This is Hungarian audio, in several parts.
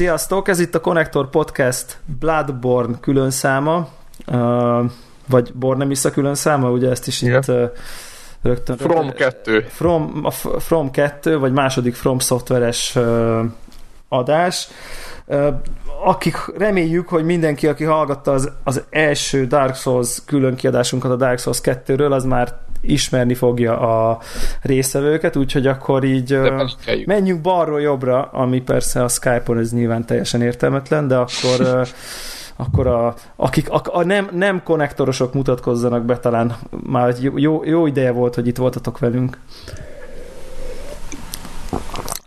Sziasztok, ez itt a Connector Podcast Bloodborne külön száma, vagy Bornemissa külön száma, ugye ezt is itt uh, rögtön... From 2. From, a From 2, vagy második From szoftveres adás. Akik reméljük, hogy mindenki, aki hallgatta az, az első Dark Souls külön kiadásunkat a Dark Souls 2-ről, az már ismerni fogja a részevőket, úgyhogy akkor így menjünk balról jobbra, ami persze a Skype-on ez nyilván teljesen értelmetlen, de akkor akkor a, akik a, a nem, nem konnektorosok mutatkozzanak be, talán már jó, jó ideje volt, hogy itt voltatok velünk.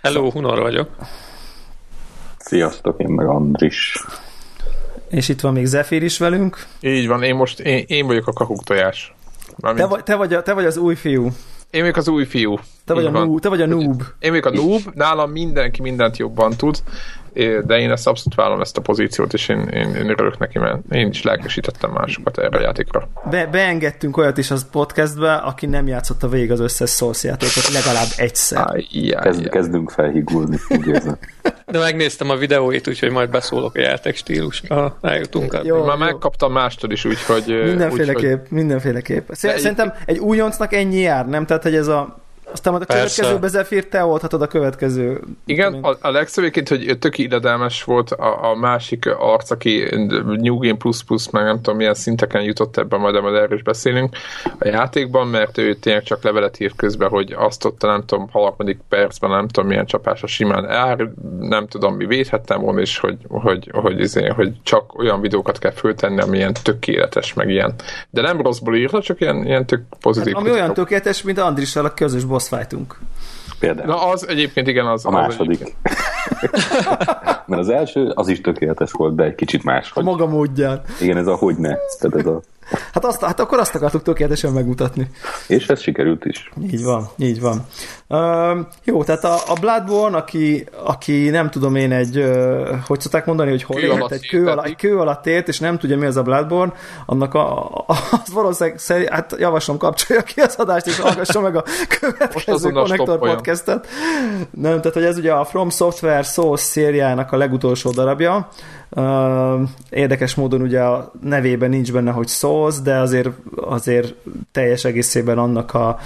Hello, Hunor vagyok. Sziasztok, én meg Andris. És itt van még Zephyr is velünk. Így van, én most én, én vagyok a kakuk tojás. Te, vagy, te, vagy a, te vagy az új fiú. Én vagyok az új fiú. Te vagy, a noob, te vagy a noob. Én vagyok a noob, nálam mindenki mindent jobban tud, de én ezt abszolút vállalom ezt a pozíciót, és én, én, én örülök neki, mert én is lelkesítettem másokat erre a játékra. Be, beengedtünk olyat is az podcastbe, aki nem játszotta végig az összes Souls játékot legalább egyszer. Aj, jaj, Kezd, kezdünk felhigulni, úgy érzem. De megnéztem a videóit, úgyhogy majd beszólok a játék stílusra, ha eljutunk. Jó, már jó. megkaptam mástól is, úgyhogy... Mindenféleképp, úgy, hogy... mindenféleképp. Szerintem egy újoncnak ennyi jár, nem? Tehát, hogy ez a aztán majd a Persze. következő Bezefír te oldhatod a következő. Igen, a, a legszebb hogy tök illedelmes volt a, a másik arc, aki New Game Plus Plus, meg nem tudom milyen szinteken jutott ebben, majd, majd erről is beszélünk a játékban, mert ő tényleg csak levelet írt közben, hogy azt ott nem tudom, harmadik percben nem tudom milyen csapás a simán ár, nem tudom mi védhettem volna, és hogy, hogy, hogy, izé, hogy csak olyan videókat kell föltenni, ami ilyen tökéletes, meg ilyen. De nem rosszból írta, csak ilyen, ilyen tök pozitív. Hát, ami olyan tökéletes, mint Andrissal a közös boss fightunk. Például. Na az egyébként igen, az A második. Az Mert az első, az is tökéletes volt, de egy kicsit más. A maga módján. Igen, ez a hogy ne. Tehát ez a Hát, azt, hát akkor azt akartuk tökéletesen megmutatni. És ez sikerült is. Így van, így van. Uh, jó, tehát a, a Bloodborne, aki, aki nem tudom én egy, uh, hogy szokták mondani, hogy hol élt, egy kő, alatt, egy kő alatt élt, és nem tudja mi az a Bloodborne, annak a, a, az valószínűleg, szerint, hát javaslom kapcsolja ki az adást, és hallgassa meg a következő Connector podcastet. Nem, tehát hogy ez ugye a From Software Source szériának a legutolsó darabja, Uh, érdekes módon ugye a nevében nincs benne, hogy Souls, de azért, azért teljes egészében annak a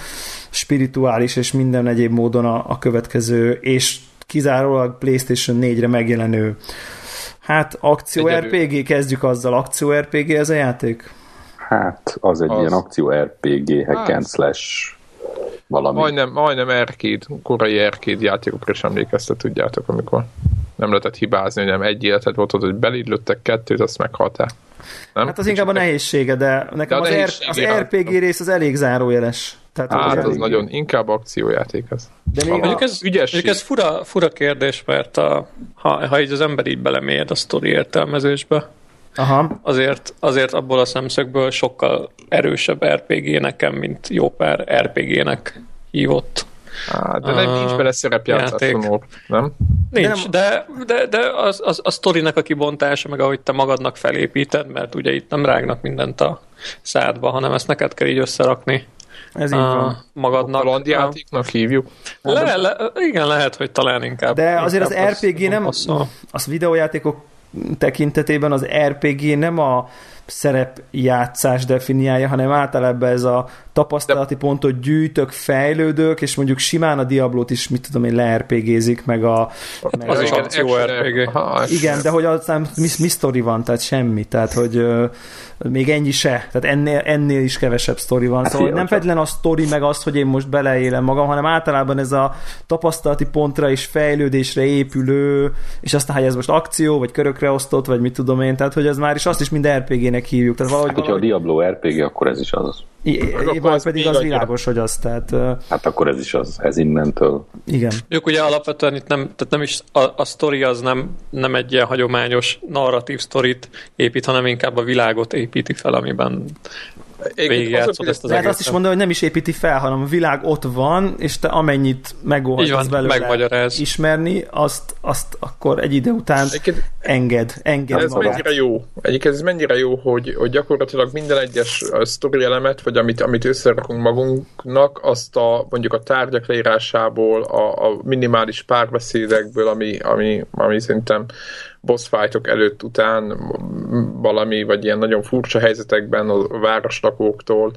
spirituális és minden egyéb módon a, a következő, és kizárólag PlayStation 4-re megjelenő hát akció RPG, kezdjük azzal, akció RPG ez a játék? Hát, az egy az. ilyen akció RPG, hack and slash valami. Majdnem, majdnem arcade, korai arcade játékokra is emlékeztet, tudjátok, amikor nem lehetett hibázni, hogy nem egy életed volt ott, hogy belillőttek kettőt, azt meghaltál. Nem? Hát az inkább a nehézsége, de nekem de az, R, az RPG rész az elég zárójeles. Tehát hát, az, az nagyon, inkább akciójáték ez. De még a, ez, ügyesség. ez fura, fura kérdés, mert a, ha, ha így az ember így belemélyed a sztori értelmezésbe, Aha. Azért, azért abból a szemszögből sokkal erősebb RPG nekem, mint jó pár RPG-nek hívott Á, de nem, nincs bele szerepjátszás, nem? Nincs, de, de, de az, az, a sztorinek a kibontása, meg ahogy te magadnak felépíted, mert ugye itt nem rágnak mindent a szádba, hanem ezt neked kell így összerakni. Ez így van. Magadnak. A játéknak hívjuk. Le, le, igen, lehet, hogy talán inkább. De azért az RPG nem, az videójátékok tekintetében az RPG nem a szerepjátszás definiálja, hanem általában ez a tapasztalati De... pontot gyűjtök, fejlődök, és mondjuk simán a Diablót is, mit tudom én, leRPG-zik, meg a... Meg az a, is akció RPG. Igen, de hogy aztán mi, mi sztori van, tehát semmi, tehát hogy uh, még ennyi se, tehát ennél, ennél is kevesebb sztori van, szóval nem feltétlenül a sztori meg az, hogy én most beleélem magam, hanem általában ez a tapasztalati pontra és fejlődésre épülő, és aztán, hogy ez most akció, vagy körökre osztott, vagy mit tudom én, tehát hogy ez már is azt is mind RPG-nek hívjuk. Tehát valahogy, hát, valahogy... hogyha a Diablo RPG, akkor ez is az. Évad pedig az világos, hogy az, tehát... Hát akkor ez is az, ez innentől. Igen. Ők ugye alapvetően itt nem, tehát nem is, a, a sztori az nem, nem egy ilyen hagyományos narratív sztorit épít, hanem inkább a világot építi fel, amiben végigjátszod ezt az Lehet azt is mondani, hogy nem is építi fel, hanem a világ ott van, és te amennyit megóhajtasz belőle ismerni, azt, azt akkor egy idő után Egyébként, enged, enged Ez magát. mennyire jó. Egyébként ez mennyire jó, hogy, hogy gyakorlatilag minden egyes sztori elemet, vagy amit, amit összerakunk magunknak, azt a mondjuk a tárgyak leírásából, a, a minimális párbeszédekből, ami, ami, ami szerintem boss fightok előtt, után valami, vagy ilyen nagyon furcsa helyzetekben a városlakóktól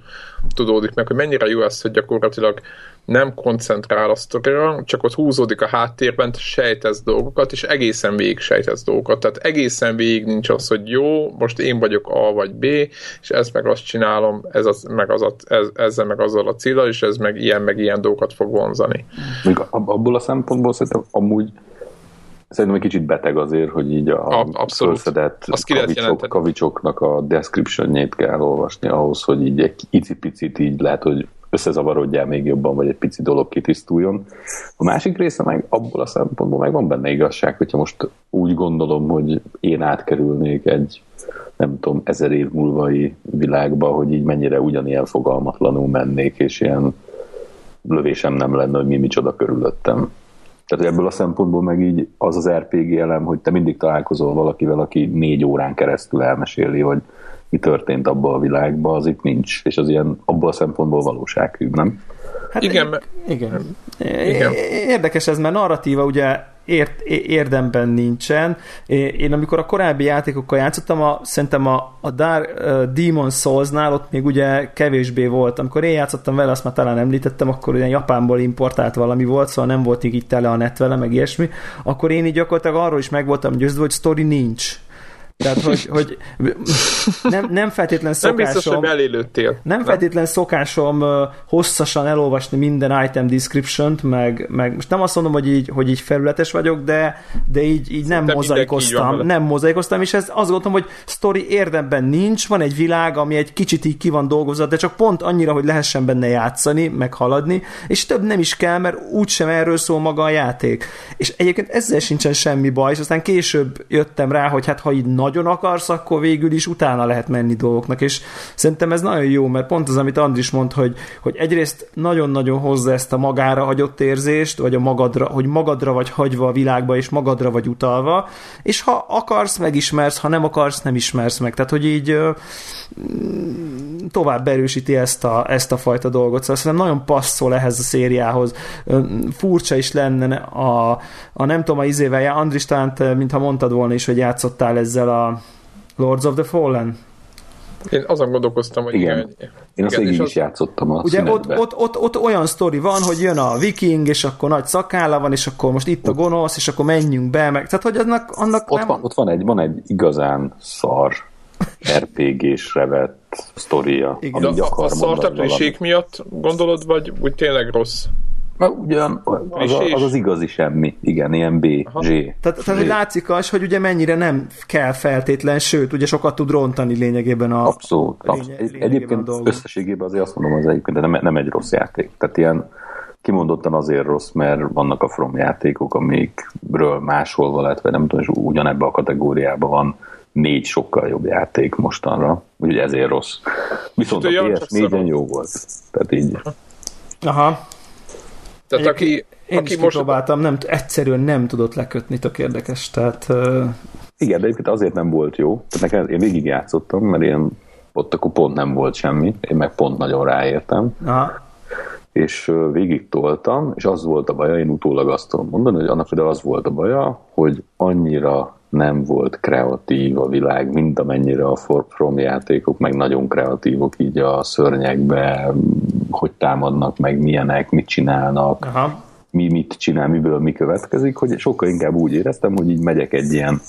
tudódik meg, hogy mennyire jó az, hogy gyakorlatilag nem koncentrál a sztorira, csak ott húzódik a háttérben, sejtesz dolgokat, és egészen végig sejtesz dolgokat. Tehát egészen végig nincs az, hogy jó, most én vagyok A vagy B, és ezt meg azt csinálom, ez az, meg az a, ez, ezzel meg azzal a célra, és ez meg ilyen meg ilyen dolgokat fog vonzani. abból a szempontból szerintem amúgy Szerintem egy kicsit beteg azért, hogy így a fölszedett kavicsok, kavicsoknak a description kell olvasni ahhoz, hogy így egy icipicit így lehet, hogy összezavarodjál még jobban, vagy egy pici dolog kitisztuljon. A másik része meg abból a szempontból meg van benne igazság, hogyha most úgy gondolom, hogy én átkerülnék egy nem tudom, ezer év múlvai világba, hogy így mennyire ugyanilyen fogalmatlanul mennék, és ilyen lövésem nem lenne, hogy mi micsoda körülöttem. Tehát ebből a szempontból meg így az az RPG elem, hogy te mindig találkozol valakivel, aki négy órán keresztül elmeséli, hogy mi történt abban a világban, az itt nincs. És az ilyen abból a szempontból valósághű, nem? Hát igen, igen. igen. Érdekes ez, mert narratíva ugye ért, érdemben nincsen. Én amikor a korábbi játékokkal játszottam, a, szerintem a, a Dark, Demon Souls-nál ott még ugye kevésbé volt. Amikor én játszottam vele, azt már talán említettem, akkor ugye Japánból importált valami volt, szóval nem volt így tele a net vele, meg ilyesmi. Akkor én így gyakorlatilag arról is meg voltam győződve, hogy story nincs tehát, hogy, hogy nem, nem feltétlen szokásom... Nem biztos, hogy belélődtél. Nem feltétlen szokásom hosszasan elolvasni minden item description-t, meg, meg most nem azt mondom, hogy így, hogy így felületes vagyok, de, de így, így nem mozaikoztam. Nem mozaikoztam, és ez azt gondolom, hogy story érdemben nincs, van egy világ, ami egy kicsit így ki van dolgozva, de csak pont annyira, hogy lehessen benne játszani, meg haladni, és több nem is kell, mert úgysem erről szól maga a játék. És egyébként ezzel sincsen semmi baj, és aztán később jöttem rá, hogy hát ha így nagy nagyon akarsz, akkor végül is utána lehet menni dolgoknak, és szerintem ez nagyon jó, mert pont az, amit Andris mond, hogy, hogy egyrészt nagyon-nagyon hozza ezt a magára hagyott érzést, vagy a magadra, hogy magadra vagy hagyva a világba, és magadra vagy utalva, és ha akarsz, megismersz, ha nem akarsz, nem ismersz meg. Tehát, hogy így tovább erősíti ezt a, ezt a fajta dolgot. Szóval szerintem nagyon passzol ehhez a szériához. Furcsa is lenne a, a nem tudom, a izével, Andris talán, mintha mondtad volna is, hogy játszottál ezzel a Lords of the Fallen? Én azon gondolkoztam, hogy igen. igen Én azt végig is játszottam a Ugye ott, ott, ott, ott, olyan sztori van, hogy jön a viking, és akkor nagy szakálla van, és akkor most itt a gonosz, és akkor menjünk be, meg, tehát hogy annak, annak ott, nem... van, ott van, egy, van egy igazán szar RPG-sre vett sztoria. Igen. Ami a, a szartepliség miatt gondolod, vagy úgy tényleg rossz? Na, ugyan, az, a, az az igazi semmi. Igen, ilyen B, Aha. G. Tehát, tehát látszik az, hogy ugye mennyire nem kell feltétlen, sőt, ugye sokat tud rontani lényegében a Abszolút. abszolút. Lényeg, egyébként a összességében azért azt mondom, az egyébként de nem, nem egy rossz játék. Tehát ilyen kimondottan azért rossz, mert vannak a From játékok, amikről máshol lehet, vagy nem tudom, és ugyanebben a kategóriában van négy sokkal jobb játék mostanra, úgyhogy ezért rossz. Viszont a PS4-en jó volt. Tehát így. Aha. Tehát aki, én aki is most... próbáltam, nem, egyszerűen nem tudott lekötni, tök érdekes, tehát... Uh... Igen, de egyébként azért nem volt jó. Tehát nekem, én végig játszottam, mert én ott akkor pont nem volt semmi, én meg pont nagyon ráértem. Aha. És végig toltam, és az volt a baja, én utólag azt tudom mondani, hogy annak de az volt a baja, hogy annyira nem volt kreatív a világ, mint amennyire a From játékok, meg nagyon kreatívok így a szörnyekbe, hogy támadnak, meg milyenek, mit csinálnak. Aha mi mit csinál, miből mi következik, hogy sokkal inkább úgy éreztem, hogy így megyek egy ilyen,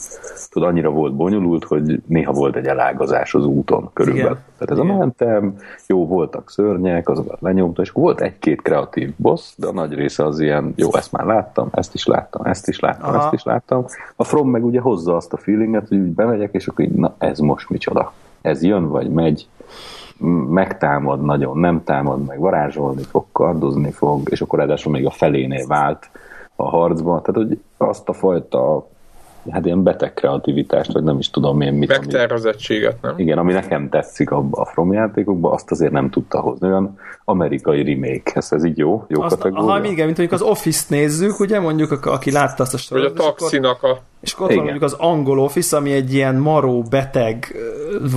tudod, annyira volt bonyolult, hogy néha volt egy elágazás az úton körülbelül. Igen. Tehát ez Igen. a mentem, jó, voltak szörnyek, azokat lenyomtam, és volt egy-két kreatív boss, de a nagy része az ilyen, jó, ezt már láttam, ezt is láttam, ezt is láttam, Aha. ezt is láttam. A From meg ugye hozza azt a feelinget, hogy úgy bemegyek, és akkor így, na ez most micsoda. Ez jön, vagy megy, megtámad nagyon, nem támad meg, varázsolni fog, kardozni fog, és akkor ráadásul még a felénél vált a harcban. Tehát, hogy azt a fajta hát ilyen beteg kreativitást, vagy nem is tudom én mit. Megtervezettséget, nem? Igen, ami nekem tetszik a, a From játékokban, azt azért nem tudta hozni. Olyan amerikai remake, ez, ez így jó? Jó azt, kategória? Ha igen, mint mondjuk az Office-t nézzük, ugye, mondjuk aki látta azt a sorozatot. Vagy a taxinak a és akkor ott van mondjuk az angol office, ami egy ilyen maró, beteg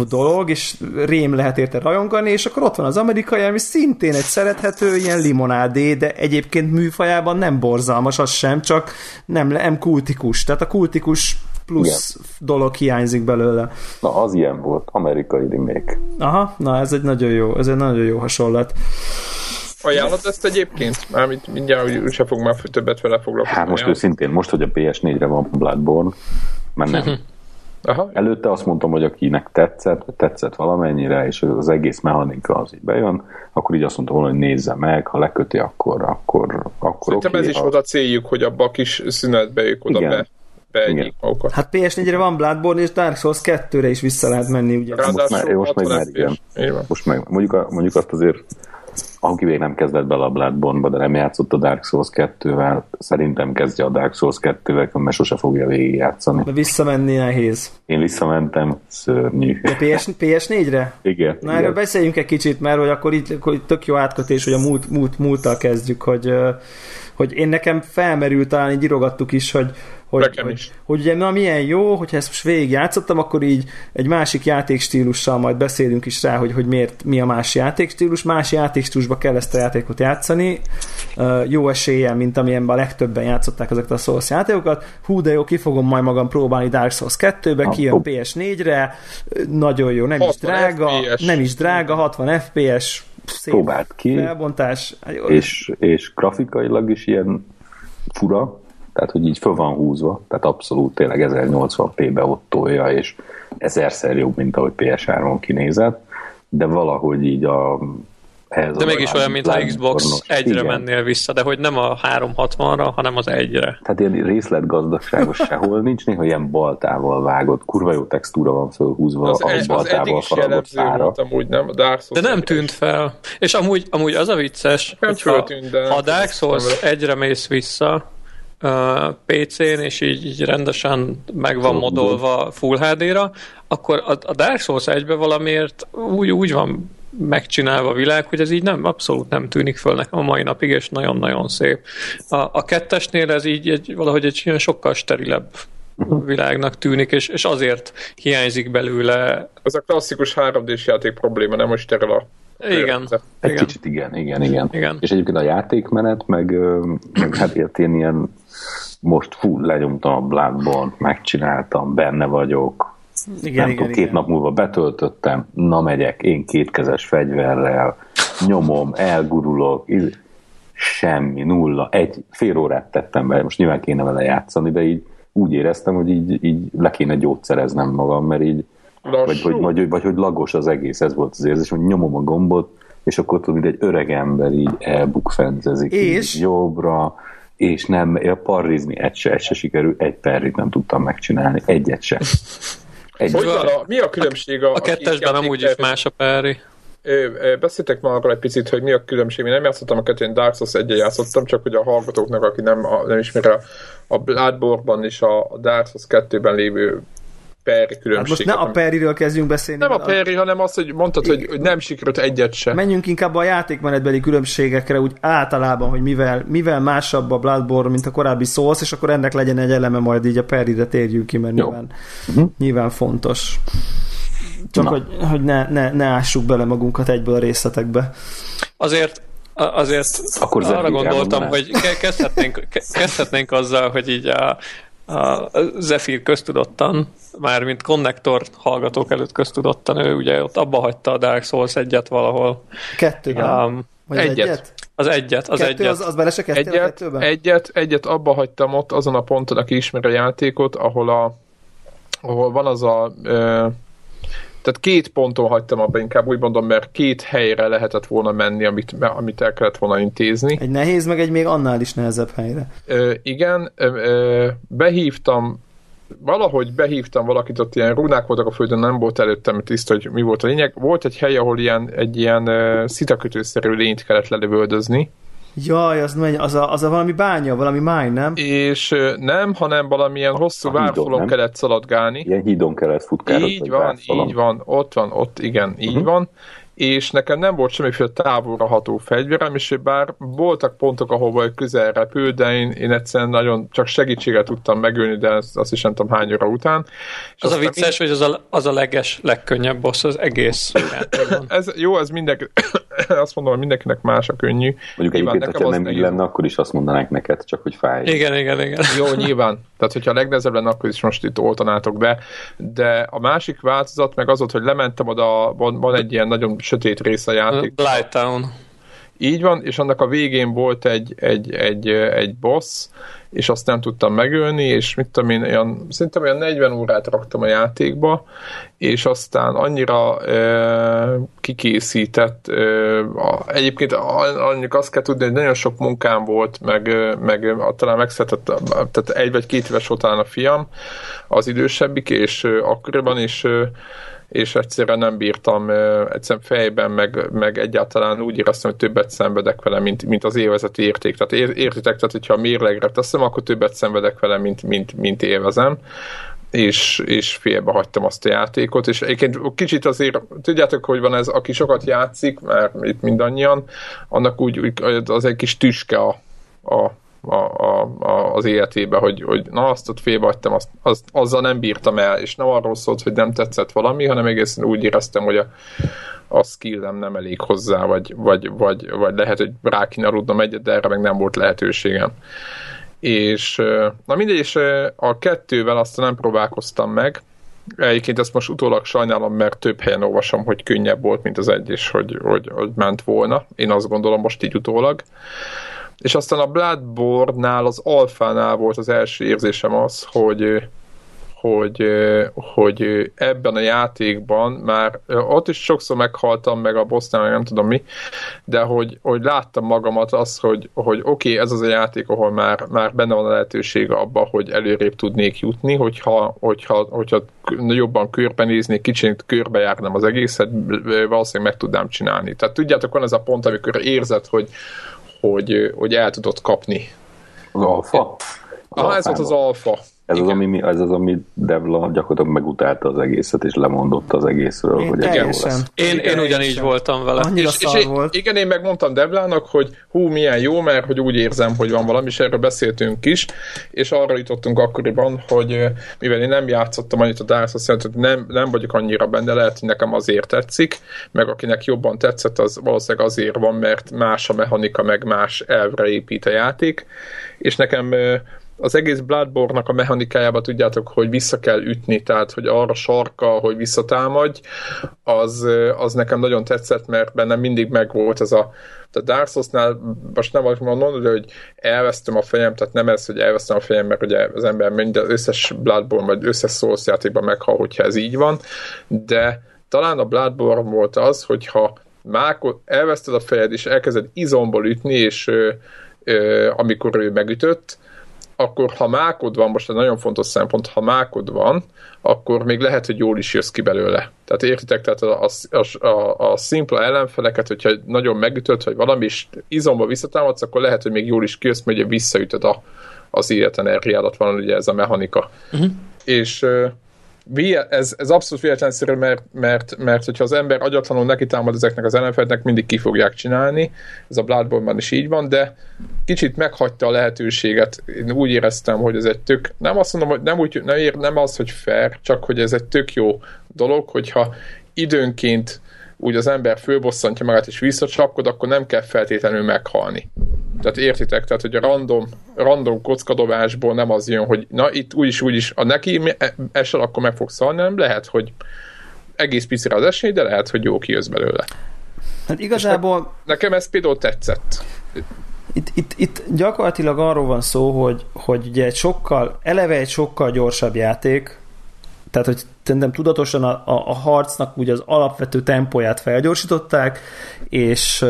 dolog, és rém lehet érte rajongani, és akkor ott van az amerikai, ami szintén egy szerethető ilyen limonádé, de egyébként műfajában nem borzalmas, az sem, csak nem, nem kultikus. Tehát a kultikus plusz Igen. dolog hiányzik belőle. Na, az ilyen volt, amerikai remake. Aha, na ez egy nagyon jó, ez egy nagyon jó hasonlat. Ajánlod ezt egyébként? Mármint mindjárt úgy se fog már többet vele foglalkozni. Hát most őszintén, most, hogy a PS4-re van Bloodborne, mert nem. Aha. Előtte azt mondtam, hogy akinek tetszett, tetszett valamennyire, és az egész mechanika az így bejön, akkor így azt mondtam volna, hogy nézze meg, ha leköti, akkor akkor, akkor Szerintem okay, ez is ha... oda céljük, hogy abba a kis szünetbe ők oda Igen. be magukat. Hát PS4-re van Bloodborne, és Dark Souls 2-re is vissza lehet menni, ugye? Most, már, most meg már igen. Most meg, mondjuk, a, mondjuk azt azért aki még nem kezdett bele a Bloodborne-ba, de nem játszott a Dark Souls 2-vel, szerintem kezdje a Dark Souls 2-vel, mert sose fogja végigjátszani. De visszamenni nehéz. Én visszamentem, szörnyű. De PS, PS4-re? Igen. Na igen. erről beszéljünk egy kicsit, mert hogy akkor itt, akkor itt tök jó átkötés, hogy a múlt, múlt, múlttal kezdjük, hogy, hogy én nekem felmerült, talán így írogattuk is, hogy, hogy, hogy, hogy ugye na milyen jó, hogyha ezt most végig játszottam, akkor így egy másik játékstílussal majd beszélünk is rá, hogy, hogy miért, mi a más játékstílus. Más játékstílusba kell ezt a játékot játszani. Uh, jó eséllyel, mint amilyenben a legtöbben játszották ezeket a Souls játékokat. Hú, de jó, ki fogom majd magam próbálni Dark Souls 2-be, kijön PS4-re, nagyon jó, nem is drága, FPS. nem is drága, 60 FPS, szép Próbált ki, felbontás. És, és grafikailag is ilyen fura, tehát hogy így föl van húzva, tehát abszolút tényleg 1080p-be ott tolja, és ezerszer jobb, mint ahogy PS3-on kinézett, de valahogy így a ez de mégis olyan, mint a Xbox egyre igen. mennél vissza, de hogy nem a 360-ra, hanem az egyre. Tehát ilyen részletgazdaságos sehol nincs, néha ilyen baltával vágott, kurva jó textúra van fölhúzva az, a az baltával faragott szára. Amúgy nem, Dark Souls de nem tűnt fel. És amúgy, amúgy az a vicces, hogy ha, ha Dark Souls egyre mész vissza, PC-n, és így, így rendesen meg van modolva Full HD-ra, akkor a, a Dark Souls 1 valamiért úgy, úgy van megcsinálva a világ, hogy ez így nem, abszolút nem tűnik föl nekem a mai napig, és nagyon-nagyon szép. A, a kettesnél ez így egy, valahogy egy ilyen sokkal sterilebb világnak tűnik, és, és azért hiányzik belőle. Az a klasszikus 3D-s játék probléma, nem most erről a igen. Egy igen. kicsit igen, igen, igen, igen. És egyébként a játékmenet, meg, meg hát én ilyen most fú, lenyomtam a Bloodborne, megcsináltam, benne vagyok, igen, nem igen, tudom, igen. két nap múlva betöltöttem, na megyek, én kétkezes fegyverrel, nyomom, elgurulok, semmi, nulla, egy fél órát tettem be, most nyilván kéne vele játszani, de így úgy éreztem, hogy így, így le kéne gyógyszereznem magam, mert így, vagy, vagy, vagy, vagy, hogy lagos az egész, ez volt az érzés, hogy nyomom a gombot, és akkor tudod, mint egy öreg ember így elbukfencezik és? Így jobbra, és nem, parrizni egy se, egy se sikerül, egy perrit nem tudtam megcsinálni, egyet se. Egy hogy van a, mi a különbség a... A, a kettesben amúgy is más a perri. Beszéltek ma arról egy picit, hogy mi a különbség. Én nem játszottam a kettőn, Dark Souls 1 játszottam, csak hogy a hallgatóknak, aki nem, nem ismeri a, a Bloodborne-ban és a Dark Souls 2-ben lévő Perry különbség. Hát most ne a Perryről kezdjünk beszélni. Nem a Perry, a... hanem az, hogy mondtad, hogy, hogy nem sikerült egyet se. Menjünk inkább a játékmenetbeli különbségekre, úgy általában, hogy mivel, mivel másabb a Bloodborne, mint a korábbi Souls, és akkor ennek legyen egy eleme, majd így a Perryre térjünk ki, mert nyilván, uh-huh. nyilván fontos. Csak, Na. hogy, hogy ne, ne, ne ássuk bele magunkat egyből a részletekbe. Azért azért Akkor arra gondoltam, hogy kezdhetnénk, kezdhetnénk azzal, hogy így a, a Zephyr köztudottan, mármint konnektor hallgatók előtt köztudottan, ő ugye ott abba hagyta a Dark Souls egyet valahol. Kettőben? Um, Vagy egyet. egyet? Az egyet, az Kettő, egyet. Az, az bele se egyet, egyet, egyet abba hagytam ott azon a ponton, aki ismeri a játékot, ahol, a, ahol van az a ö, tehát két ponton hagytam abba, inkább úgy mondom, mert két helyre lehetett volna menni, amit, amit el kellett volna intézni. Egy nehéz, meg egy még annál is nehezebb helyre. Ö, igen, ö, ö, behívtam valahogy behívtam valakit, ott ilyen rúnák voltak a földön, nem volt előttem tiszta, hogy mi volt a lényeg. Volt egy hely, ahol ilyen, egy ilyen uh, szitakötőszerű lényt kellett lelövöldözni, Jaj, az, megy, az, a, az a valami bánya, valami máj, nem? És nem, hanem valamilyen hosszú várfalon kellett szaladgálni. Ilyen hídon kellett futkálni. Így van, így van, ott van, ott igen, így uh-huh. van és nekem nem volt semmiféle távolra ható fegyverem, és bár voltak pontok, ahol közel repül, de én, én egyszerűen nagyon csak segítséget tudtam megölni, de azt, azt is nem tudom hány óra után. És az a vicces, mind... hogy az a, az a leges, legkönnyebb boss az egész ez, Jó, ez mindenki, azt mondom, hogy mindenkinek más a könnyű. Mondjuk egyébként, hogyha nem így lenne, akkor is azt mondanák neked, csak hogy fáj. Igen, igen, igen. Jó, nyilván. Tehát, hogyha a legnehezebb lenne, akkor is most itt oltanátok be. De a másik változat meg az volt, hogy lementem oda, van, van egy ilyen nagyon sötét rész a játék. Blighttown. Így van, és annak a végén volt egy, egy, egy, egy boss, és azt nem tudtam megölni, és mit tudom én, olyan, szerintem olyan 40 órát raktam a játékba, és aztán annyira e, kikészített, e, a, egyébként annyira azt kell tudni, hogy nagyon sok munkám volt, meg, meg talán megszületett, tehát egy vagy két éves volt a fiam, az idősebbik, és akkoriban is és egyszerűen nem bírtam egyszerűen fejben, meg, meg egyáltalán úgy éreztem, hogy többet szenvedek vele, mint, mint az élvezeti érték. Tehát értitek, tehát hogyha mérlegre teszem, akkor többet szenvedek vele, mint, mint, mint élvezem és, és félbe hagytam azt a játékot, és egyébként kicsit azért, tudjátok, hogy van ez, aki sokat játszik, mert itt mindannyian, annak úgy, az egy kis tüske a, a a, a, a, az életébe, hogy, hogy na azt ott félbehagytam, azt, azt, azzal nem bírtam el, és nem arról szólt, hogy nem tetszett valami, hanem egészen úgy éreztem, hogy a, a skillem nem elég hozzá, vagy, vagy, vagy, vagy lehet, hogy rá kéne aludnom egyet, de erre meg nem volt lehetőségem. És na mindegy, és a kettővel azt nem próbálkoztam meg, Egyébként ezt most utólag sajnálom, mert több helyen olvasom, hogy könnyebb volt, mint az egy, és hogy, hogy, hogy ment volna. Én azt gondolom most így utólag. És aztán a Bloodborne-nál, az alfánál volt az első érzésem az, hogy hogy, hogy ebben a játékban már ott is sokszor meghaltam, meg a bossnál, nem tudom mi, de hogy, hogy láttam magamat az, hogy, hogy oké, okay, ez az a játék, ahol már, már benne van a lehetőség abba, hogy előrébb tudnék jutni, hogyha, hogyha, hogyha jobban körbenéznék, kicsit körbejárnám az egészet, valószínűleg meg tudnám csinálni. Tehát tudjátok, van ez a pont, amikor érzed, hogy, hogy, hogy el tudod kapni. Az alfa? Ah, ez volt az alfa. Ez az, ami, ez az, ami Devla gyakorlatilag megutálta az egészet, és lemondott az egészről, én hogy ez jó lesz. Én, én ugyanígy voltam vele. Annyira és, és volt. Igen, én megmondtam Devlának, hogy hú, milyen jó, mert hogy úgy érzem, hogy van valami, és erről beszéltünk is, és arra jutottunk akkoriban, hogy mivel én nem játszottam annyit a Dark Souls, hogy nem, nem vagyok annyira benne, lehet, hogy nekem azért tetszik, meg akinek jobban tetszett, az valószínűleg azért van, mert más a mechanika, meg más elvre épít a játék, és nekem az egész Bloodborne-nak a mechanikájába tudjátok, hogy vissza kell ütni, tehát hogy arra sarka, hogy visszatámadj, az, az nekem nagyon tetszett, mert bennem mindig megvolt ez a a Dark Souls-nál most nem azt mondom, hogy elvesztem a fejem, tehát nem ez, hogy elvesztem a fejem, mert ugye az ember minden összes Bloodborne vagy összes Souls játékban meghal, hogyha ez így van, de talán a Bloodborne volt az, hogyha mákot, elveszted a fejed, és elkezded izomból ütni, és ö, ö, amikor ő megütött, akkor ha mákod van, most egy nagyon fontos szempont, ha mákod van, akkor még lehet, hogy jól is jössz ki belőle. Tehát értitek, tehát a, a, a, a szimpla ellenfeleket, hogyha nagyon megütött, vagy valami is izomba visszatámadsz, akkor lehet, hogy még jól is kijössz, mert ugye visszaütöd a, az életenergiádat, van ugye ez a mechanika. Uh-huh. És ez, ez abszolút véletlenszerű, mert, mert, mert hogyha az ember agyatlanul neki támad ezeknek az ellenfeleknek, mindig ki fogják csinálni. Ez a bloodborne is így van, de kicsit meghagyta a lehetőséget. Én úgy éreztem, hogy ez egy tök, nem azt mondom, hogy nem, úgy, nem, ér, nem az, hogy fair, csak hogy ez egy tök jó dolog, hogyha időnként úgy az ember fölbosszantja magát és visszacsapkod, akkor nem kell feltétlenül meghalni. Tehát értitek, tehát hogy a random, random kockadobásból nem az jön, hogy na itt úgyis úgyis a neki esel, akkor meg fog szalni, nem lehet, hogy egész picire az esély, de lehet, hogy jó kijössz belőle. Hát igazából... Ne, nekem ez például tetszett. Itt, itt, itt gyakorlatilag arról van szó, hogy, hogy ugye egy sokkal, eleve egy sokkal gyorsabb játék, tehát hogy szerintem tudatosan a, a, a harcnak ugye az alapvető tempóját felgyorsították, és,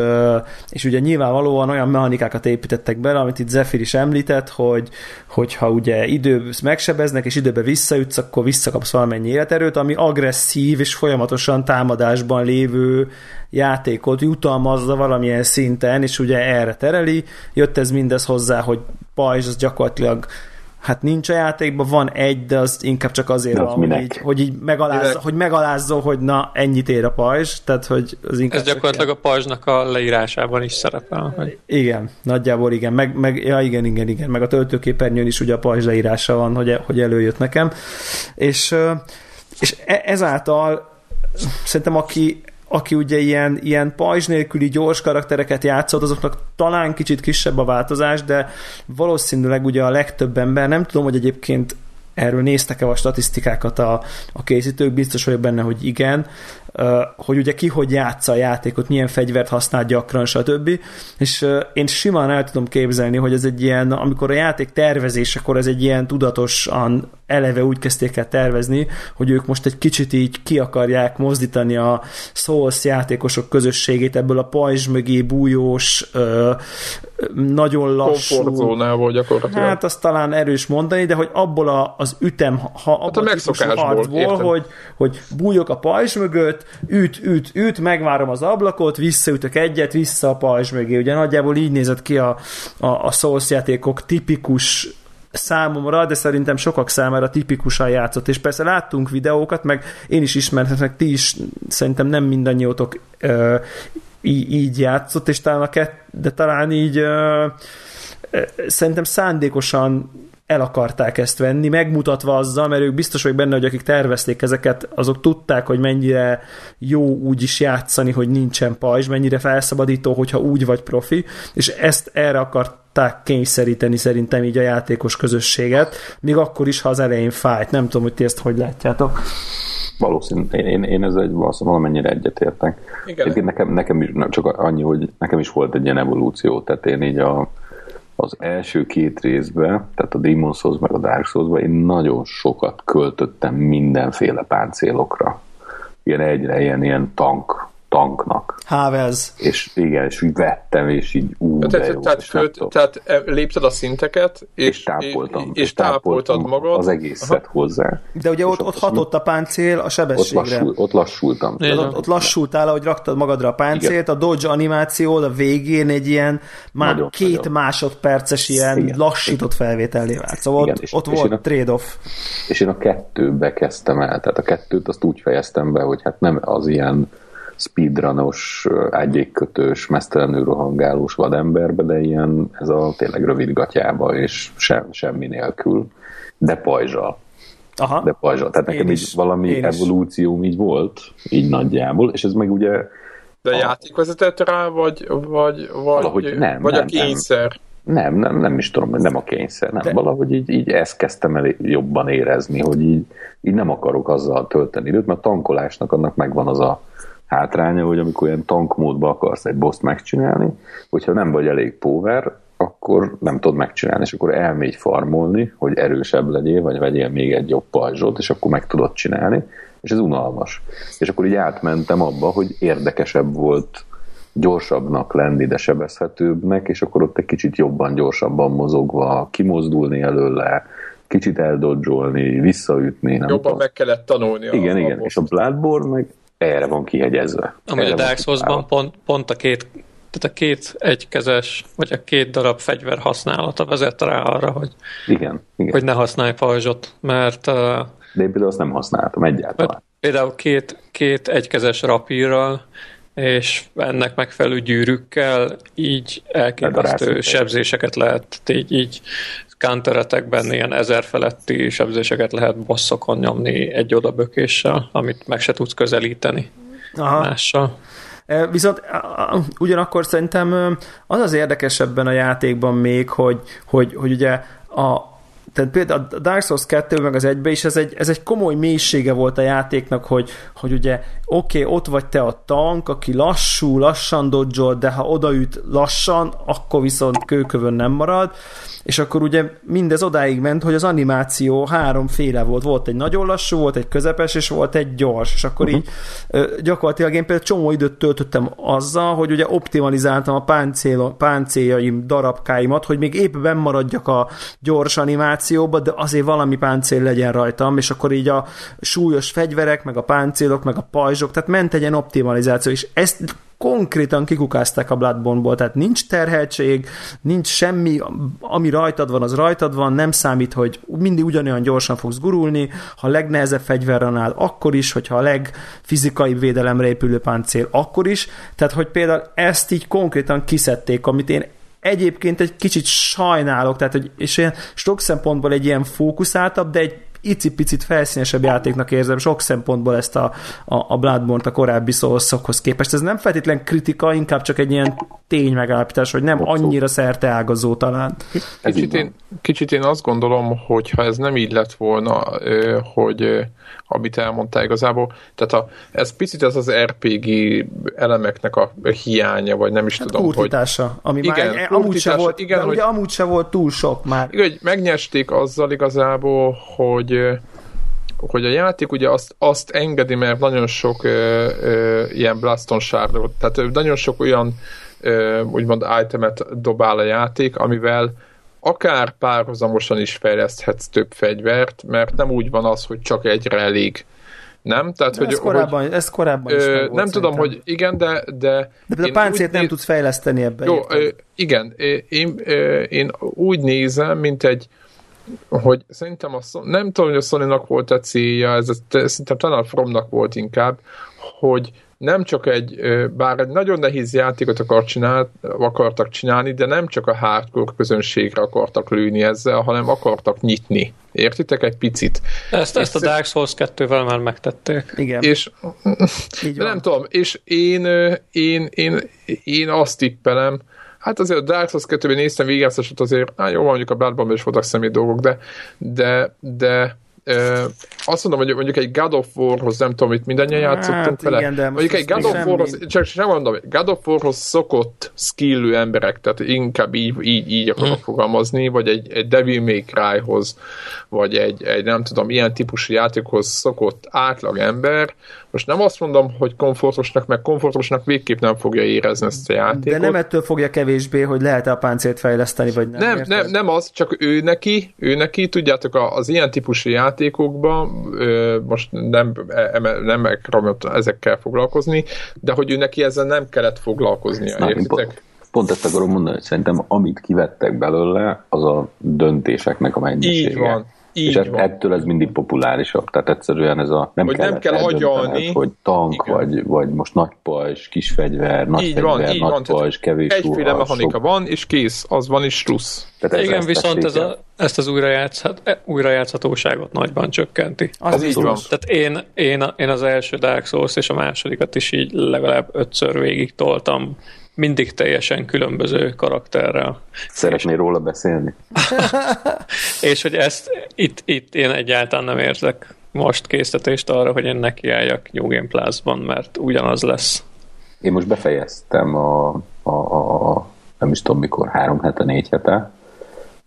és ugye nyilvánvalóan olyan mechanikákat építettek bele, amit itt Zephyr is említett, hogy, hogyha ugye idő megsebeznek, és időbe visszaütsz, akkor visszakapsz valamennyi életerőt, ami agresszív és folyamatosan támadásban lévő játékot jutalmazza valamilyen szinten, és ugye erre tereli. Jött ez mindez hozzá, hogy pajzs az gyakorlatilag hát nincs a játékban, van egy, de az inkább csak azért van, hogy így, hogy így megalázza, hogy megalázza, hogy na, ennyit ér a pajzs, tehát hogy az inkább Ez gyakorlatilag a pajzsnak a leírásában is szerepel. Hogy... Igen, nagyjából igen, meg, meg, ja igen, igen, igen, meg a töltőképernyőn is ugye a pajzs leírása van, hogy, hogy előjött nekem, és, és e, ezáltal szerintem aki aki ugye ilyen, ilyen pajzs nélküli gyors karaktereket játszott, azoknak talán kicsit kisebb a változás, de valószínűleg ugye a legtöbb ember, nem tudom, hogy egyébként erről néztek-e a statisztikákat a, a készítők, biztos vagyok benne, hogy igen, hogy ugye ki hogy játsza a játékot, milyen fegyvert használ gyakran, stb. És én simán el tudom képzelni, hogy ez egy ilyen, amikor a játék tervezésekor ez egy ilyen tudatosan eleve úgy kezdték el tervezni, hogy ők most egy kicsit így ki akarják mozdítani a Souls játékosok közösségét ebből a pajzs mögé bújós, nagyon lassú... Komfortzónából gyakorlatilag. Hát azt talán erős mondani, de hogy abból a, az ütem, ha abból hát a, a harcból, hogy, hogy bújok a pajzs mögött, üt, üt, üt, megvárom az ablakot, visszaütök egyet, vissza a pajzs mögé. Ugye nagyjából így nézett ki a, a, a Souls játékok tipikus számomra, de szerintem sokak számára tipikusan játszott, és persze láttunk videókat, meg én is ismerhetek, ti is szerintem nem mindannyiótok ö, így, így játszott, és talán a kett, de talán így ö, szerintem szándékosan el akarták ezt venni, megmutatva azzal, mert ők biztos vagy benne, hogy akik tervezték ezeket, azok tudták, hogy mennyire jó úgy is játszani, hogy nincsen pajzs, mennyire felszabadító, hogyha úgy vagy profi, és ezt erre akarták kényszeríteni szerintem így a játékos közösséget, még akkor is, ha az elején fájt. Nem tudom, hogy ti ezt hogy látjátok. Valószínűleg én, én, én ezzel egy valamennyire egyetértek. Igen. Nekem, nekem is nem csak annyi, hogy nekem is volt egy ilyen evolúció, tehát én így a, az első két részbe, tehát a Demon's Souls meg a Dark souls én nagyon sokat költöttem mindenféle páncélokra. Ilyen egyre ilyen, ilyen tank tanknak. Havels. És igen, és úgy vettem, és így ú, tehát, jó, tehát, föld, tehát e, lépted a szinteket, és, és tápoltam. És, és tápoltad magad. Az egészet Aha. hozzá. De ugye ott, ott hatott a páncél a sebességre. Ott, lassul, ott lassultam. Ott, ott lassultál, ahogy raktad magadra a páncélt, igen. a dodge animáció a végén egy ilyen már nagyon, két nagyon. másodperces ilyen igen, lassított igen. felvételé vált. Szóval igen, ott, és, ott és volt a, trade-off. És én a kettőbe kezdtem el, tehát a kettőt azt úgy fejeztem be, hogy hát nem az ilyen speedrunos, ágyékkötős, mesztelenül rohangálós vademberbe, de ilyen ez a tényleg rövid gatyába, és sem, semmi nélkül, de pajzsal. Aha. De pajzsal. Tehát nekem is, így valami evolúció így volt, így nagyjából, és ez meg ugye... De a játék vezetett rá, vagy, vagy, vagy, nem, vagy nem, a kényszer? Nem, nem, nem is tudom, nem a kényszer, nem. De... Valahogy így, így ezt kezdtem el jobban érezni, hogy így, így nem akarok azzal tölteni időt, mert a tankolásnak annak megvan az a hátránya, hogy amikor ilyen tankmódba akarsz egy boszt megcsinálni, hogyha nem vagy elég power, akkor nem tudod megcsinálni, és akkor elmégy farmolni, hogy erősebb legyél, vagy vegyél még egy jobb pajzsot, és akkor meg tudod csinálni, és ez unalmas. És akkor így átmentem abba, hogy érdekesebb volt gyorsabbnak lenni, de sebezhetőbbnek, és akkor ott egy kicsit jobban, gyorsabban mozogva, kimozdulni előle, kicsit eldodzsolni, visszaütni. Nem jobban tudom. meg kellett tanulni. Igen, a, igen. A és a Bloodborne meg erre van kihegyezve. Ami a Dark Souls-ban pont, pont a két tehát a két egykezes, vagy a két darab fegyver használata vezet rá arra, hogy, igen, igen. hogy ne használj pajzsot, mert... Uh, De én például azt nem használtam egyáltalán. Például két, két egykezes rapírral, és ennek megfelelő gyűrűkkel így elképesztő sebzéseket lehet így, így counteretekben ilyen ezer feletti sebzéseket lehet bosszokon nyomni egy odabökéssel, amit meg se tudsz közelíteni Aha. mással. E, viszont ugyanakkor szerintem az az érdekesebben a játékban még, hogy, hogy, hogy ugye a, tehát például a Dark Souls 2 meg az egybe is ez egy, ez egy komoly mélysége volt a játéknak, hogy, hogy ugye oké, okay, ott vagy te a tank, aki lassú, lassan dodge de ha odaüt lassan, akkor viszont kőkövön nem marad, és akkor ugye mindez odáig ment, hogy az animáció háromféle volt. Volt egy nagyon lassú, volt egy közepes, és volt egy gyors, és akkor uh-huh. így gyakorlatilag én például csomó időt töltöttem azzal, hogy ugye optimalizáltam a páncél, páncéljaim, darabkáimat, hogy még épp maradjak a gyors animációba, de azért valami páncél legyen rajtam, és akkor így a súlyos fegyverek, meg a páncélok, meg a pajzsok, tehát ment egy ilyen optimalizáció, és ezt konkrétan kikukázták a Bloodborne-ból, tehát nincs terheltség, nincs semmi, ami rajtad van, az rajtad van, nem számít, hogy mindig ugyanolyan gyorsan fogsz gurulni, ha a legnehezebb fegyverre áll, akkor is, hogyha a legfizikai védelemre épülő páncél, akkor is, tehát hogy például ezt így konkrétan kiszedték, amit én egyébként egy kicsit sajnálok, tehát hogy, és ilyen sok szempontból egy ilyen fókuszáltabb, de egy icipicit felszínesebb játéknak érzem sok szempontból ezt a, a, a Bloodborne-t a korábbi szószokhoz képest. Ez nem feltétlen kritika, inkább csak egy ilyen tény megállapítás, hogy nem annyira ágazó talán. Kicsit én, kicsit én azt gondolom, hogy ha ez nem így lett volna, hogy amit elmondtál igazából, tehát a, ez picit ez az RPG elemeknek a hiánya, vagy nem is hát tudom, hogy... ami igen, már amúgy se volt, igen, de hogy, ugye amúgy se volt túl sok már. Igen, hogy megnyesték azzal igazából, hogy hogy a játék ugye azt, azt engedi, mert nagyon sok ö, ö, ilyen Blaston sárdot, tehát nagyon sok olyan ö, úgymond itemet dobál a játék, amivel akár párhuzamosan is fejleszthetsz több fegyvert, mert nem úgy van az, hogy csak egyre elég. Nem? Tehát, hogy, ez korábban, hogy, ez korábban is ö, Nem tudom, szerintem. hogy igen, de... De, de a páncét nem néz... tudsz fejleszteni ebben. Jó, ö, igen, én, én úgy nézem, mint egy hogy szerintem a, nem tudom, hogy a sony volt a célja, ez, ez szerintem talán a Fromnak volt inkább, hogy nem csak egy, bár egy nagyon nehéz játékot akar csinál, akartak csinálni, de nem csak a hardcore közönségre akartak lőni ezzel, hanem akartak nyitni. Értitek egy picit? Ezt, ezt a Dark Souls 2-vel már megtették. Igen. És nem tudom, és én, én, én, én azt tippelem, Hát azért a Dark Souls 2-ben néztem végig ezt, azért, hát jó, mondjuk a Bloodborne is voltak személy dolgok, de, de, de azt mondom, hogy mondjuk egy God of War-hoz nem tudom, itt mindannyian hát, játszottunk vele. Igen, de mondjuk egy God of War-hoz, csak sem mondom, God of War-hoz szokott skillű emberek, tehát inkább így, így, így akarok hmm. fogalmazni, vagy egy, egy Devil May Cry-hoz, vagy egy, egy nem tudom, ilyen típusú játékhoz szokott átlag ember, most nem azt mondom, hogy komfortosnak, meg komfortosnak végképp nem fogja érezni ezt a játékot. De nem ettől fogja kevésbé, hogy lehet-e a páncélt fejleszteni, vagy nem. Nem, nem, nem az, csak ő neki, ő neki, tudjátok, az ilyen típusú játékokban, most nem, nem ezekkel foglalkozni, de hogy ő neki ezzel nem kellett foglalkoznia, értitek? Pont ezt akarom mondani, hogy szerintem amit kivettek belőle, az a döntéseknek a mennyisége. Így van, így és van. ettől ez mindig populárisabb. Tehát egyszerűen ez a nem, hogy nem kell agyalni. Hogy tank, vagy, vagy most nagy pajzs, kis fegyver, nagy így fegyver, van, így nagy van. pajzs, kevés Egyféle mechanika sok... van, és kész, az van, és plusz. Tehát ez Igen, viszont ez a, ezt az újrajátszhat, e, újrajátszhatóságot nagyban csökkenti. Az, az így van. Tehát én, én, én az első Dark Souls és a másodikat is így legalább ötször végig toltam mindig teljesen különböző karakterrel. Szeretnél és... róla beszélni? és hogy ezt itt, itt én egyáltalán nem érzek most készítést arra, hogy én nekiálljak New Game Plus-ban, mert ugyanaz lesz. Én most befejeztem a, a, a, a nem is tudom mikor, három hete, négy hete,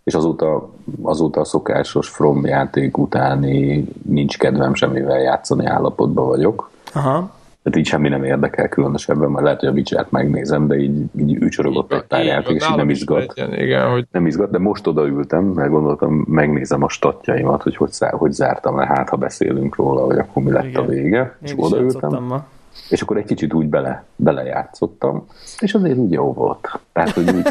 és azóta, azóta a szokásos From játék utáni nincs kedvem semmivel játszani állapotban vagyok. Aha. Tehát így semmi nem érdekel különösebben, mert lehet, hogy a witcher megnézem, de így, így ücsörögött a tárjáték, és így nem izgat. Legyen, igen, hogy... Nem izgat, de most odaültem, mert gondoltam, megnézem a statjaimat, hogy hogy, szár, hogy zártam le, hát ha beszélünk róla, hogy akkor mi lett igen. a vége. És Én odaültem. Ma. És akkor egy kicsit úgy bele, belejátszottam, és azért úgy jó volt. Tehát, hogy úgy,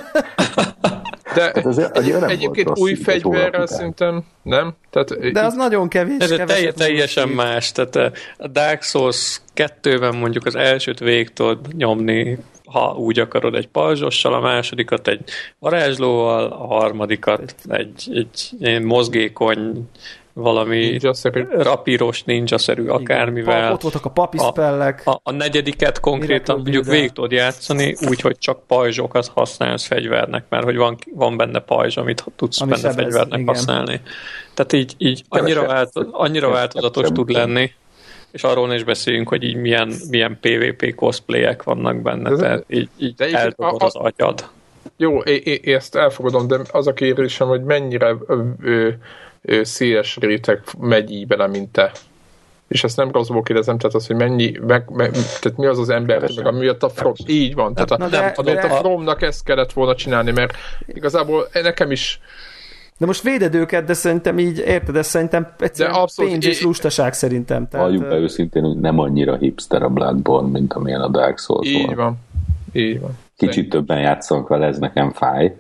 De az, egy, egyébként új fegyverrel szerintem nem. Tehát, De az itt... nagyon kevés. Ez telj, teljesen más. Tehát a Dark Souls 2-ben mondjuk az elsőt végig tudod nyomni ha úgy akarod, egy pajzsossal, a másodikat egy varázslóval, a harmadikat egy, egy, egy mozgékony valami ninja-szerű. rapíros, ninja-szerű akármivel. Ott voltak a papiszpellek. A, a, a negyediket konkrétan mondjuk végig tudod játszani, úgyhogy csak pajzsokat használsz fegyvernek, mert hogy van, van benne pajzs, amit tudsz Ami benne fegyvernek igen. használni. Tehát így, így annyira, változ, annyira változatos tud lenni és arról is beszéljünk, hogy így milyen, milyen PvP cosplayek vannak benne, tehát így, így eldobod az agyad. Jó, én, én ezt elfogadom, de az a kérdésem, hogy mennyire ö, ö, széles réteg megy így bele, mint te. És ezt nem rosszból kérdezem, tehát az, hogy mennyi, meg, meg, tehát mi az az ember, meg amiatt a From, így van, tehát a, de, de, de, a Fromnak ezt kellett volna csinálni, mert igazából nekem is de most véded őket, de szerintem így, érted, ez szerintem egyszerűen pénz és lustaság szerintem. Tehát, Valljuk be őszintén, hogy nem annyira hipster a Bloodborne, mint amilyen a Dark Souls Így van. Így van. Kicsit többen játszanak vele, ez nekem fáj,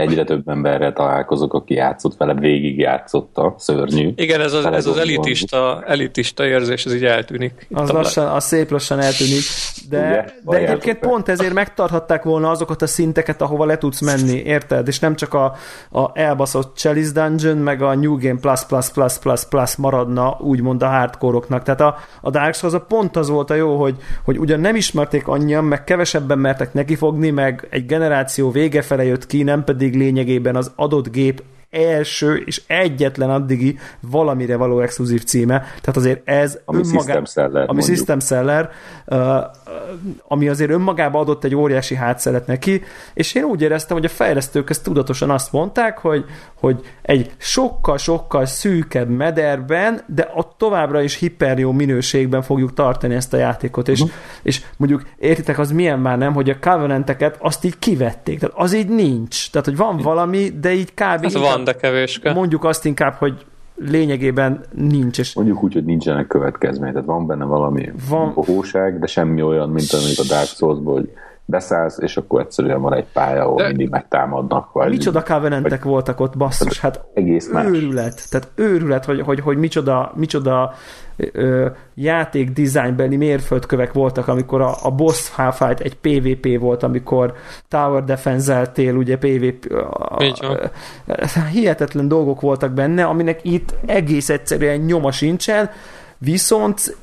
egyre több emberrel találkozok, aki játszott vele, végig játszotta, szörnyű. Igen, ez az, ez az elitista, elitista érzés, ez így eltűnik. Az, lassan, az szép lassan eltűnik, de, de egyébként pont ezért megtarthatták volna azokat a szinteket, ahova le tudsz menni, érted? És nem csak a, a elbaszott Chalice Dungeon, meg a New Game Plus Plus Plus Plus Plus maradna, úgymond a hardcore-oknak. Tehát a, a Dark Souls a pont az volt a jó, hogy, hogy ugyan nem ismerték annyian, meg kevesebben mertek nekifogni, meg egy generáció vége fele jött ki, nem pedig pedig lényegében az adott gép első és egyetlen addigi valamire való exkluzív címe. Tehát azért ez ami önmagá... system seller, ami mondjuk. system seller, uh, ami azért önmagában adott egy óriási hátszeret neki, és én úgy éreztem, hogy a fejlesztők ezt tudatosan azt mondták, hogy, hogy egy sokkal-sokkal szűkebb mederben, de ott továbbra is hiperjó minőségben fogjuk tartani ezt a játékot, és, uh-huh. és mondjuk értitek, az milyen már nem, hogy a covenanteket azt így kivették, tehát az így nincs, tehát hogy van valami, de így kb. Ez van, de kevéske. Mondjuk azt inkább, hogy lényegében nincs. És Mondjuk úgy, hogy nincsenek következmény, tehát van benne valami van... bohóság, de semmi olyan, mint amik a Dark souls hogy beszállsz, és akkor egyszerűen van egy pálya, ahol De... mindig megtámadnak. Vagy, micsoda covenantek vagy... voltak ott, basszus, hát egész őrület, más. tehát őrület, hogy, hogy, hogy micsoda, micsoda játék designbeli mérföldkövek voltak, amikor a, a boss half egy PvP volt, amikor tower defense ugye PvP a, a, a, hihetetlen dolgok voltak benne, aminek itt egész egyszerűen nyoma sincsen, viszont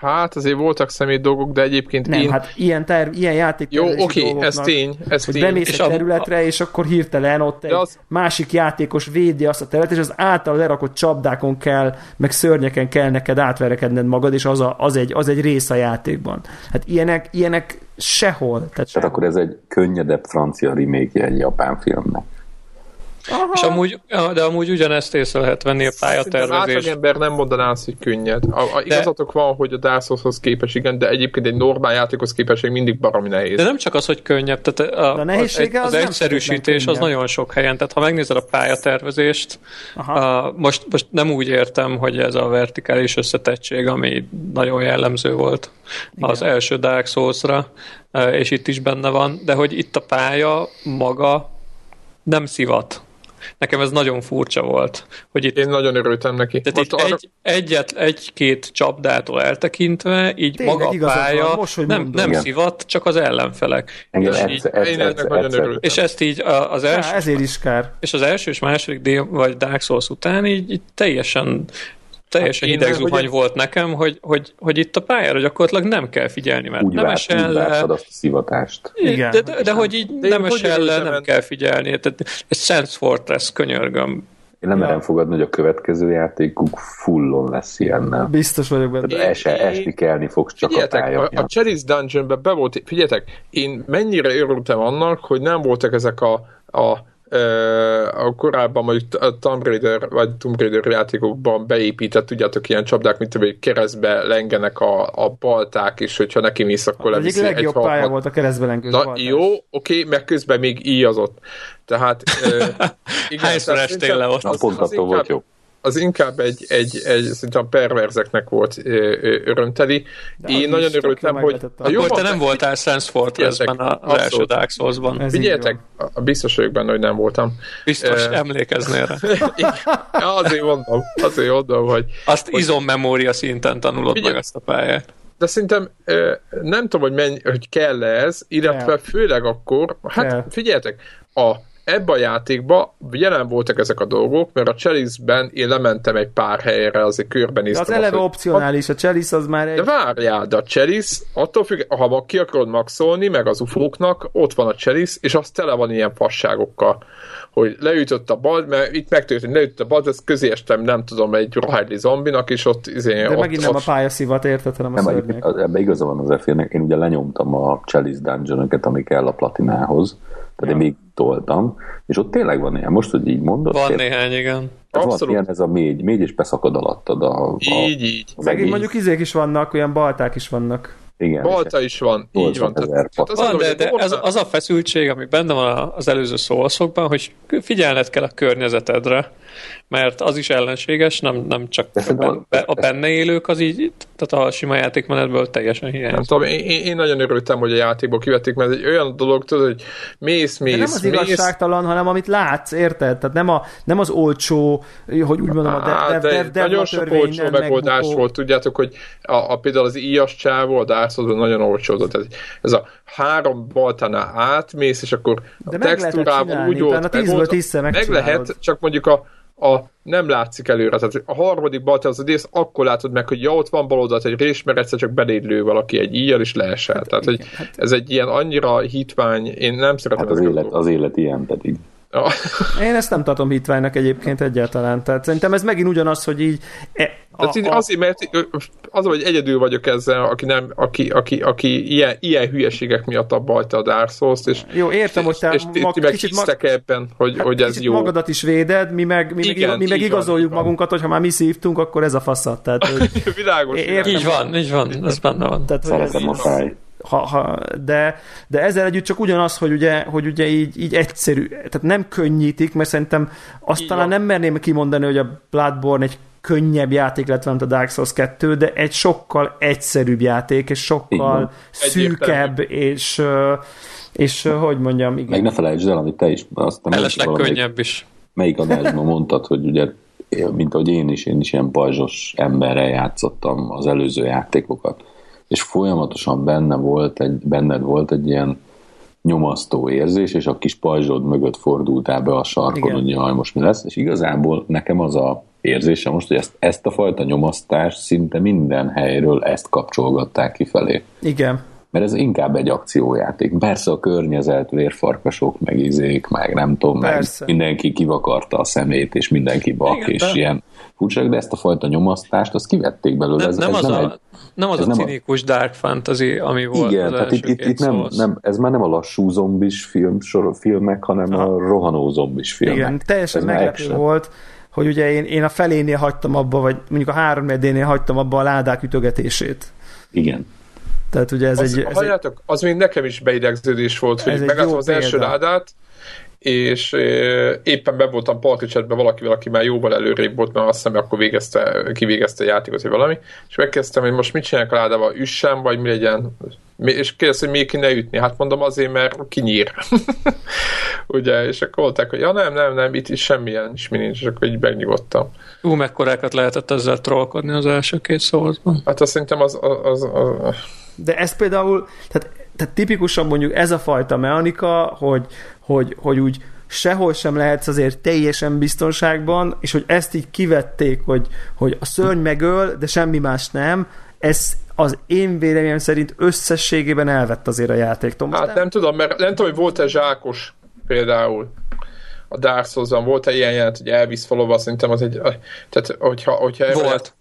Hát azért voltak szemét dolgok, de egyébként nem, én... hát ilyen, terv, ilyen játék Jó, oké, okay, ez tény, ez hogy tény. bemész és egy területre, a... és akkor hirtelen ott egy az... másik játékos védi azt a területet, és az által lerakott csapdákon kell, meg szörnyeken kell neked átverekedned magad, és az, a, az, egy, az egy rész a játékban. Hát ilyenek, ilyenek sehol. Tehát, tehát sehol. akkor ez egy könnyedebb francia remake egy japán filmnek. Aha. És amúgy, de amúgy ugyanezt észre lehet venni a pályatervezés. Az ember nem mondaná azt, hogy könnyed. A, a, de, igazatok van, hogy a Dark képes, igen, de egyébként egy normál játékos képes mindig baromi nehéz. De nem csak az, hogy könnyebb, tehát a, a nehézsége az, az, az egyszerűsítés az nagyon sok helyen, tehát ha megnézed a pályatervezést, a, most, most nem úgy értem, hogy ez a vertikális összetettség, ami nagyon jellemző volt igen. az első Dark Souls-ra, és itt is benne van, de hogy itt a pálya maga nem szivat. Nekem ez nagyon furcsa volt. Hogy itt, Én nagyon örültem neki. Tehát itt arra... egy, egyet, egy-két csapdától eltekintve, így Tényleg, maga a pálya van, most, nem, nem szivat, csak az ellenfelek. Engem és, így, egyszer, én egyszer, nagyon örültem. És ezt így az első... Há, ezért is kár. És az első és második dél, vagy Dark Souls után így, így teljesen teljesen hát hideg zuhany hogy... volt nekem, hogy, hogy, hogy itt a pályára gyakorlatilag nem kell figyelni, mert úgy nem várt, esel le. azt a szivatást. Igen. De, de, de hogy így de nem esel le, nem kell figyelni. Tehát egy Sense Fortress könyörgöm. Én nem ja. merem fogadni, hogy a következő játékuk fullon lesz ilyennel. Biztos vagyok benne. Tehát es, esti kelni fogsz csak figyeljetek, a pálya. A, a Chalice Dungeonben be volt, figyeljetek, én mennyire örültem annak, hogy nem voltak ezek a, a a korábban mondjuk a Tomb Raider vagy Tomb Raider játékokban beépített, tudjátok, ilyen csapdák, mint hogy keresztbe lengenek a, a balták, és hogyha neki mész, akkor leviszi egy legjobb pálya volt a keresztbe lengő Na baltás. jó, oké, meg közben még íjazott. Tehát igen, Hányszor estél le ott? Az, pont az, az volt jó az inkább egy, egy, egy szerintem perverzeknek volt örömteli. De Én nagyon örültem, hogy... Akkor te nem voltál Sense Fortress-ben az első Dark Souls-ban. Figyeljetek, biztos vagyok benne, hogy nem voltam. Biztos, uh, emlékeznél rá. azért mondom, azért mondom, hogy... Azt hogy, izommemória szinten tanulod figyelj, meg ezt a pályát. De szerintem nem tudom, hogy, mennyi, hogy kell ez, illetve főleg akkor, hát figyeljetek, a ebbe a játékba jelen voltak ezek a dolgok, mert a Chalice-ben én lementem egy pár helyre, azért körbenéztem. De az eleve opcionális, a Chalice az már egy... De várjál, de a Chalice, attól függ, ha ki akarod maxolni, meg az ufóknak, ott van a Chalice, és az tele van ilyen fasságokkal hogy leütött a bal, mert itt megtörtént, leütött a bal, ez közé estem, nem tudom, egy rohádli zombinak, és ott izé, De ott, megint nem ott... a pályaszivat, érted, hanem a nem, Ebbe igaza van az f én ugye lenyomtam a Chalice dungeon ami kell a platinához, Tehát ja. én még toltam, és ott tényleg van ilyen, most, hogy így mondod. Van néhány, igen. Tehát Abszolút. van ilyen ez a mégy, mégy és beszakad alattad a, a Így, így. Megint mondjuk izék is vannak, olyan balták is vannak. Igen. Balta is van, így van. Tehát, tehát az van, de, de ez, az a feszültség, ami benne van az előző szószokban, hogy figyelned kell a környezetedre, mert az is ellenséges, nem, nem csak a, benne, a benne élők, az így, tehát a sima játékmenetből teljesen hiányzik. Nem tudom, én, én nagyon örültem, hogy a játékból kivették, mert egy olyan dolog, tudod, hogy mész, mész, De nem az mész. igazságtalan, hanem amit látsz, érted? Tehát nem, a, nem az olcsó, hogy úgy mondom, a dev, dev, dev, dev Nagyon sok olcsó megoldás megbukó. volt, tudjátok, hogy a, a például az íjas csávó, a Dark nagyon olcsó, tehát ez a három baltánál átmész, és akkor De a textúrával úgy old, meg, meg lehet, csak mondjuk a a nem látszik előre. Tehát a harmadik bal az rész, akkor látod meg, hogy ja, ott van bal oldalt egy rés, mert egyszer csak beléd lő valaki egy íjjel, és leesel. Hát, Tehát, hogy hát... ez egy ilyen annyira hitvány, én nem szeretem hát az, élet, az élet ilyen pedig. Én ezt nem tartom hitványnak egyébként egyáltalán. Tehát szerintem ez megint ugyanaz, hogy így... E, a, a... Azért, mert az, hogy egyedül vagyok ezzel, aki, nem, aki, aki, aki ilyen, ilyen hülyeségek miatt abba hagyta a Dark Souls-t, és, jó, értem, hogy te és, és mag, ti meg kicsit mag... ebben, hogy, hát hogy ez jó. magadat is véded, mi meg, mi Igen, meg, mi meg igazoljuk van, magunkat, hogy ha már mi szívtunk, akkor ez a faszat. Tehát, hogy Világos. Értem, így van, így van, ez benne van. Tehát, Szeretem a fáj ha, ha, de, de ezzel együtt csak ugyanaz, hogy ugye, hogy ugye így, így egyszerű, tehát nem könnyítik, mert szerintem azt így talán van. nem merném kimondani, hogy a Bloodborne egy könnyebb játék lett, mint a Dark Souls 2, de egy sokkal egyszerűbb játék, és sokkal szűkebb, és, és hogy mondjam, igen. Meg ne felejtsd el, amit te is azt nem könnyebb is. Melyik adásban mondtad, hogy ugye mint ahogy én is, én is ilyen pajzsos emberrel játszottam az előző játékokat és folyamatosan benne volt egy, benned volt egy ilyen nyomasztó érzés, és a kis pajzsod mögött fordultál be a sarkon, hogy jaj, most mi lesz, és igazából nekem az a érzése most, hogy ezt, ezt a fajta nyomasztást szinte minden helyről ezt kapcsolgatták kifelé. Igen mert ez inkább egy akciójáték. Persze a környezet, vérfarkasok, meg izék, meg nem tudom, meg mindenki kivakarta a szemét, és mindenki bak, Igen, és de... ilyen furcsak, de ezt a fajta nyomasztást, azt kivették belőle. Nem, ez, nem, ez az nem, a, egy, nem az ez a cinikus a... dark fantasy, ami volt Igen, tehát itt, itt, itt nem, nem, ez már nem a lassú zombis film, sor, filmek, hanem Aha. a rohanó zombis filmek. Igen, teljesen meglepő volt, hogy ugye én, én a felénél hagytam abba, vagy mondjuk a három nél hagytam abba a ládák ütögetését. Igen. Tehát ugye ez az, egy... Ez halljátok, egy, az még nekem is beidegződés volt, hogy megálltam az első ládát, és éppen be voltam particsetben valakivel, aki már jóval előrébb volt, mert azt hiszem, akkor végezte, kivégezte a játékot, vagy valami, és megkezdtem, hogy most mit csinálják a ládával, üssem, vagy mi legyen, és kérdezte, hogy miért ne ütni, hát mondom azért, mert kinyír. Ugye, és akkor voltak, hogy ja nem, nem, nem, itt is semmilyen is mi nincs, és akkor így megnyugodtam. Ú, mekkorákat lehetett ezzel trollkodni az első két szózban. Hát azt szerintem az, az, az, az... De ez például, tehát tehát tipikusan mondjuk ez a fajta mechanika, hogy, hogy, hogy úgy sehol sem lehetsz azért teljesen biztonságban, és hogy ezt így kivették, hogy, hogy a szörny megöl, de semmi más nem, ez az én véleményem szerint összességében elvett azért a játék. Tom, hát nem? nem tudom, mert nem tudom, hogy volt-e zsákos például a Dark souls volt-e ilyen jelent, hogy elvisz valóban, szerintem az egy, tehát hogyha, hogyha volt.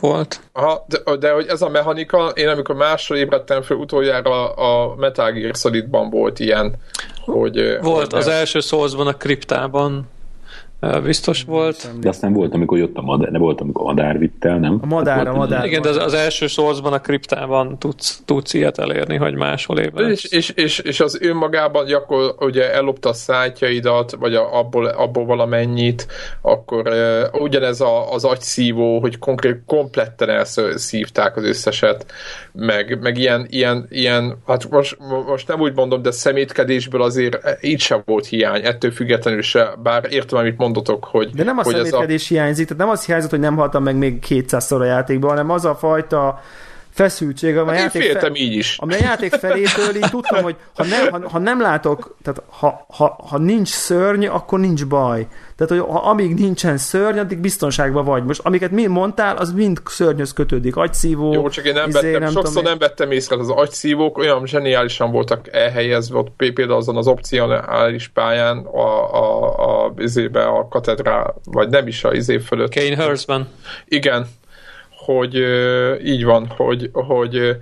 Volt. Aha, de, de hogy ez a mechanika, én amikor másról ébredtem fel utoljára a Metal Gear Solidban volt ilyen, hogy... Volt, hogy az első szózban a kriptában biztos volt. De aztán volt, amikor jött a madár, ne volt, amikor a madár vitt el, nem? A madár, a madár. Igen, de az, az első source a kriptában tudsz, tudsz ilyet elérni, hogy máshol éve. És, és, és, és, az önmagában, akkor ugye ellopta a szájtjaidat, vagy a, abból, abból valamennyit, akkor uh, ugyanez a, az agyszívó, hogy konkrét, kompletten elszívták az összeset, meg, meg ilyen, ilyen, ilyen, hát most, most nem úgy mondom, de szemétkedésből azért így sem volt hiány, ettől függetlenül se, bár értem, amit mond mondotok, hogy... De nem a hogy szemétkedés a... hiányzik, tehát nem az hiányzott, hogy nem haltam meg még 200-szor a játékban, hanem az a fajta feszültség, amely hát játék, fe... így is. Ami a játék felétől így tudtam, hogy ha nem, ha, ha nem látok, tehát ha, ha, ha nincs szörny, akkor nincs baj. Tehát, hogy ha, amíg nincsen szörny, addig biztonságban vagy. Most amiket mi mondtál, az mind szörnyhöz kötődik. Agyszívó. Jó, csak én nem izé, vettem, nem sokszor tudom, nem vettem észre, az agyszívók olyan zseniálisan voltak elhelyezve, ott például azon az opcionális pályán a, a, a, izébe, a katedrál, vagy nem is a izé fölött. Kane Hurstben. Igen, hogy így van, hogy, hogy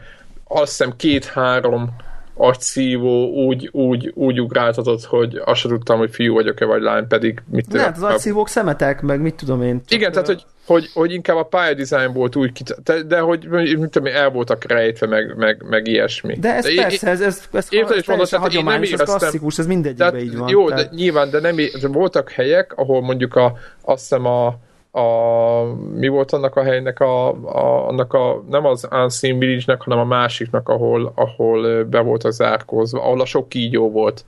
azt hiszem két-három agyszívó úgy, úgy, úgy ugráltatott, hogy azt sem tudtam, hogy fiú vagyok-e vagy lány, pedig mit tudom. Hát az agyszívók szemetek, meg mit tudom én. Igen, tehát hogy, hogy, hogy inkább a pályadizájn volt úgy, de, de hogy mit tudom én, el voltak rejtve, meg, meg, meg ilyesmi. De ez de persze, ez, ez, ez, érted, és mondod, tehát én nem éreztem, ez klasszikus, ez mindegyikben így van. Jó, tehát... de nyilván, de nem, de voltak helyek, ahol mondjuk a, azt hiszem a, a, mi volt annak a helynek a, a, annak a, nem az Unseen Village-nek, hanem a másiknak, ahol, ahol be volt az zárkózva, ahol a sok kígyó volt.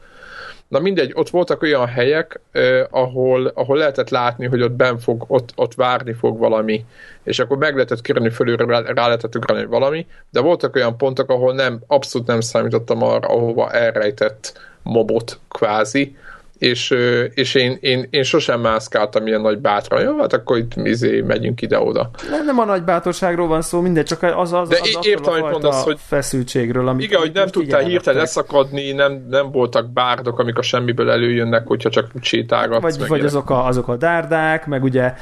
Na mindegy, ott voltak olyan helyek, eh, ahol, ahol lehetett látni, hogy ott ben fog, ott, ott várni fog valami, és akkor meg lehetett kérni fölülre, rá, rá lehetett ugrani valami, de voltak olyan pontok, ahol nem, abszolút nem számítottam arra, ahova elrejtett mobot kvázi, és, és én, én, én sosem mászkáltam ilyen nagy bátran. Jó, hát akkor itt izé, megyünk ide-oda. Nem, nem a nagy bátorságról van szó, mindegy, csak az az, De az, az értem, hogy mondasz, hogy feszültségről. Amit igen, hogy nem tudtál hirtelen leszakadni, nem, nem voltak bárdok, amik a semmiből előjönnek, hogyha csak sétálgatsz. Vagy, vagy azok, a, azok a dárdák, meg ugye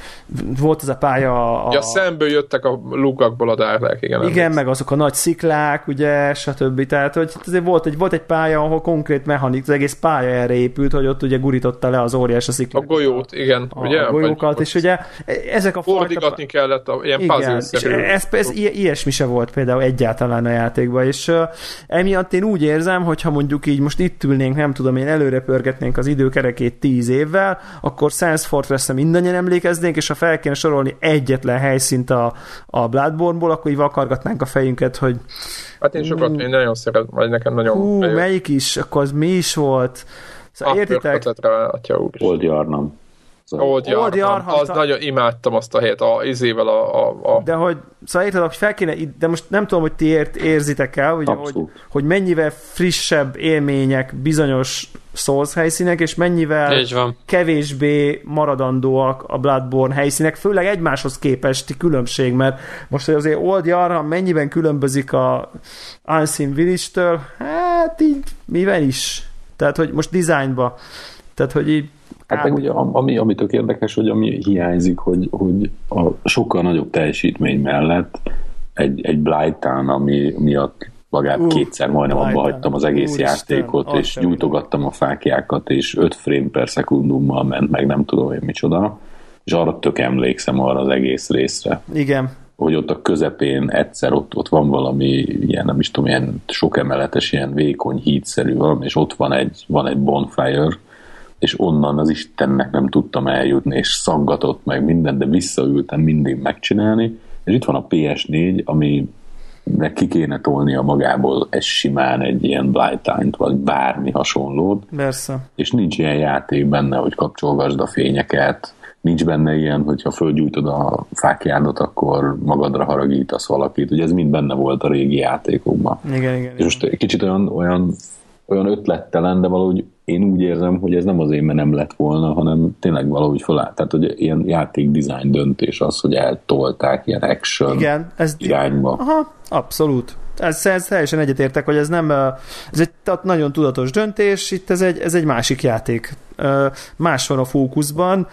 volt az a pálya... A... Ja, szemből jöttek a lukakból a dárdák, igen. Igen, meg azok a nagy sziklák, ugye, stb. Tehát, hogy azért volt egy, volt egy pálya, ahol konkrét mechanik, az egész pálya erre épült, hogy ott ugye gurította le az óriás a sziklát. A golyót, igen. A, ugye? A golyókat, és ugye ezek a fajta... kellett a ilyen igen, és ez, ez, ilyesmi se volt például egyáltalán a játékban, és uh, emiatt én úgy érzem, hogy ha mondjuk így most itt ülnénk, nem tudom én, előre pörgetnénk az időkerekét tíz évvel, akkor Sans Fortress-re mindannyian emlékeznénk, és ha fel kéne sorolni egyetlen helyszínt a, a Bloodborne-ból, akkor így vakargatnánk a fejünket, hogy Hát én sokat, én nagyon szeretem, vagy nekem nagyon... Hú, melyik is? Akkor az mi is volt? Szóval értitek? Atya úr. Old Yarnam. Szóval Old Yarnam. Old Yarnam. Az nagyon imádtam azt a helyet, a izével a, a, a... De hogy, szóval érted, hogy fel kéne, de most nem tudom, hogy ti ért, érzitek el, ugye, hogy, hogy mennyivel frissebb élmények bizonyos Souls helyszínek, és mennyivel kevésbé maradandóak a Bloodborne helyszínek, főleg egymáshoz képesti különbség, mert most azért Old Yarnam mennyiben különbözik a Unseen Village-től, hát így mivel is tehát, hogy most dizájnba, tehát, hogy így Hát meg ugye, ami, ami tök érdekes, hogy ami hiányzik, hogy, hogy a sokkal nagyobb teljesítmény mellett egy, egy Blight-tán, ami miatt magát uh, kétszer majdnem abba hagytam az egész Úristen, játékot, és gyújtogattam a fákjákat, és 5 frame per szekundummal ment, meg nem tudom én micsoda, és arra tök emlékszem arra az egész részre. Igen hogy ott a közepén egyszer ott, ott van valami ilyen, nem is tudom, ilyen sok emeletes, ilyen vékony hídszerű valami, és ott van egy, van egy bonfire, és onnan az Istennek nem tudtam eljutni, és szaggatott meg minden, de visszaültem mindig megcsinálni, és itt van a PS4, ami ki kéne tolnia magából egy simán egy ilyen Blight vagy bármi hasonlót. Persze. És nincs ilyen játék benne, hogy kapcsolgasd a fényeket, nincs benne ilyen, hogyha fölgyújtod a fákjádat, akkor magadra haragítasz valakit. Ugye ez mind benne volt a régi játékokban. Igen, igen. És most egy kicsit olyan, olyan, olyan ötlettelen, de valahogy én úgy érzem, hogy ez nem azért, mert nem lett volna, hanem tényleg valahogy felállt. Tehát, hogy ilyen játék design döntés az, hogy eltolták ilyen action Igen, ez irányba. Aha, abszolút ez, ez teljesen egyetértek, hogy ez nem, ez egy nagyon tudatos döntés, itt ez egy, ez egy másik játék. Más van a fókuszban,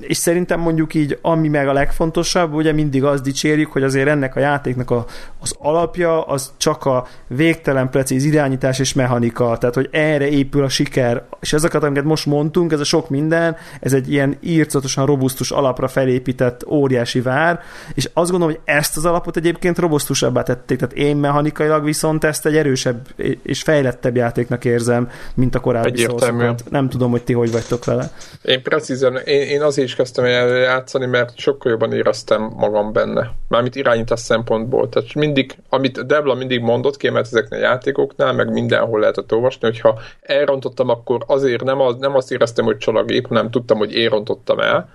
és szerintem mondjuk így, ami meg a legfontosabb, ugye mindig azt dicsérjük, hogy azért ennek a játéknak a, az alapja az csak a végtelen precíz irányítás és mechanika, tehát hogy erre épül a siker, és ezeket, amiket most mondtunk, ez a sok minden, ez egy ilyen írtozatosan robusztus alapra felépített óriási vár, és azt gondolom, hogy ezt az alapot egyébként robusztusabbá tették, tehát én mechanikailag viszont ezt egy erősebb és fejlettebb játéknak érzem, mint a korábbi szószokat. Nem tudom, hogy ti hogy vagytok vele. Én precízen, én, én azért is kezdtem el játszani, mert sokkal jobban éreztem magam benne. Mármint irányítás szempontból. Tehát mindig, amit Debla mindig mondott, kiemelt ezeknél a játékoknál, meg mindenhol lehetett olvasni, hogyha elrontottam, akkor azért nem, az, nem azt éreztem, hogy csalagép, hanem tudtam, hogy én rontottam el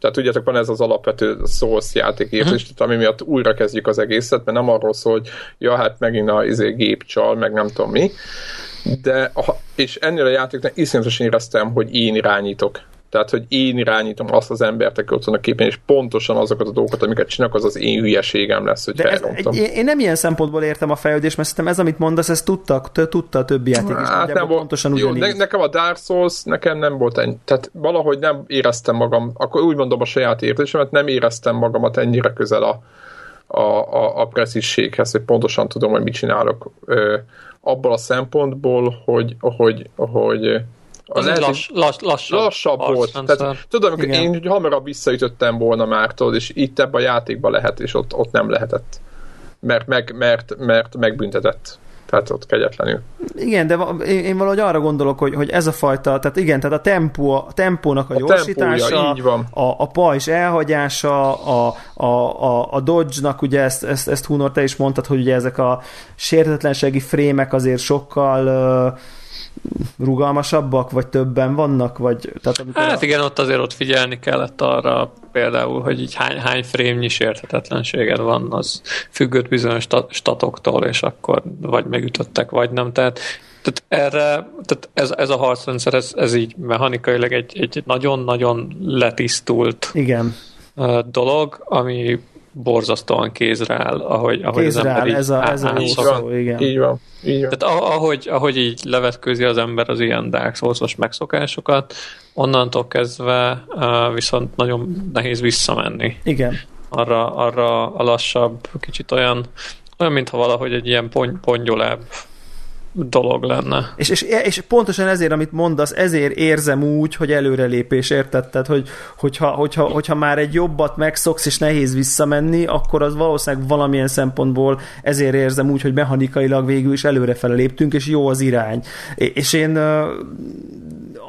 tehát tudjátok, van ez az alapvető Souls játékértés, hmm. ami miatt újra kezdjük az egészet, mert nem arról szól, hogy ja, hát megint a izé, gép csal, meg nem tudom mi, de és ennél a játéknál iszonyatosan éreztem, hogy én irányítok. Tehát, hogy én irányítom azt az embert, aki ott van a képen, és pontosan azokat a dolgokat, amiket csinálok, az az én hülyeségem lesz, hogy De ez, Én nem ilyen szempontból értem a fejlődést, mert szerintem ez, amit mondasz, ez tudta, tudta a többi játék is. Hát nem pontosan jó, ne, nekem a Dark Souls, nekem nem volt ennyi. Tehát valahogy nem éreztem magam, akkor úgy mondom a saját értésemet, nem éreztem magamat ennyire közel a, a, a, a hogy pontosan tudom, hogy mit csinálok ö, abból a szempontból, hogy, hogy, hogy az lehet, lass, lass, lassabb, lassabb volt. Tehát, tudom, amikor én hamarabb visszaütöttem volna már, tudod, és itt ebben a játékban lehet, és ott, ott nem lehetett. Mert, meg, mert, mert megbüntetett tehát ott kegyetlenül. Igen, de én, valahogy arra gondolok, hogy, hogy ez a fajta, tehát igen, tehát a, tempó, a tempónak a, a gyorsítása, tempója, így van. A, a pajzs elhagyása, a, a, a, a Dodge-nak, ugye ezt, ezt, ezt Hunor, te is mondtad, hogy ugye ezek a sértetlenségi frémek azért sokkal uh, rugalmasabbak, vagy többen vannak? Vagy, tehát amikor hát a... igen, ott azért ott figyelni kellett arra például, hogy így hány, hány frémnyi sérthetetlenséged van, az függött bizonyos statoktól, és akkor vagy megütöttek, vagy nem. Tehát tehát erre, tehát ez, ez a harcrendszer, ez, ez így mechanikailag egy, egy nagyon-nagyon letisztult Igen. dolog, ami borzasztóan kézre áll, ahogy, ahogy kézre az ember áll, ez a, ez a jó szó, igen. Így van. Így van. Tehát ahogy, ahogy így levetközi az ember az ilyen Dark souls megszokásokat, onnantól kezdve uh, viszont nagyon nehéz visszamenni. Igen. Arra, arra a lassabb, kicsit olyan, olyan mintha valahogy egy ilyen pony, pongyolább dolog lenne. És, és, és pontosan ezért, amit mondasz, ezért érzem úgy, hogy előrelépés, érted? Tehát, hogy, hogyha, hogyha, hogyha már egy jobbat megszoksz, és nehéz visszamenni, akkor az valószínűleg valamilyen szempontból ezért érzem úgy, hogy mechanikailag végül is előrefele léptünk, és jó az irány. És én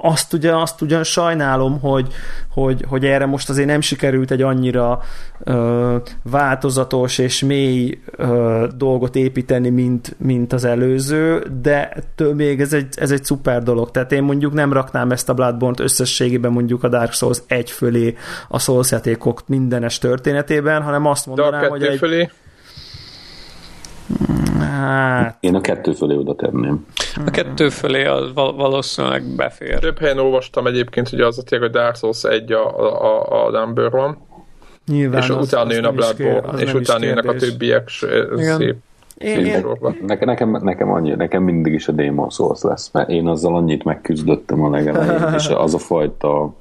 azt ugyan, azt ugyan sajnálom, hogy, hogy, hogy erre most azért nem sikerült egy annyira ö, változatos és mély ö, dolgot építeni, mint, mint az előző, de től még ez egy, ez egy szuper dolog. Tehát én mondjuk nem raknám ezt a Bloodborne-t összességében mondjuk a Dark Souls egy fölé a Souls játékok mindenes történetében, hanem azt mondanám, hogy egy... fölé? Hát... Én a kettő fölé oda tenném. A kettő fölé az valószínűleg befér. Több helyen olvastam egyébként, hogy az a tényleg, hogy Dark Souls egy a, a, a number van. Nyilván és az, utána az jön a Bloodborne, és utána jönnek a többiek szép én, én... Nekem, nekem, nekem, annyi, nekem mindig is a Demon Souls lesz, mert én azzal annyit megküzdöttem a legelején, és az a fajta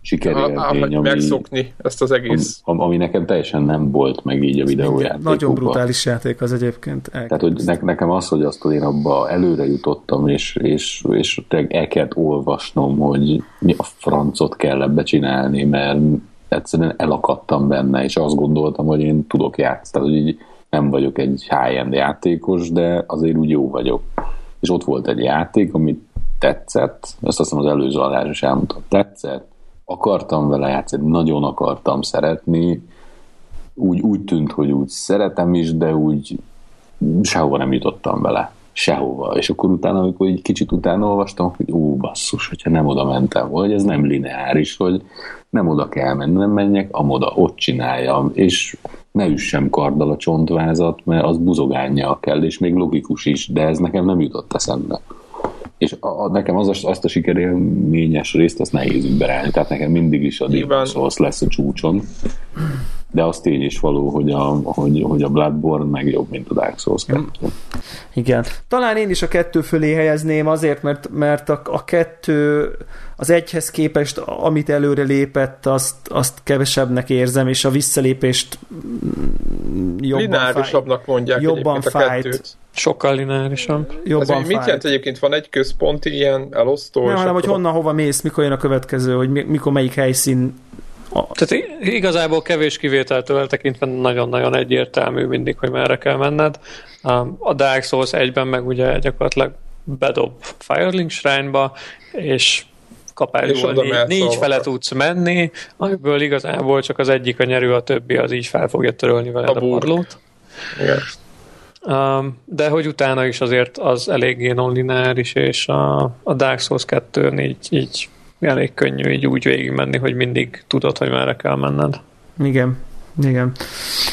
sikerélmény, ami, megszokni ezt az egész. Ami, ami nekem teljesen nem volt meg így a videójátékokban. Nagyon brutális játék az egyébként. Tehát, hogy ne, nekem az, hogy azt, hogy én abba előre jutottam, és, és, és el kellett olvasnom, hogy mi a francot kell ebbe csinálni, mert egyszerűen elakadtam benne, és azt gondoltam, hogy én tudok játszani. Tehát, hogy így nem vagyok egy high-end játékos, de azért úgy jó vagyok. És ott volt egy játék, amit tetszett, ezt azt hiszem az előző adás is elmondtam, tetszett, akartam vele játszani, nagyon akartam szeretni, úgy, úgy tűnt, hogy úgy szeretem is, de úgy sehova nem jutottam vele. Sehova. És akkor utána, amikor egy kicsit utána olvastam, hogy ú, basszus, hogyha nem oda mentem, vagy ez nem lineáris, hogy nem oda kell menni, nem menjek, amoda, ott csináljam, és ne üssem karddal a csontvázat, mert az buzogánja kell, és még logikus is, de ez nekem nem jutott eszembe és a, a, nekem az, azt a sikerélményes részt, azt nehéz überelni, tehát nekem mindig is a Demon Souls lesz a csúcson, de az tény is való, hogy a, hogy, hogy a Bloodborne meg jobb, mint a Dark Souls 2. Igen. Talán én is a kettő fölé helyezném azért, mert, mert a, a kettő az egyhez képest, amit előre lépett, azt, azt kevesebbnek érzem, és a visszalépést jobban Lineárisabbnak mondják jobban fájt. Sokkal lineárisabb. Jobban Ez mit jelent egyébként? Van egy központi ilyen elosztó? Nem, hanem hogy honnan, hova mész, mikor jön a következő, hogy mikor melyik helyszín a... Tehát igazából kevés kivételtől eltekintve nagyon-nagyon egyértelmű mindig, hogy merre kell menned. A Dark Souls egyben meg ugye gyakorlatilag bedob Firelink shrine és kapásból négy, négy fele tudsz menni, amiből igazából csak az egyik a nyerő, a többi az így fel fogja törölni veled a, a padlót. Igen. Um, de hogy utána is azért az eléggé non-lineáris, és a, a Dark Souls 2 így, így elég könnyű így úgy végigmenni, hogy mindig tudod, hogy merre kell menned. Igen, igen.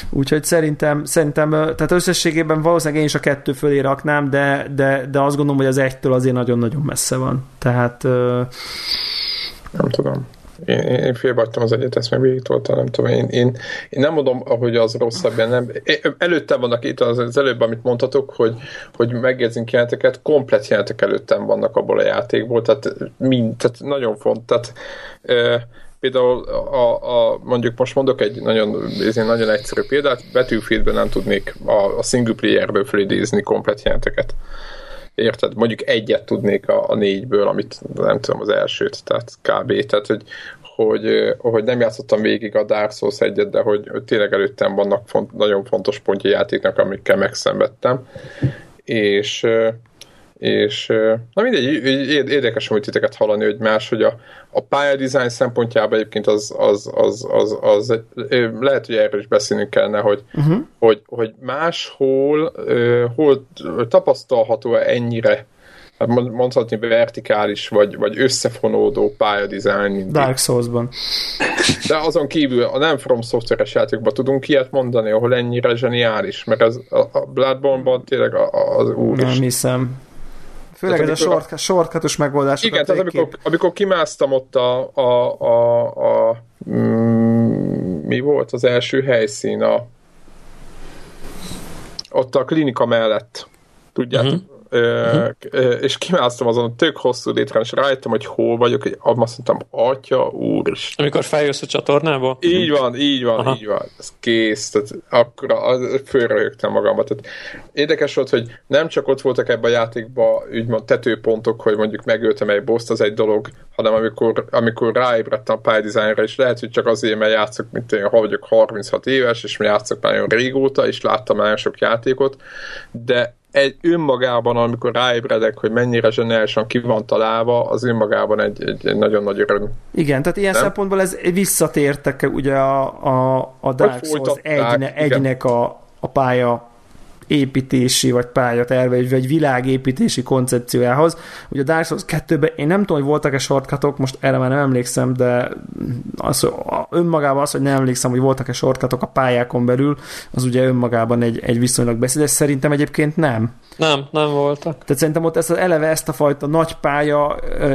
Úgyhogy szerintem, szerintem tehát összességében valószínűleg én is a kettő fölé raknám, de, de, de azt gondolom, hogy az egytől azért nagyon-nagyon messze van. Tehát... Nem tudom. Én, én félbeadtam az egyet, ezt meg végig toltam, nem tudom. Én, én, én nem mondom, hogy az rosszabb, nem. Én, előttem vannak itt az, az előbb, amit mondhatok, hogy, hogy megjegyzünk jelenteket, komplet jelentek előttem vannak abból a játékból, tehát mind, tehát nagyon font, tehát például a, a, mondjuk most mondok egy nagyon, egy nagyon egyszerű példát, Battlefieldben nem tudnék a, a single playerből felidézni komplet jelenteket. Érted? Mondjuk egyet tudnék a, a négyből, amit nem tudom, az elsőt, tehát kb. Tehát, hogy, hogy, hogy nem játszottam végig a Dark Souls egyet, de hogy, hogy tényleg előttem vannak font, nagyon fontos pontja játéknak, amikkel megszenvedtem. És és na mindegy, érdekes hogy titeket hallani, hogy más, hogy a, a pályadizájn szempontjában egyébként az, az, az, az, az, az lehet, hogy erről is beszélni kellene, hogy, uh-huh. hogy, hogy máshol hol tapasztalható ennyire hát mondhatni vertikális, vagy, vagy összefonódó pályadizájn. Dark Souls-ban. De azon kívül a nem From Software-es játékban tudunk ilyet mondani, ahol ennyire zseniális, mert ez a, a Bloodborne-ban tényleg az úr Nem hiszem. Főleg ez a short, shortcutos megoldás. Igen, tehát amikor, amikor kimásztam ott a, a, a, a mm, mi volt az első helyszín a ott a klinika mellett tudjátok, uh-huh uh-huh. és kimásztam azon tök hosszú létrán, és rájöttem, hogy hol vagyok, és azt mondtam, atya úr. Amikor feljössz a csatornába? Így van, így van, Aha. így van. Ez kész. Tehát akkor fölröhögtem magamban. Tehát érdekes volt, hogy nem csak ott voltak ebben a játékban úgymond tetőpontok, hogy mondjuk megöltem egy boszt, az egy dolog, hanem amikor, amikor ráébredtem a pályadizájnra, és lehet, hogy csak azért, mert játszok, mint én, ha vagyok 36 éves, és játszok már nagyon régóta, és láttam nagyon sok játékot, de egy önmagában, amikor ráébredek, hogy mennyire zseniálisan ki van találva, az önmagában egy, egy, egy nagyon nagy öröm. Igen, tehát ilyen Nem? szempontból ez visszatértek ugye a, a, a Dark Souls egyne, egynek a, a pálya építési vagy pályaterve, vagy világépítési koncepciójához. Ugye a Dark Souls 2-ben én nem tudom, hogy voltak-e shortcutok, most erre már nem emlékszem, de az, önmagában az, hogy nem emlékszem, hogy voltak-e shortcutok a pályákon belül, az ugye önmagában egy, egy viszonylag beszédes. Szerintem egyébként nem. Nem, nem voltak. Tehát szerintem ott ezt, eleve ezt a fajta nagy pálya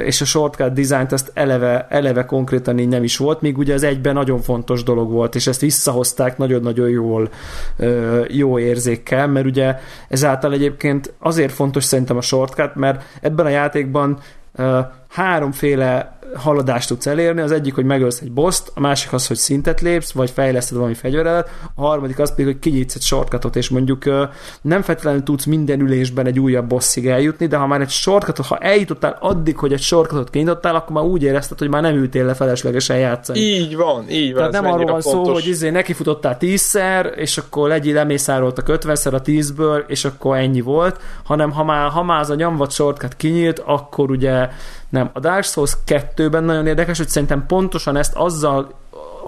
és a shortcut dizájnt ezt eleve, eleve konkrétan így nem is volt, míg ugye az egyben nagyon fontos dolog volt, és ezt visszahozták nagyon-nagyon jól, jó érzékkel, mert ugye ezáltal egyébként azért fontos szerintem a shortcut, mert ebben a játékban háromféle haladást tudsz elérni. Az egyik, hogy megölsz egy boszt, a másik az, hogy szintet lépsz, vagy fejleszted valami fegyveredet, a harmadik az pedig, hogy kinyitsz egy shortcutot, és mondjuk nem feltétlenül tudsz minden ülésben egy újabb bosszig eljutni, de ha már egy shortcutot, ha eljutottál addig, hogy egy shortcutot kinyitottál, akkor már úgy érezted, hogy már nem ültél le feleslegesen játszani. Így van, így van. Tehát nem arról van szó, hogy izé nekifutottál tízszer, és akkor legyél lemészároltak ötvenszer a tízből, és akkor ennyi volt, hanem ha már, ha már az a nyomvat shortcut kinyílt, akkor ugye nem. A Dark Souls 2-ben nagyon érdekes, hogy szerintem pontosan ezt azzal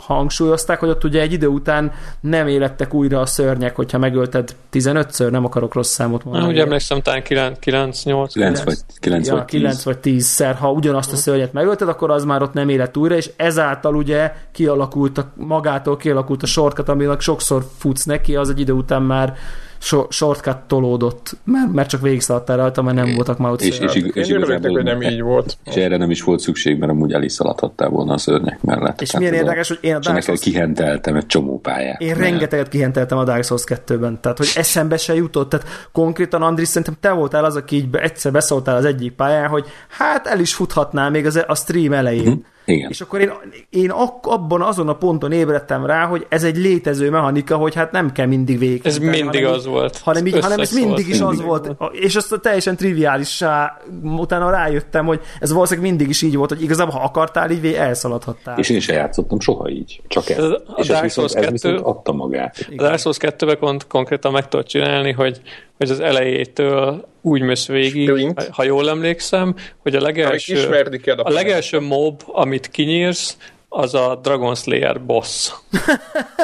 hangsúlyozták, hogy ott ugye egy idő után nem élettek újra a szörnyek, hogyha megölted 15-ször, nem akarok rossz számot mondani. Nem, ugye emlékszem, talán 9, 9 8 9 vagy 9 ja, vagy 10. 9 vagy 10-szer, ha ugyanazt a szörnyet megölted, akkor az már ott nem élet újra, és ezáltal ugye kialakult a, magától kialakult a sorkat, aminek sokszor futsz neki, az egy idő után már so, shortcut tolódott, mert, mert csak végigszaladtál rajta, mert nem voltak már ott és, és, és, és igazából, hogy nem így volt. És erre nem is volt szükség, mert amúgy el is szaladhattál volna a szörnyek mellett. És milyen érdekes, hogy én a Dark Souls... kihenteltem egy csomó pályát. Én rengeteget kihenteltem a Dark Souls 2-ben, tehát hogy eszembe se jutott, tehát konkrétan Andris, szerintem te voltál az, aki így egyszer beszóltál az egyik pályán, hogy hát el is futhatnál még az, a stream elején. Uh-huh. Igen. És akkor én, én ak- abban azon a ponton ébredtem rá, hogy ez egy létező mechanika, hogy hát nem kell mindig végig. Ez mindig hanem az volt. Hanem, így, hanem ez mindig is mindig az volt. volt. És azt teljesen triviálissá utána rájöttem, hogy ez valószínűleg mindig is így volt, hogy igazából ha akartál, így elszaladhattál. És én sem játszottam soha így. Csak ez. A és ez viszont, 2, ez viszont adta magát. A Dark Souls 2-ben kon- konkrétan meg tudod csinálni, hogy hogy az elejétől úgy mész végig, Sprint. ha jól emlékszem, hogy a legelső, a, a legelső mob, amit kinyírsz, az a Dragon Slayer boss.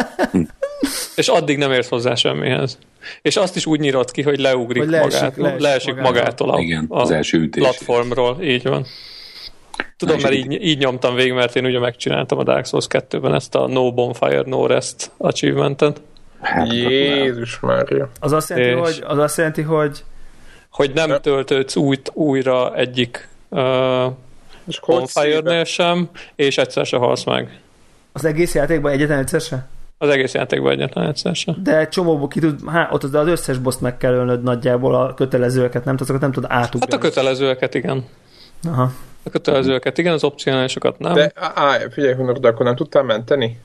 és addig nem érsz hozzá semmihez. És azt is úgy nyírod ki, hogy leugrik hogy leesik, magát, leesik, leesik magától, a, Igen, az első ütés. platformról. Így van. Tudom, mert így, így nyomtam végig, mert én ugye megcsináltam a Dark Souls 2-ben ezt a No Bonfire, No Rest achievementet. Hát, Jézus Mária. Az azt jelenti, és hogy, az azt jelenti, hogy hogy nem töltődsz új, újra egyik uh, Bonfire-nél sem, és egyszer se halsz meg. Az egész játékban egyetlen egyszer se? Az egész játékban egyetlen egyszer se. De csomóból ki tud, hát ott az, az összes boss meg kell ölnöd nagyjából a kötelezőeket, nem, azokat nem tud átugrani. Hát a kötelezőeket, igen. Aha. A kötelezőket, igen, az opcionálisokat nem. De á, figyelj, de akkor nem tudtál menteni?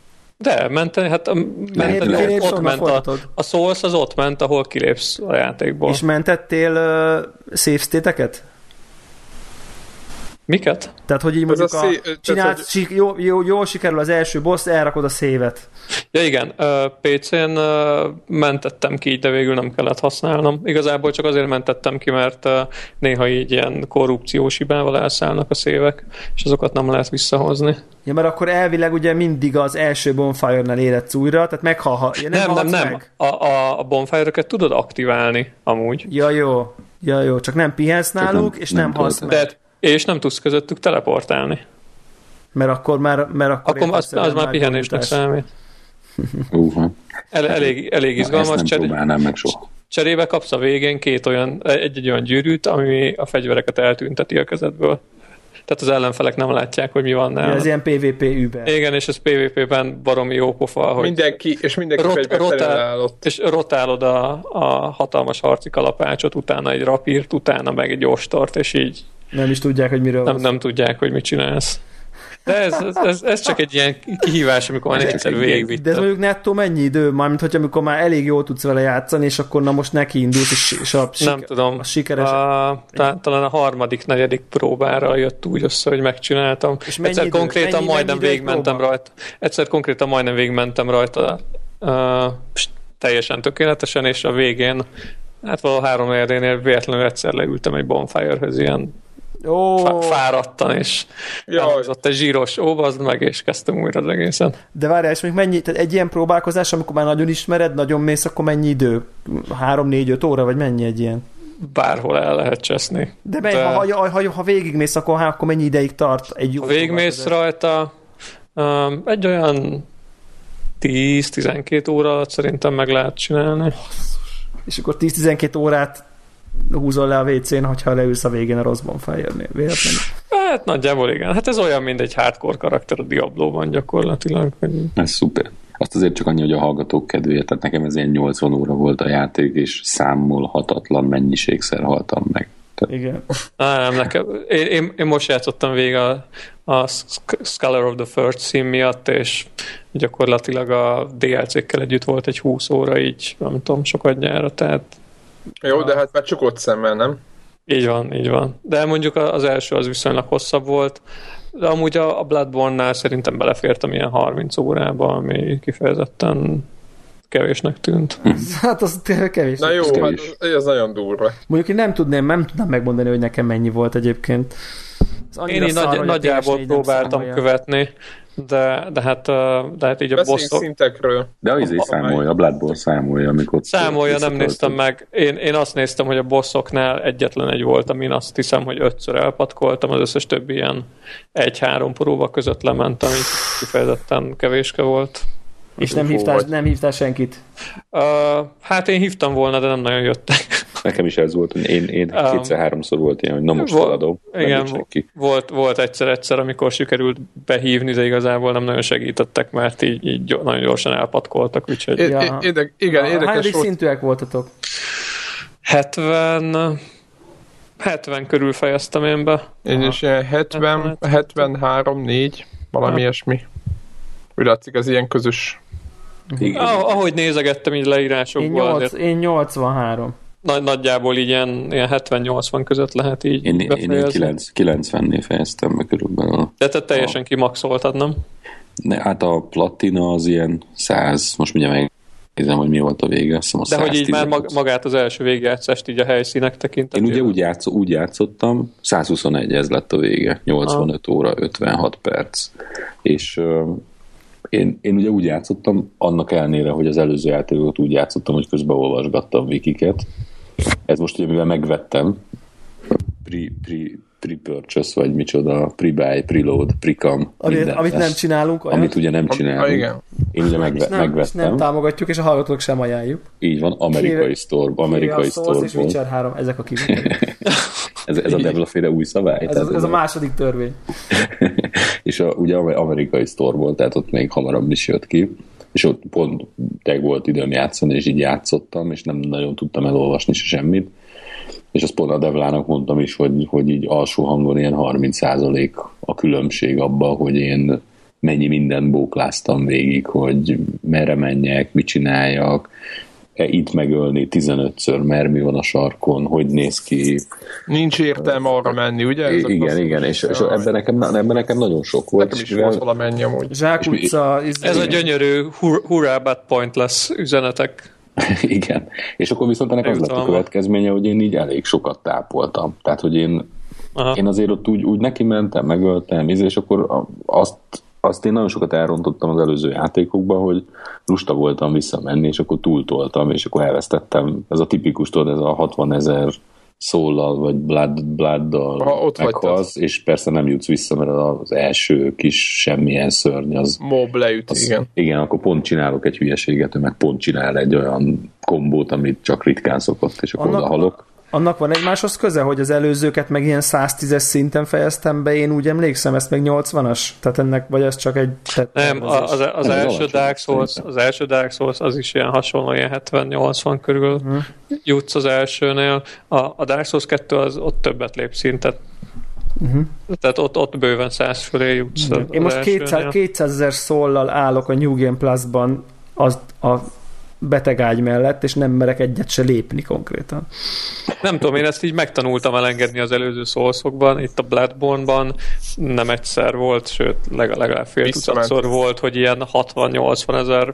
De, menteni, hát menteni, ott, ott ment a, a Souls az ott ment, ahol kilépsz a játékból. És mentettél uh, save state-eket? Miket? Tehát, hogy így mondjuk a, a szé... csinálsz, hogy... jó, jó, jól sikerül az első boss, elrakod a szévet. Ja igen, PC-n mentettem ki, de végül nem kellett használnom. Igazából csak azért mentettem ki, mert néha így ilyen korrupciós hibával elszállnak a szévek, és azokat nem lehet visszahozni. Ja, mert akkor elvileg ugye mindig az első bonfire-nál életsz újra, tehát meghalha... Ja, nem, nem, nem, nem. A, a, a bonfire-öket tudod aktiválni amúgy. Ja, jó. Ja, jó, csak nem pihensz náluk, nem, és nem, nem halsz meg. De és nem tudsz közöttük teleportálni. Mert akkor már... Mert akkor akkor az, az már pihenésnek számít. Uh-huh. El, elég, elég izgalmas. Ezt nem cseré... meg soha. Cserébe kapsz a végén két olyan, egy-egy olyan gyűrűt, ami a fegyvereket eltünteti a kezedből. Tehát az ellenfelek nem látják, hogy mi van nála. Ez ilyen PvP über. Igen, és ez PvP-ben baromi jó pofa, hogy mindenki, és mindenki rot, rotál, és rotálod a, a hatalmas harci kalapácsot, utána egy rapírt, utána meg egy ostort, és így nem is tudják, hogy miről nem, nem tudják, hogy mit csinálsz. De ez, ez, ez csak egy ilyen kihívás, amikor már egyszer végigvittem. De ez mondjuk nettó mennyi idő? Mármint, hogy amikor már elég jól tudsz vele játszani, és akkor na most neki indult, és, és a, siker, Nem tudom. a sikeres... A, talán a harmadik, negyedik próbára jött úgy össze, hogy megcsináltam. És egyszer idő? konkrétan mennyi, majdnem mennyi végigmentem rajta. Egyszer konkrétan majdnem végigmentem rajta. Uh, teljesen tökéletesen, és a végén Hát valahol három érdénél véletlenül egyszer leültem egy bonfire-höz ilyen Oh. fáradtan, és elhozott egy zsíros óvazd meg, és kezdtem újra az egészen. De várjál, és még mennyi, tehát egy ilyen próbálkozás, amikor már nagyon ismered, nagyon mész, akkor mennyi idő? Három, négy, öt óra, vagy mennyi egy ilyen? Bárhol el lehet cseszni. De, mely, De... Ha, ha, ha, ha végigmész, akkor, ha, akkor mennyi ideig tart egy jó Ha végigmész rajta, um, egy olyan 10-12 óra alatt szerintem meg lehet csinálni. És akkor 10-12 órát húzol le a WC-n, hogyha leülsz a végén a rossz bonfire-nél, véletlenül. Hát nagyjából igen. Hát ez olyan, mint egy hardcore karakter a Diablo-ban gyakorlatilag. Ez szuper. Azt azért csak annyi, hogy a hallgatók kedvéért, tehát nekem ez ilyen 80 óra volt a játék, és számolhatatlan mennyiségszer haltam meg. Tehát... Igen. Á, nem, nekem, én, én, én, most játszottam végig a, a Scholar of the First szín miatt, és gyakorlatilag a DLC-kkel együtt volt egy 20 óra így, nem tudom, sokat nyára, tehát jó, de hát már csukott szemmel, nem? Így van, így van. De mondjuk az első az viszonylag hosszabb volt, de amúgy a Bloodborne-nál szerintem belefértem ilyen 30 órába, ami kifejezetten kevésnek tűnt. hát az tényleg kevés. Na jó, hát ez nagyon durva. Mondjuk én nem tudnám, nem tudnám megmondani, hogy nekem mennyi volt egyébként. Én így nagy, nagyjából próbáltam követni, de, de, hát, de hát így a bosszok... szintekről. De az is számolja, a Bloodborne számolja, amikor... Számolja, nem néztem meg. Én, én azt néztem, hogy a bosszoknál egyetlen egy volt, amin azt hiszem, hogy ötször elpatkoltam, az összes többi ilyen egy-három próba között lement, ami kifejezetten kevéske volt. És nem hívtál, nem hívtál senkit? Uh, hát én hívtam volna, de nem nagyon jöttek. Nekem is ez volt, hogy én, én um, kétszer-háromszor volt ilyen, hogy na most vol- feladom. Igen, volt, volt egyszer-egyszer, amikor sikerült behívni, de igazából nem nagyon segítettek, mert így, így nagyon gyorsan elpatkoltak, úgyhogy... É, ja. éde, igen, érdekes Hányadik volt. szintűek voltatok? 70... 70 körül fejeztem én be. Én is ilyen 70, 73, 4, valami ilyesmi. Úgy látszik, ez ilyen közös. Igen. Ah, ahogy nézegettem így leírásokból. Én, 8, én 83. Nagy, nagyjából ilyen, ilyen 70-80 között lehet így Én, én, én 90-nél fejeztem be körülbelül. De te teljesen a... kimaxoltad, nem? Ne, hát a platina az ilyen 100, most mindjárt megnézem, hogy mi volt a vége. Azt a De hogy így már magát az első végjátszást így a helyszínek tekintetében? Én ugye úgy, játsz, úgy játszottam, 121 ez lett a vége, 85 ah. óra, 56 perc. És én, én ugye úgy játszottam, annak ellenére, hogy az előző játékot úgy játszottam, hogy közben olvasgattam wikiket. Ez most ugye, mivel megvettem, pre, pre, pre-purchase, vagy micsoda, pre-buy, preload, pre-cam. Amit, amit nem csinálunk. Olyan? Amit ugye nem csinálunk. A, igen. Én ugye megve, nem, megvettem. nem támogatjuk, és a hallgatók sem ajánljuk. Így van, amerikai Kéve, store, amerikai store. és Witcher 3, ezek a kívül. ez, ez a Devla új szabály? Ez, ez, ez a második törvény. és a, ugye amerikai sztorból, tehát ott még hamarabb is jött ki, és ott pont teg volt időm játszani, és így játszottam, és nem nagyon tudtam elolvasni se semmit. és azt pont a Devlának mondtam is, hogy, hogy így alsó hangon ilyen 30% a különbség abban, hogy én mennyi minden bókláztam végig, hogy merre menjek, mit csináljak, itt megölni 15-ször, mert mi van a sarkon, hogy néz ki. Nincs értelme arra menni, ugye? Ez igen, igen, és, és ebben, nekem, ebben nekem nagyon sok volt. Nekem is mivel... volt valamennyi amúgy. Zsákutca. Ez a gyönyörű hurrá but pointless üzenetek. igen. És akkor viszont ennek az lett a következménye, hogy én így elég sokat tápoltam. Tehát, hogy én, Aha. én azért ott úgy, úgy neki mentem, megöltem, és akkor azt azt én nagyon sokat elrontottam az előző játékokban, hogy lusta voltam visszamenni, és akkor túltoltam, és akkor elvesztettem. Ez a tipikus, tudod, ez a 60 ezer szóllal, vagy blood, blooddal ha, ott meghalsz, és persze nem jutsz vissza, mert az első kis semmilyen szörny az... Mob leüt, az, igen. Igen, akkor pont csinálok egy hülyeséget, ő meg pont csinál egy olyan kombót, amit csak ritkán szokott, és akkor Annak, halok annak van egymáshoz köze, hogy az előzőket meg ilyen 110-es szinten fejeztem be, én úgy emlékszem, ezt meg 80-as? Tehát ennek, vagy ez csak egy... Nem, az, az, az, első Dark Souls, az első Dark Souls az is ilyen hasonló, ilyen 70-80 körül hmm. jutsz az elsőnél. A, a Dark Souls 2 az ott többet lép szintet, Uh-huh. Tehát ott, ott bőven száz fölé jutsz. Én most 200, 200 ezer szóllal állok a New Game Plus-ban az, a betegágy mellett, és nem merek egyet se lépni konkrétan. Nem tudom, én ezt így megtanultam elengedni az előző szószokban, itt a Bloodborne-ban nem egyszer volt, sőt legalább fél tucatszor volt, hogy ilyen 60-80 ezer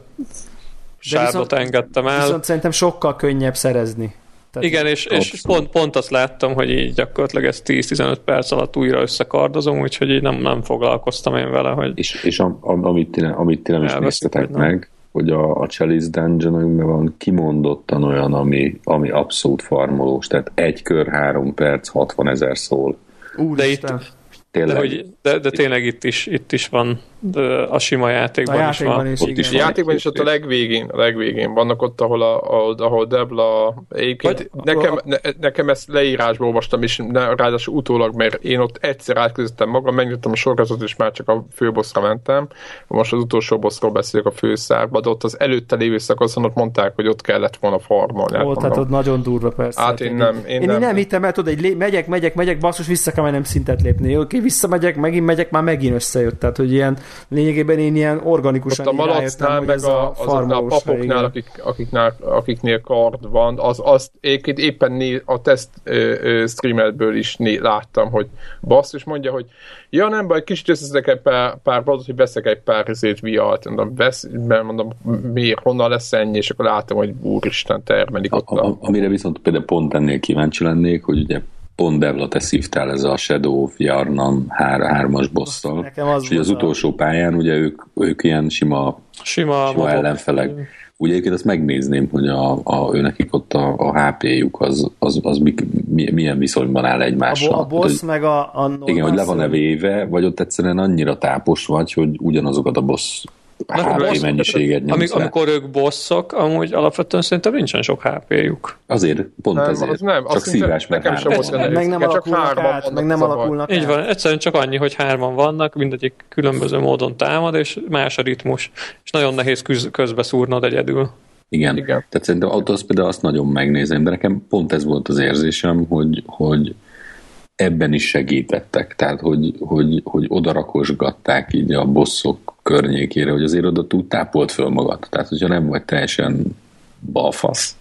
sárdot engedtem el. Viszont szerintem sokkal könnyebb szerezni. Tehát Igen, és, és pont, pont azt láttam, hogy így gyakorlatilag ezt 10-15 perc alatt újra összekardozom, úgyhogy így nem, nem foglalkoztam én vele, hogy... És, és am, amit, ti, amit ti nem is néztetek meg, hogy a, a Chalice dungeon van kimondottan olyan, ami, ami abszolút farmolós, tehát egy kör, három perc, 60 ezer szól. Úristen! De itt, Tényleg. De, hogy, de, de tényleg itt is, itt is van a sima játékban, a játékban is, van. Is, is van. A játékban is ott a legvégén, a legvégén vannak ott, ahol, a, ahol, Debla egyébként nekem, ne, nekem ezt leírásból olvastam, és ne, ráadásul utólag, mert én ott egyszer átközöttem magam, megnyitottam a sorozatot, és már csak a főbosszra mentem. Most az utolsó bosszról beszélek a főszárba, de ott az előtte lévő szakaszon ott mondták, hogy ott kellett volna farmolni. Ó, tehát ott nagyon durva persze. Hát én nem. Én, én nem, nem hittem, mert tudod, hogy megyek, megyek, megyek, basszus, vissza kell nem szintet lépni. Oké, visszamegyek, megint megyek, már megint összejött. Tehát, hogy ilyen lényegében én ilyen organikusan Ott a malacnál, meg a, a, a papoknál, akik, akiknál, akiknél kard van, az, azt éppen, éppen né, a ö, streametből is né, láttam, hogy basszus mondja, hogy ja nem baj, kicsit összeszedek egy pár, pár badot, hogy veszek egy pár ezért vialt, mondom, vesz, mert mondom, miért, honnan lesz ennyi, és akkor látom, hogy úristen, termelik ott. A, a, amire viszont például pont ennél kíváncsi lennék, hogy ugye pont Devla, te szívtál ez a Shadow of Yarnam hár, hármas bosszal. És ugye az utolsó pályán ugye ők, ők ilyen sima, sima, sima ellenfelek. Ugye egyébként azt megnézném, hogy a, a, ő nekik ott a, a HP-juk az, az, az mi, mi, milyen viszonyban áll egymással. A, a boss hát, meg a, a Igen, hogy le van-e véve, vagy ott egyszerűen annyira tápos vagy, hogy ugyanazokat a boss HP mennyiséget amik, Amikor ők bosszok, amúgy alapvetően szerintem nincsen sok HP-juk. Azért, pont nem, ezért. Az nem, csak szívás, mert nekem sem volt meg nem alakulnak át, meg nem alakulnak Így van, egyszerűen csak annyi, hogy hárman vannak, mindegyik különböző módon támad, és más a ritmus, és nagyon nehéz közbe szúrnod egyedül. Igen. Igen. Tehát szerintem az például azt nagyon megnézem, de nekem pont ez volt az érzésem, hogy, hogy ebben is segítettek, tehát hogy, hogy, hogy odarakosgatták így a bosszok környékére, hogy azért oda tud tápolt föl magad. Tehát, hogyha nem vagy teljesen balfasz,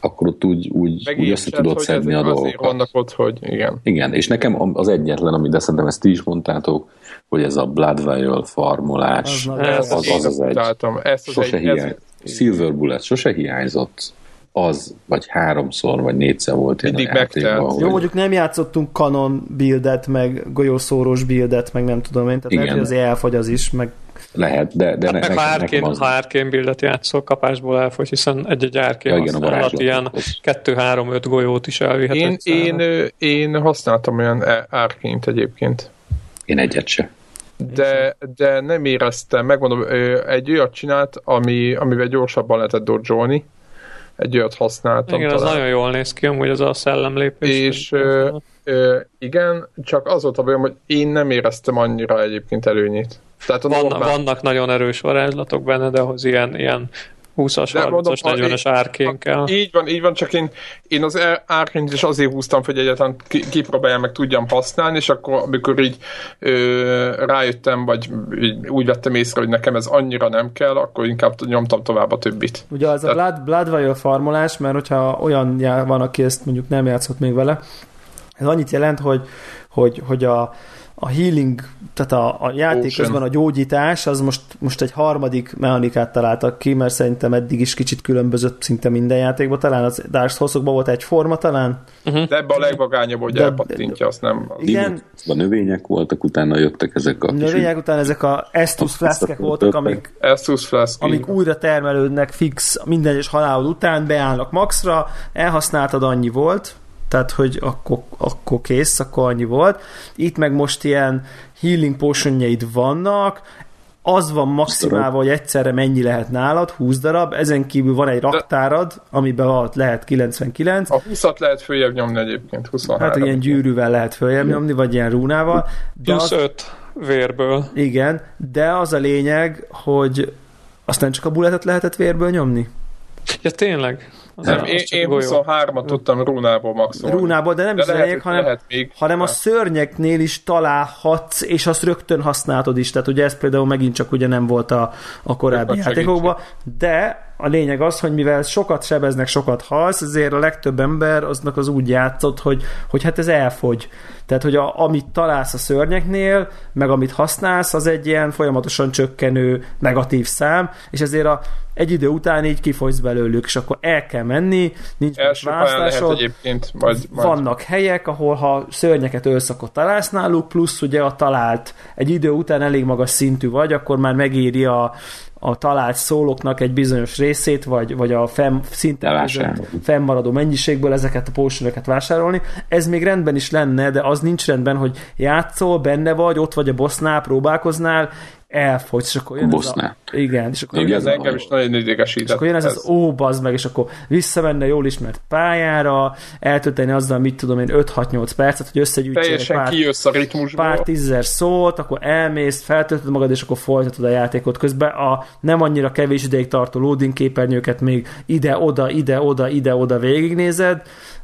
akkor ott úgy, úgy, úgy össze tudod szedni a dolgokat. vannak ott, hogy igen. Igen, és nekem az egyetlen, amit de szerintem ezt ti is mondtátok, hogy ez a Blood farmolás, az az, az, az, egy, ezt az sose egy, hiány, ez... Silver Bullet sose hiányzott az, vagy háromszor, vagy négyszer volt Mindig megtelt. Jó, mondjuk nem játszottunk kanon buildet, meg golyószórós buildet, meg nem tudom én, tehát Igen. lehet, hogy azért elfogy az is, meg lehet, de, de hát ne, meg ha árkén, az... ha árkén bildet játszol, kapásból elfogy, hiszen egy-egy árkén ja, igen, használat ilyen 2-3-5 golyót is elvihet. Én, én, én használtam olyan árként egyébként. Én egyet se. De, de nem éreztem, megmondom, egy olyat csinált, ami, amivel gyorsabban lehetett dodge egy olyat használtam. Igen, talán. az nagyon jól néz ki, amúgy az a szellemlépés. És ö, ö, igen, csak az volt a bajom, hogy én nem éreztem annyira egyébként előnyét. Tehát a Van, normál... Vannak nagyon erős varázslatok benne, de ahhoz ilyen, ilyen 20-as, 30-as, 40-es árkénkkel. Így van, így van, csak én, én az árként is azért húztam, hogy egyáltalán kipróbáljam, meg tudjam használni, és akkor amikor így ö, rájöttem, vagy így úgy vettem észre, hogy nekem ez annyira nem kell, akkor inkább nyomtam tovább a többit. Ugye az Tehát... a Blood, Bloodwire farmolás, mert hogyha olyan van, aki ezt mondjuk nem játszott még vele, ez annyit jelent, hogy, hogy, hogy a, a healing, tehát a, a játék Ocean. közben a gyógyítás, az most, most egy harmadik mechanikát találtak ki, mert szerintem eddig is kicsit különbözött szinte minden játékban, talán az Dark souls volt egy forma talán. Uh-huh. De ebbe a legvagányabb, hogy de, elpattintja, azt nem. Az igen. A növények voltak, utána jöttek ezek a... Növények után ezek a Estus flaskek voltak, amik, Estus flask, amik újra termelődnek fix minden egyes halálod után, beállnak maxra, elhasználtad, annyi volt, tehát hogy akkor, akkor kész, akkor annyi volt. Itt meg most ilyen healing potionjaid vannak, az van maximálva, hogy egyszerre mennyi lehet nálad, 20 darab, ezen kívül van egy raktárad, amiben alatt lehet 99. A 20-at lehet följebb nyomni egyébként, 23. Hát ilyen gyűrűvel lehet följebb nyomni, vagy ilyen rúnával. De Plusz az... 5 vérből. Igen, de az a lényeg, hogy aztán csak a bulletet lehetett vérből nyomni. Ja, tényleg? Az nem, én, én 23-at tudtam rúnából maxolni. Rúnából, de nem de is lehet, lényeg, hanem, még, hanem a szörnyeknél is találhatsz, és azt rögtön használod is. Tehát ugye ez például megint csak ugye nem volt a, a korábbi játékokban, de a lényeg az, hogy mivel sokat sebeznek, sokat halsz, ezért a legtöbb ember aznak az úgy játszott, hogy, hogy hát ez elfogy. Tehát, hogy a, amit találsz a szörnyeknél, meg amit használsz, az egy ilyen folyamatosan csökkenő negatív szám, és ezért a, egy idő után így kifogysz belőlük, és akkor el kell menni, nincs más választásod, egyébként, majd, majd. vannak helyek, ahol ha szörnyeket ölsz, akkor találsz náluk, plusz ugye a talált egy idő után elég magas szintű vagy, akkor már megéri a a talált szóloknak egy bizonyos részét, vagy, vagy a fenn, szinte fennmaradó mennyiségből ezeket a potionokat vásárolni. Ez még rendben is lenne, de az nincs rendben, hogy játszol, benne vagy, ott vagy a bossnál, próbálkoznál, elfogy, és akkor jön ez a... Igen, és akkor ez, ez engem is nagyon idegesített. És akkor jön ez, ez, az ó, bazd meg, és akkor visszamenne jól ismert pályára, eltölteni azzal, mit tudom én, 5-6-8 percet, hogy összegyűjtsél Teljesen pár, kijössz a ritmusból. pár tízzer szót, akkor elmész, feltöltöd magad, és akkor folytatod a játékot. Közben a nem annyira kevés ideig tartó loading képernyőket még ide-oda, ide-oda, ide-oda végignézed,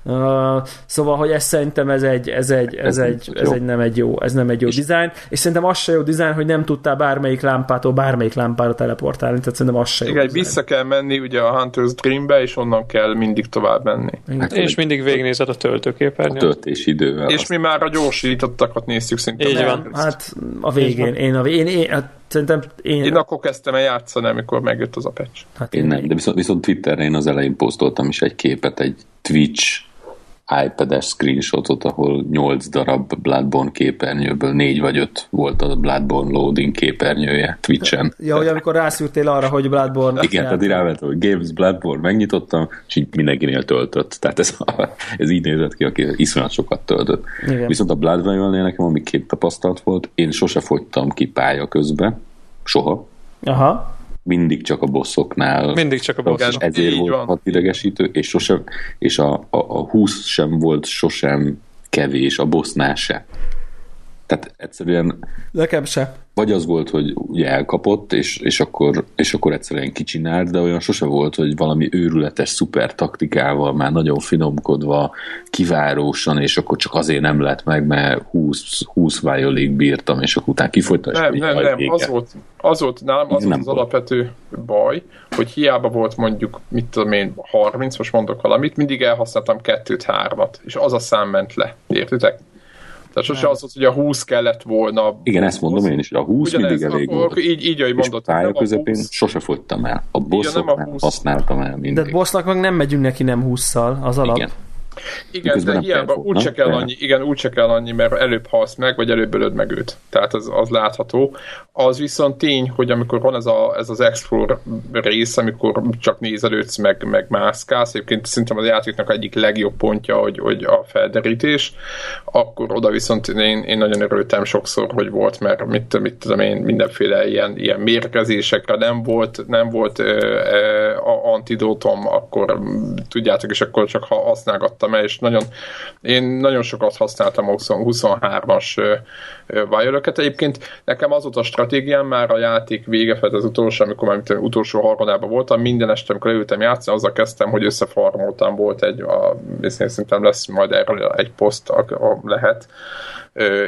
Uh, szóval, hogy ez szerintem ez egy, ez egy, ez, ez egy, ez egy nem egy jó, ez nem egy jó és dizájn, és szerintem az se jó dizájn, hogy nem tudtál bármelyik lámpától bármelyik lámpára teleportálni, tehát szerintem az se jó. Igen, vissza kell menni ugye a Hunter's Dreambe, és onnan kell mindig tovább menni. Hát, és mindig végignézed a töltőképernyőt. A töltés idővel. És mi már a gyorsítottakat néztük szinte. Így van. Hát a végén, én, a végén, én, én hát Szerintem én... Én akkor kezdtem el játszani, amikor megjött az a patch. Hát én, én nem, de viszont, viszont Twitterre én az elején posztoltam is egy képet, egy Twitch iPad-es screenshotot, ahol 8 darab Bloodborne képernyőből 4 vagy 5 volt a Bloodborne loading képernyője Twitch-en. Ja, hogy amikor rászűrtél arra, hogy Bloodborne... Igen, tehát irányvet, hogy Games Bloodborne megnyitottam, és így mindenkinél töltött. Tehát ez, ez így nézett ki, aki iszonyat sokat töltött. Igen. Viszont a Bloodborne-nél nekem ami két tapasztalat volt, én sose fogytam ki pálya közbe, soha. Aha mindig csak a bosszoknál. Mindig csak a bosszoknál. Ezért Így volt van. idegesítő, és, sosem, és a, a, a 20 sem volt sosem kevés, a bossnál se. Tehát egyszerűen... Nekem se. Vagy az volt, hogy ugye elkapott, és, és, akkor, és akkor egyszerűen kicsinált, de olyan sose volt, hogy valami őrületes szuper taktikával, már nagyon finomkodva, kivárósan, és akkor csak azért nem lett meg, mert 20, 20 violig bírtam, és akkor utána kifolytam. Nem, nem, nem, az volt, az volt nálam, az volt az volt. alapvető baj, hogy hiába volt mondjuk, mit tudom én, 30, most mondok valamit, mindig elhasználtam kettőt, hármat, és az a szám ment le, értitek? Tehát sose az, hogy a 20 kellett volna. Igen, ezt mondom én is, hogy a 20 Ugyanez, mindig elég volt. Így, így ahogy mondott. És pálya közepén 20... sose fogytam el. A bosszoknál használtam el mindig. De bossznak meg nem megyünk neki nem 20-szal, az alap. Igen. Igen, de hiába úgy se kell annyi, igen, úgy se kell annyi, mert előbb halsz meg, vagy előbb ölöd meg őt. Tehát az, az látható. Az viszont tény, hogy amikor van ez, a, ez az explore rész, amikor csak nézelődsz, meg, meg mászkálsz, egyébként szerintem az játéknak egyik legjobb pontja, hogy, hogy a felderítés, akkor oda viszont én, én nagyon örültem sokszor, hogy volt, mert mit, mit tudom én, mindenféle ilyen, ilyen mérkezésekre nem volt, nem volt ö, ö, a antidótom, akkor tudjátok, és akkor csak ha használgattam el, és nagyon, én nagyon sokat használtam a 23-as Violet-öket. Egyébként nekem az volt a stratégiám, már a játék vége felett az utolsó, amikor már utolsó harmadában voltam, minden este, amikor leültem játszani, azzal kezdtem, hogy összefarmoltam, volt egy, a, szerintem lesz majd erről egy poszt, a, a lehet,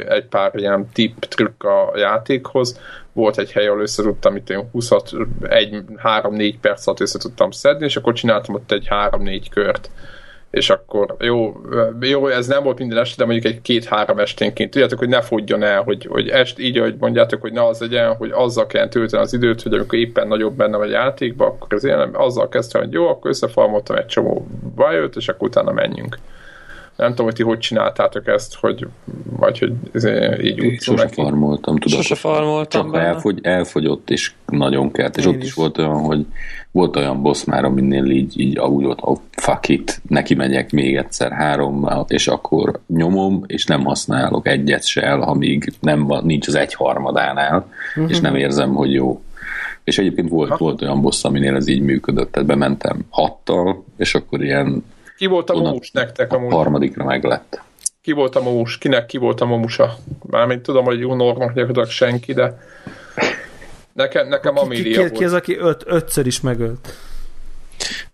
egy pár ilyen tip, trükk a játékhoz. Volt egy hely, ahol össze tudtam, itt én 20 egy 3-4 perc alatt össze tudtam szedni, és akkor csináltam ott egy 3-4 kört és akkor jó, jó, ez nem volt minden este, de mondjuk egy két-három esténként. Tudjátok, hogy ne fogjon el, hogy, hogy est így, ahogy mondjátok, hogy ne az legyen, hogy azzal kell tölteni az időt, hogy amikor éppen nagyobb benne vagy játékban, akkor az én azzal kezdtem, hogy jó, akkor összefarmoltam egy csomó bajot, és akkor utána menjünk. Nem tudom, hogy ti hogy csináltátok ezt, hogy vagy hogy így úgy Sose neki. farmoltam, tudod. Sose farmoltam Csak elfogy, elfogyott, és nagyon kert. És Én ott is. is volt olyan, hogy volt olyan boss már, aminél így, így ahogy ott, oh, fuck it, neki megyek még egyszer három, és akkor nyomom, és nem használok egyet se el, amíg nem van, nincs az egyharmadánál, uh-huh. és nem érzem, hogy jó. És egyébként volt, volt olyan boss, aminél ez így működött, tehát bementem hattal, és akkor ilyen ki volt a momus nektek amúgy? A harmadikra meg lett. Ki volt a momus? Kinek ki volt a momusa? Mármint tudom, hogy Unornak gyakorlatilag senki, de nekem, nekem Amelia ki, ki, volt. Ki az, aki öt, ötször is megölt?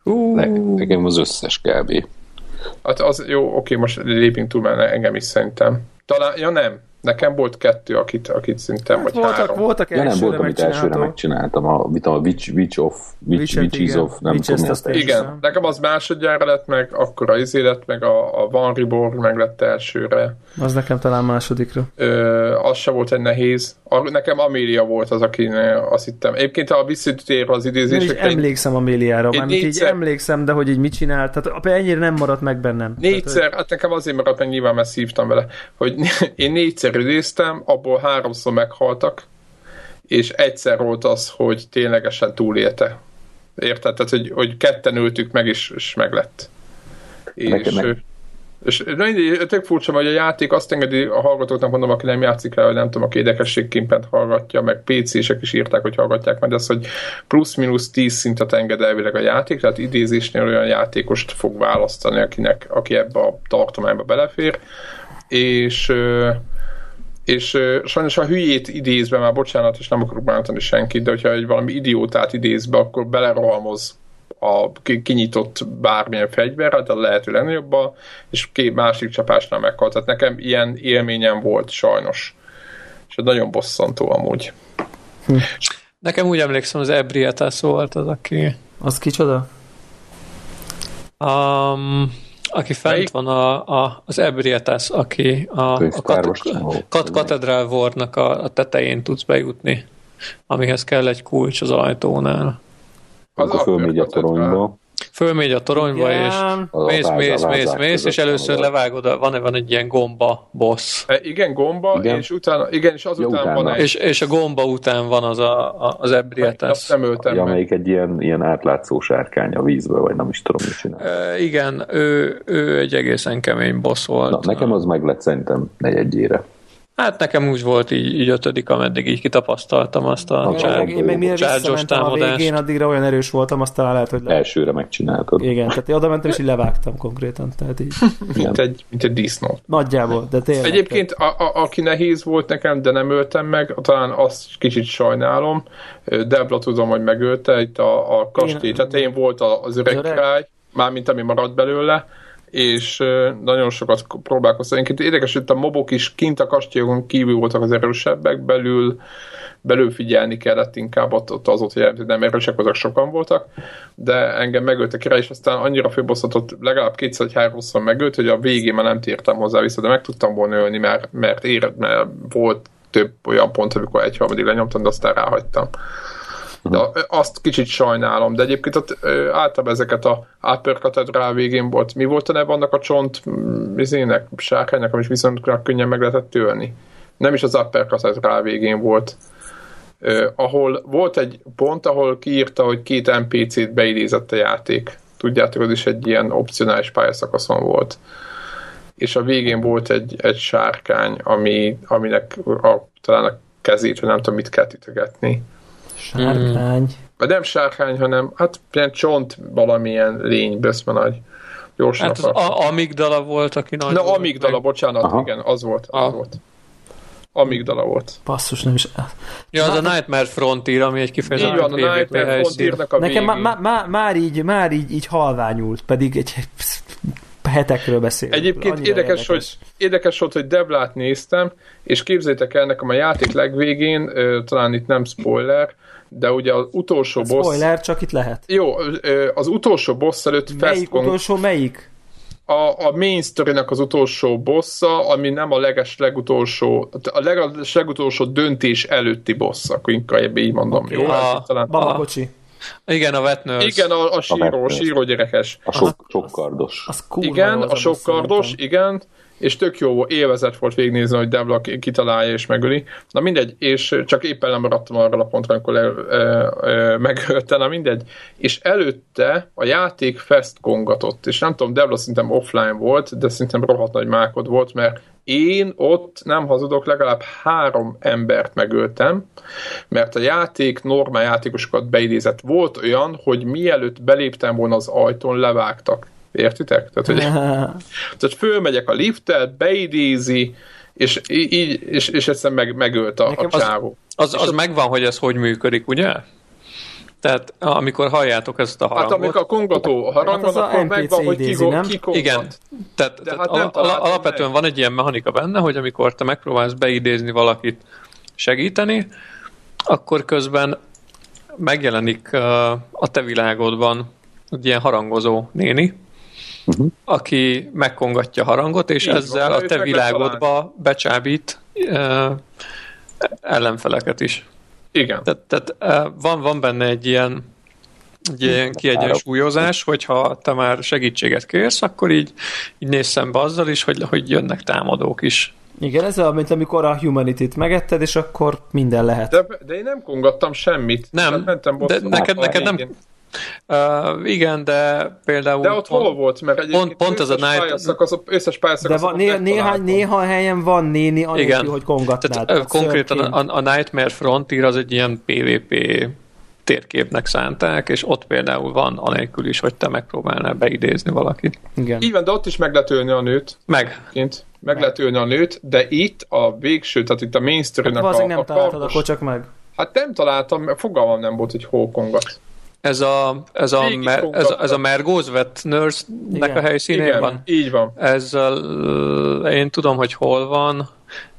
Uh. Ne, nekem az összes kb. Hát az jó, oké, most lépünk túl, mert engem is szerintem. Talán, ja nem, Nekem volt kettő, akit, akit szerintem, hát vagy voltak, három. Voltak ja, nem volt, amit elsőre megcsináltam, a, mit a Witch, Witch of, Witch, Witch is of, nem tudom, ezt Igen, nekem az másodjára lett meg, akkor a izé lett meg, a, a Van Reborn meg lett elsőre. Az nekem talán másodikra. Ö, az se volt egy nehéz. A, nekem Amelia volt az, aki azt hittem. Egyébként a visszatér az idézés. Én emlékszem Améliára, mert így emlékszem, de hogy így mit csinált, tehát ennyire nem maradt meg bennem. Négyszer, tehát, hát nekem azért maradt meg, nyilván mert szívtam vele, hogy én négyszer idéztem, abból háromszor meghaltak, és egyszer volt az, hogy ténylegesen túlélte. Érted? Tehát, hogy, hogy ketten ültük meg, és, és meglett. És, meg... és tök furcsa, hogy a játék azt engedi a hallgatóknak, mondom, aki nem játszik el, vagy nem tudom, aki édekességképpen hallgatja, meg PC-sek is írták, hogy hallgatják meg, az, hogy plusz-minusz 10 szintet enged elvileg a játék, tehát idézésnél olyan játékost fog választani, akinek, aki ebbe a tartományba belefér, és és uh, sajnos a hülyét idézve, már bocsánat, és nem akarok bántani senkit, de hogyha egy valami idiótát idézve, akkor belerohamoz a kinyitott bármilyen fegyverre, de a lehető legnagyobbal, és két másik csapásnál meghalt. Tehát nekem ilyen élményem volt sajnos. És ez nagyon bosszantó amúgy. Hm. Nekem úgy emlékszem, az Ebrietas volt az, aki... Az kicsoda? Um, aki fent van a, a, az Ebrietas, aki a, a kat, kat, Katedrál Wardnak a, a tetején tudsz bejutni, amihez kell egy kulcs az ajtónál. Az a fölmegy a toronyba. Fölmegy a toronyba, Igen. és mész, mész, mész, mész, és először levágod, a, van, van egy ilyen gomba boss. E, igen, gomba, igen. és utána, igen, és azután ja, van egy... És, és a gomba után van az a, a, az Ebrietas. Nem öltem ja, amelyik egy ilyen, ilyen átlátszó sárkány a vízbe, vagy nem is tudom, mit csinál. E, igen, ő, ő egy egészen kemény boss volt. Na, nekem az meg lett szerintem negyedjére. Hát nekem úgy volt így, így ötödik, ameddig így kitapasztaltam azt a csár, Én meg mire visszamentem a végén, addigra olyan erős voltam, aztán lehet, hogy... Le... Elsőre megcsináltad. Igen, tehát én oda mentem, és így levágtam konkrétan. Tehát így. mint, egy, mint egy disznó. Nagyjából, de tényleg. Egyébként, a, a, aki nehéz volt nekem, de nem öltem meg, talán azt kicsit sajnálom. Debla tudom, hogy megölte, itt a, a kastély tetején volt az öreg, öreg. király, mármint ami maradt belőle, és nagyon sokat próbálkoztam. Egyébként érdekes, hogy a mobok is kint a kastélyon kívül voltak az erősebbek, belül, belül figyelni kellett inkább ott, ott az ott, hogy nem erősek, azok sokan voltak, de engem megölt a király, és aztán annyira főbosszatott, legalább kétszer vagy háromszor megölt, hogy a végén már nem tértem hozzá vissza, de meg tudtam volna ölni, mert, mert, éred, mert volt több olyan pont, amikor egy harmadig lenyomtam, de aztán ráhagytam. De azt kicsit sajnálom, de egyébként ott általában ezeket a uppercut rá végén volt. Mi volt a neve annak a csont vizének, sárkánynak, amit viszont könnyen meg lehetett tölni? Nem is az uppercut rá végén volt. Uh, ahol volt egy pont, ahol kiírta, hogy két NPC-t beidézett a játék. Tudjátok, az is egy ilyen opcionális pályaszakaszon volt. És a végén volt egy, egy sárkány, ami, aminek a, talán a kezét, vagy nem tudom, mit kell ütögetni Sárkány. Mm. Vagy nem sárkány, hanem hát ilyen csont valamilyen lény, beszme nagy. Gyorsan hát az a- amigdala volt, aki nagy Na, amigdala, meg. bocsánat, Aha. igen, az volt, az ah. volt. Amigdala volt. Basszus, nem is... Ja, az a Nightmare Frontier, ami egy kifejező. Így van, a Nightmare Frontiernek a Nekem má, má, már így, már így, így halványult, pedig egy hetekről beszél. Egyébként érdekes, érdekes, hogy, érdekes volt, hogy Deblát néztem, és képzeljétek el nekem a játék legvégén, talán itt nem spoiler, de ugye az utolsó hát boss... Spoiler, csak itt lehet. Jó, az utolsó boss előtt... Melyik utolsó, melyik? a, a main story az utolsó bossa, ami nem a leges legutolsó, a leges legutolsó döntés előtti boss, akkor inkább így mondom, okay. jó? A, talán... Babakocsi. Igen, a Wetners. Igen, a, a síró, a síró gyerekes. A sok, sokkardos. Az, az igen, a sokkardos, igen és tök jó élvezet volt végignézni, hogy Devla kitalálja és megöli. Na mindegy, és csak éppen nem maradtam arra a pontra, amikor le, e, e, megölte, na mindegy. És előtte a játék fest kongatott, és nem tudom, Devla szerintem offline volt, de szerintem rohadt nagy mákod volt, mert én ott, nem hazudok, legalább három embert megöltem, mert a játék normál játékosokat beidézett. Volt olyan, hogy mielőtt beléptem volna az ajtón, levágtak Értitek? Tehát, hogy, tehát fölmegyek a lifttel, beidézi, és így, és, és egyszerűen meg, megölt a, a csávó. Az, az, az megvan, hogy ez hogy működik, ugye? Tehát amikor halljátok ezt a harangot... Hát amikor a kongató harang hát van, akkor megvan, hogy ki, ki kongat. Igen, tehát, tehát hát al- al- alapvetően meg. van egy ilyen mechanika benne, hogy amikor te megpróbálsz beidézni valakit segíteni, akkor közben megjelenik uh, a te világodban egy ilyen harangozó néni, uh-huh. aki megkongatja a harangot, és Így ezzel van, a te világodba becsábít uh, ellenfeleket is. Igen. Tehát, tehát uh, van, van benne egy ilyen, egy ilyen kiegyensúlyozás, hogyha te már segítséget kérsz, akkor így, így nézz szembe azzal is, hogy, hogy jönnek támadók is. Igen, ez olyan, mint amikor a Humanity-t megetted, és akkor minden lehet. De, de én nem kongattam semmit. Nem, de neked, neked nem, Uh, igen, de például... De ott pont, hol volt? Mert pont, pont ez a night... az összes pályaszakasz... De van, né, néhány, néha helyen van néni, anélkül, hogy kongatnád. Tehát, uh, konkrétan a, a Nightmare Frontier az egy ilyen PvP térképnek szánták, és ott például van anélkül is, hogy te megpróbálnál beidézni valakit. Igen. Így van, de ott is meg lehet ölni a nőt. Meg. Kint. Meg, meg. lehet ölni a nőt, de itt a végső, tehát itt a main story-nak hát, a, nem a találtad, akkor csak meg. Hát nem találtam, mert fogalmam nem volt, hogy hol kongat. Ez a, ez a, mer, ez, a, ez a Mergóz vett Nurse-nek a helyszínén Igen, van? így van. Ez a, én tudom, hogy hol van,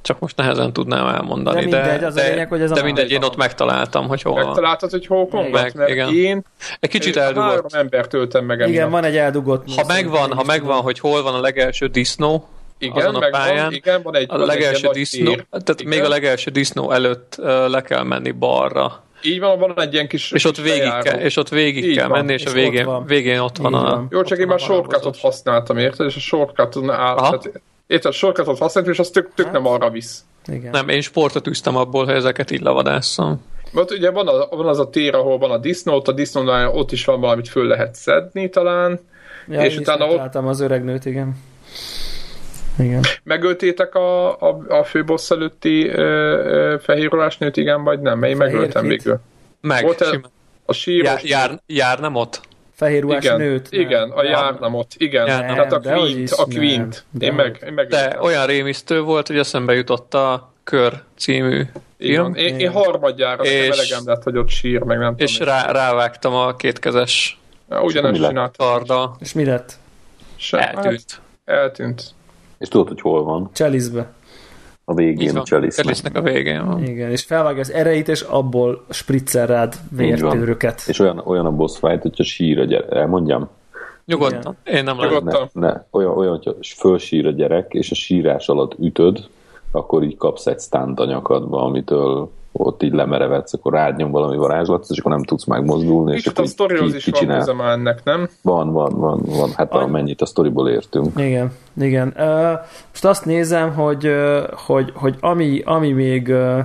csak most nehezen tudnám elmondani. De mindegy, az de, a lényeg, hogy ez de a mindegy, én ott megtaláltam, hogy hol van. Megtaláltad, hogy hol van? Meg, igen. én egy kicsit eldugott. Három embert töltem meg emiatt. Igen, van egy eldugott. Ha megvan, ha megvan, hogy hol van a legelső disznó, igen, azon a pályán. Van, igen, van egy, a legelső disznó, tehát igen. még a legelső disznó előtt uh, le kell menni balra így van, van egy ilyen kis És ott végig kell, és ott végig Így kell van. menni, és, és a végén, ott végén ott van, a... Jó, csak én már shortcutot használtam, érted? És a shortcuton áll, tehát, érted, a shortcutot használtam, és az tök, tök nem arra visz. Igen. Nem, én sportot üztem abból, hogy ezeket így lavadásszam. Mert ugye van, a, van az a tér, ahol van a disznó, a disznónál ott is van valamit föl lehet szedni talán. Ja, és utána ott... az öreg nőt, igen. Igen. Megöltétek a, a, a főbossz előtti fehérolás nőt, igen, vagy nem? Mert én megöltem végül. Meg, Volt el, a síros jár, jár, jár, nem ott? Fehér ruhás igen, nőt. Nem. Igen, a jár nem ott. Igen, jár, nem, tehát a Quint. A Quint. Én, meg, én meg De olyan rémisztő volt, hogy eszembe jutott a Kör című film. Én, én harmadjára és, elegem lett, hogy ott sír, meg nem És tudom. rá, rávágtam a kétkezes ugyanezt csináltam. És mi lett? Eltűnt. Hát, eltűnt. És tudod, hogy hol van? Chalice-be. A végén a Chalice-nek. a végén van. Igen, és felvág az erejét, és abból spritzer rád vértőröket. És olyan, olyan a boss fight, hogyha sír a gyerek. Elmondjam? Nyugodtan. Én nem Nyugodtan. Ne, ne, olyan, olyan, hogyha fölsír a gyerek, és a sírás alatt ütöd, akkor így kapsz egy stunt a nyakadba, amitől ott így lemerevedsz, akkor rád nyom valami varázslatot, és akkor nem tudsz megmozdulni. És akkor a sztorihoz is van van ennek, nem? Van, van, van, van. Hát a... amennyit a sztoriból értünk. Igen, igen. Uh, most azt nézem, hogy, uh, hogy, hogy ami, ami még uh,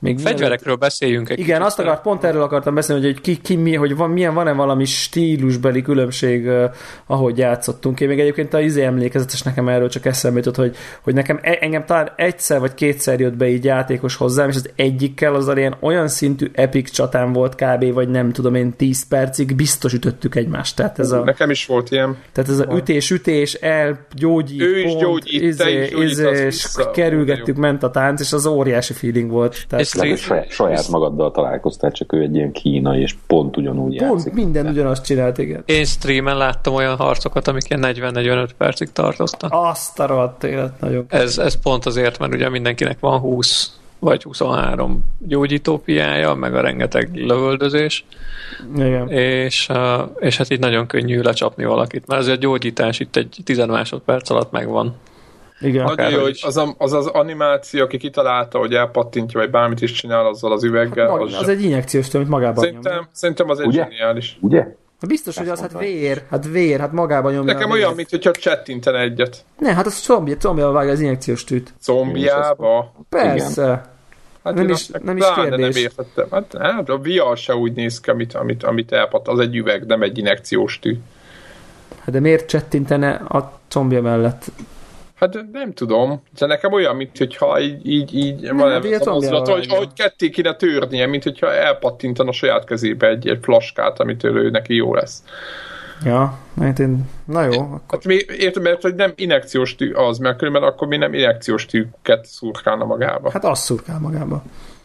még Fegyverekről mielőtt... beszéljünk egy Igen, azt akart, pont erről akartam beszélni, hogy ki, ki mi, hogy van, milyen, van-e valami stílusbeli különbség, uh, ahogy játszottunk. Én még egyébként a izé emlékezetes nekem erről csak eszembe jutott, hogy, hogy nekem e, engem talán egyszer vagy kétszer jött be így játékos hozzám, és az egyikkel az ilyen olyan szintű epic csatám volt kb. vagy nem tudom én 10 percig biztos ütöttük egymást. Tehát ez a, nekem is volt ilyen. Tehát ez a ütés-ütés, el, gyógyít, ő is pont, gyógyít, izé, is gyógyít, izé, és kerülgettük, ment a tánc, és az óriási feeling volt. Tehát és saját, saját magaddal találkoztál, csak ő egy ilyen kínai, és pont ugyanúgy pont játszik. minden ugyanazt csinált, igen. Én streamen láttam olyan harcokat, amik ilyen 40-45 percig tartoztak. Azt a rohadt élet, nagyon. Ez, ez pont azért, mert ugye mindenkinek van 20 vagy 23 gyógyítópiája, meg a rengeteg lövöldözés. Igen. És, és hát itt nagyon könnyű lecsapni valakit, mert azért a gyógyítás itt egy 10 másodperc alatt megvan. Igen. Nagyon jó, hogy az, a, az az animáció, aki kitalálta, hogy elpattintja, vagy bármit is csinál azzal az üveggel. Hát, az, az egy injekciós tömeg magában szerintem, nyom. szerintem az egy Ugye? zseniális. Ugye? Biztos, Ezt hogy az hát vér, hát vér, hát magában nyomja. Nekem olyan, mint hogyha csettinten egyet. Ne, hát az zombi, zombiába vágja az injekciós tűt. Zombiába? Persze. Igen. Hát nem is, nem is kérdés. Nem értettem. Hát, hát a VR se úgy néz ki, amit, amit, amit elpat. Az egy üveg, nem egy injekciós tű. Hát de miért csettintene a zombia mellett? Hát nem tudom. De nekem olyan, mint hogyha így, így, így van az mozdulata, hogy, hogy ketté kéne törnie, mint hogyha elpattintan a saját kezébe egy, egy flaskát, amit ő neki jó lesz. Ja, mert én, na jó. Akkor... Hát mi, értem, mert hogy nem injekciós tű az, mert különben akkor mi nem injekciós tűket szurkálna magába. Hát az szurkál magába.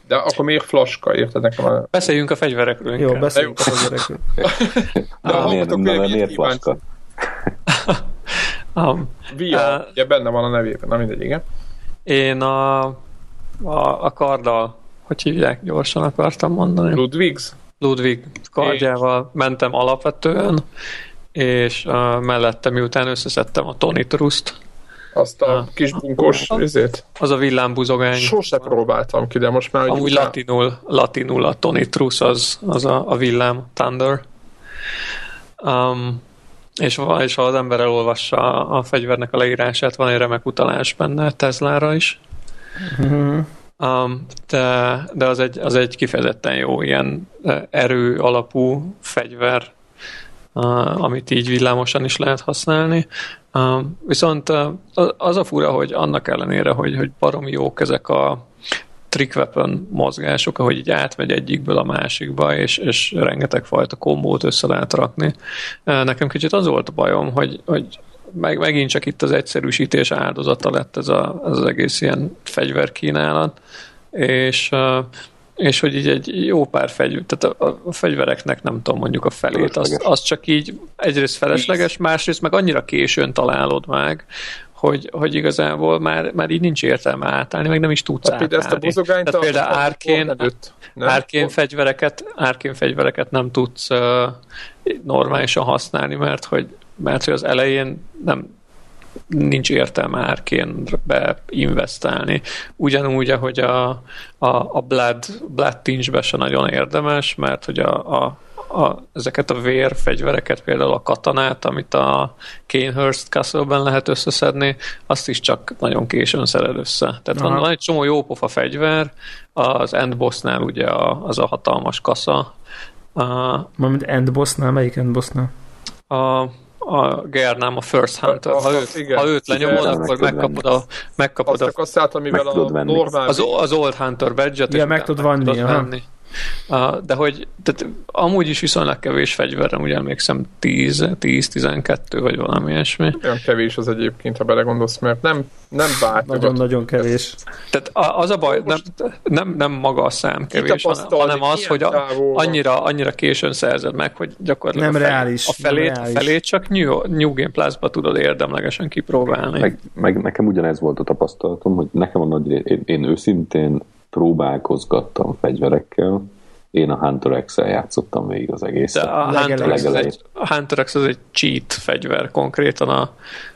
De akkor miért flaska, érted nekem? A... Beszéljünk a fegyverekről. Jó, beszéljünk a fegyverekről. De ah, miért, miért flaska? Um, Via, uh, ugye benne van a nevében, na mindegy, igen. Én a, a, a karddal, hogy hívják, gyorsan akartam mondani. Ludwigs? Ludwig kardjával és... mentem alapvetően, és uh, mellette miután összeszedtem a Tony Trust, azt a uh, kis bunkos ezért? Az a villámbuzogány. Sose próbáltam ki, de most már... Amúgy után... latinul, latinul a Tony Trust az, az a, a villám Thunder. Um, és, és ha az ember elolvassa a fegyvernek a leírását, van egy remek utalás benne Teslára is. Mm-hmm. Um, de, de az, egy, az egy kifejezetten jó ilyen e, erő alapú fegyver, uh, amit így villámosan is lehet használni. Um, viszont uh, az a fura, hogy annak ellenére, hogy, hogy baromi jók ezek a trick weapon mozgások, ahogy így átmegy egyikből a másikba, és, és rengeteg fajta kombót össze lehet rakni. Nekem kicsit az volt a bajom, hogy, hogy meg, megint csak itt az egyszerűsítés áldozata lett ez, a, ez az egész ilyen fegyverkínálat, és és hogy így egy jó pár fegyver, tehát a, a fegyvereknek nem tudom, mondjuk a felét, az, az csak így egyrészt felesleges, másrészt meg annyira későn találod meg, hogy, hogy igazából már, már így nincs értelme átállni, meg nem is tudsz hát, átállni. Ezt a bozogányt Tehát például árkén, árkén, fegyvereket, árkén fegyvereket nem tudsz uh, normálisan használni, mert hogy, mert hogy az elején nem nincs értelme árkénbe investálni. Ugyanúgy, ahogy a, a, a Blood, Blood Tinge-be se nagyon érdemes, mert hogy a, a a, ezeket a vérfegyvereket, például a katanát, amit a Kanehurst Castle-ben lehet összeszedni, azt is csak nagyon későn szered össze. Tehát van, van egy csomó jópofa fegyver, az Endbossnál ugye a, az a hatalmas kasza. A, Mármint Endbossnál? Melyik Endbossnál? A, a Gernám, a First Hunter. Ha, őt, igen, ha őt lenyomod, akkor megkapod a... Megkapod azt a, a kasszát, amivel a normál... Az, az Old Hunter badge-et. Ja, meg tudod venni. De hogy tehát amúgy is viszonylag kevés fegyverem, ugye emlékszem 10-12 vagy valami ilyesmi. Olyan kevés az egyébként, ha belegondolsz, mert nem, nem vált. Nagyon-nagyon kevés. Tehát az a baj, nem, nem, nem maga a szám kevés, hanem az, hogy a, annyira, annyira későn szerzed meg, hogy gyakorlatilag nem a, fel, reális, a felét, nem reális. felét csak New, New Game Plus-ba tudod érdemlegesen kipróbálni. Meg, meg nekem ugyanez volt a tapasztalatom, hogy nekem a nagy, én, én őszintén próbálkozgattam fegyverekkel, én a Hunter X-el játszottam végig az egészet. De a Hunter, X, egy, a Hunter X az egy cheat fegyver konkrétan a,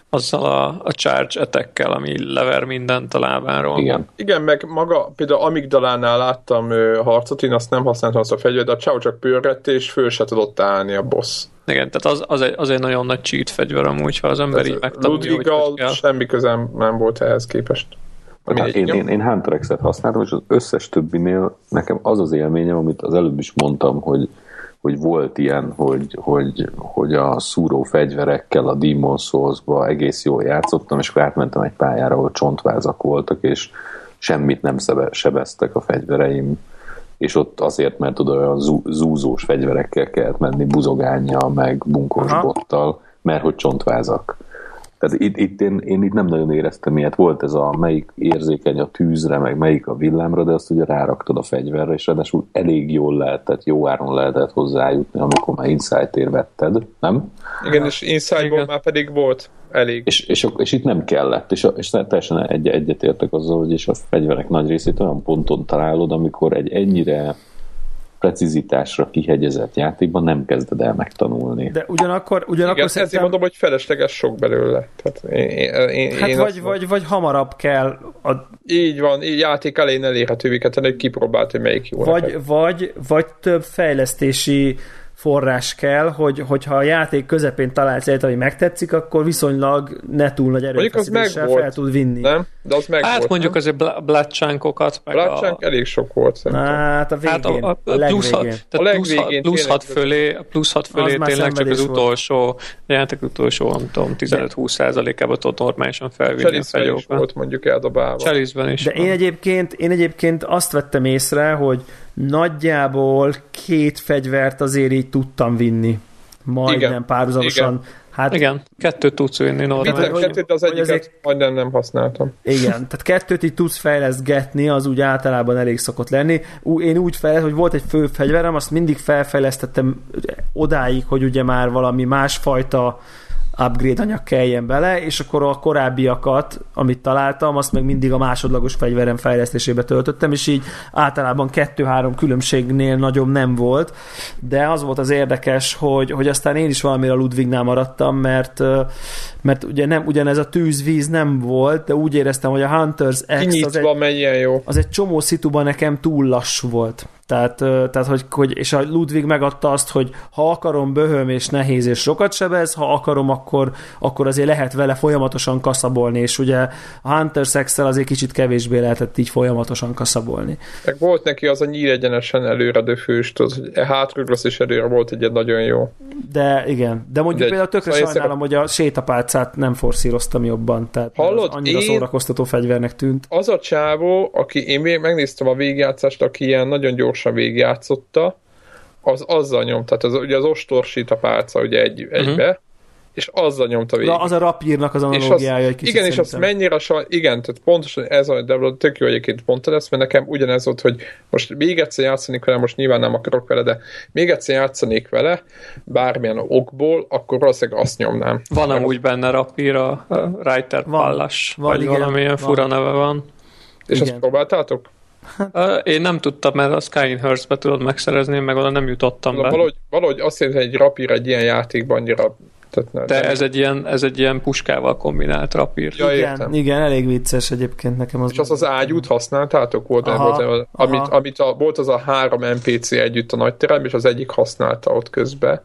azzal a, a charge attack ami lever mindent a lábáról. Igen. Igen, meg maga, például Amigdalánál láttam ö, harcot, én azt nem használtam azt a fegyvert, de a Chow csak pörgett, és föl se tudott állni a boss. Igen, tehát az, az, egy, az egy nagyon nagy cheat fegyver amúgy, ha az ember így megtanulja, hogy semmi közem nem volt ehhez képest. Én, én, én Hunter X-et használtam, és az összes többinél nekem az az élményem, amit az előbb is mondtam, hogy, hogy volt ilyen, hogy, hogy, hogy a szúró fegyverekkel a Demon Souls-ba egész jól játszottam, és akkor átmentem egy pályára, ahol csontvázak voltak, és semmit nem sebeztek a fegyvereim, és ott azért, mert tudod, olyan zúzós fegyverekkel kellett menni buzogánja, meg bunkós Aha. bottal, mert hogy csontvázak. Tehát itt, itt én, én itt nem nagyon éreztem ilyet. Volt ez a melyik érzékeny a tűzre, meg melyik a villámra, de azt ugye ráraktad a fegyverre, és ráadásul elég jól lehetett, jó áron lehetett hozzájutni, amikor már Insight-ér vetted, nem? Igen, és Insight-ból már pedig volt elég. És, és, és itt nem kellett, és, és teljesen egy, egyetértek azzal, hogy és a fegyverek nagy részét olyan ponton találod, amikor egy ennyire precizitásra kihegyezett játékban nem kezded el megtanulni. De ugyanakkor, ugyanakkor Igen, szerintem... mondom, hogy felesleges sok belőle. Tehát én, én, hát én vagy, vagy, vagy hamarabb kell. A... Így van, így játék elején elérhetővé kell tenni, hogy kipróbált, hogy melyik jó. Vagy, vagy, vagy több fejlesztési forrás kell, hogy, hogyha a játék közepén találsz egyet, ami megtetszik, akkor viszonylag ne túl nagy erőfeszítéssel fel tud vinni. Nem? De az meg hát volt, mondjuk nem? azért bloodchunkokat. Bloodchunk a... elég sok volt szerintem. Hát a végén. Hát a, a, a, plusz, hat, a legvégén. Plusz 6 fölé, plusz 6 fölé az tényleg csak az utolsó, a játék utolsó, nem tudom, 15-20 százalékában tudott normálisan felvinni a fegyókat. is volt mondjuk eldobálva. Chalice-ben is. De én egyébként, én egyébként azt vettem észre, hogy nagyjából két fegyvert azért így tudtam vinni. Majdnem Igen. párhuzamosan. Igen. Hát, igen, kettőt tudsz vinni normál. Mit, kettőt az egyiket azért, majdnem nem használtam. Igen, tehát kettőt így tudsz fejlesztgetni, az úgy általában elég szokott lenni. Én úgy fejleszt, hogy volt egy fő fegyverem, azt mindig felfejlesztettem odáig, hogy ugye már valami másfajta upgrade anyag kelljen bele, és akkor a korábbiakat, amit találtam, azt meg mindig a másodlagos fegyverem fejlesztésébe töltöttem, és így általában kettő-három különbségnél nagyobb nem volt, de az volt az érdekes, hogy, hogy aztán én is valamire Ludwignál maradtam, mert, mert ugye nem, ugyanez a tűzvíz nem volt, de úgy éreztem, hogy a Hunters X az egy, jó. az egy csomó szituban nekem túl lassú volt. Tehát, tehát hogy, hogy, és a Ludwig megadta azt, hogy ha akarom, böhöm és nehéz és sokat sebez, ha akarom, akkor, akkor azért lehet vele folyamatosan kaszabolni, és ugye a Hunter sex azért kicsit kevésbé lehetett így folyamatosan kaszabolni. Meg volt neki az a nyír egyenesen előre döfőst, az hátruglasz is előre volt egy nagyon jó. De igen, de mondjuk de például tökre szóval sajnálom, hogy a sétapálcát nem forszíroztam jobban, tehát Hallod, annyira én... szórakoztató fegyvernek tűnt. Az a csávó, aki én még megnéztem a végjátszást, aki ilyen nagyon gyors gyorsan végigjátszotta, az azzal nyom, tehát az, ugye az ostorsít a pálca ugye egy, uh-huh. egybe, és azzal nyomta végig. De az a rapírnak az analógiája egy kicsit Igen, és az mennyire a igen, tehát pontosan ez a, de tök jó egyébként mondtad ezt, mert nekem ugyanez volt, hogy most még egyszer játszanék vele, most nyilván nem akarok vele, de még egyszer játszanék vele, bármilyen okból, akkor valószínűleg azt nyomnám. Van amúgy benne rapír a Reiter Pallas, vagy igen, valamilyen van. fura neve van. És igen. azt próbáltátok? Én nem tudtam, mert a Skyhurst-be tudod megszerezni, meg oda nem jutottam be. Valahogy, valahogy azt jelenti, hogy egy rapír egy ilyen játékban annyira tehát ne, De ez egy, ilyen, ez egy ilyen puskával kombinált rapír. Ja, igen, igen, elég vicces egyébként nekem az. És az az ágyút használtátok? Volt, aha, volt aha. amit, amit a, volt az a három NPC együtt a nagy terem, és az egyik használta ott közben.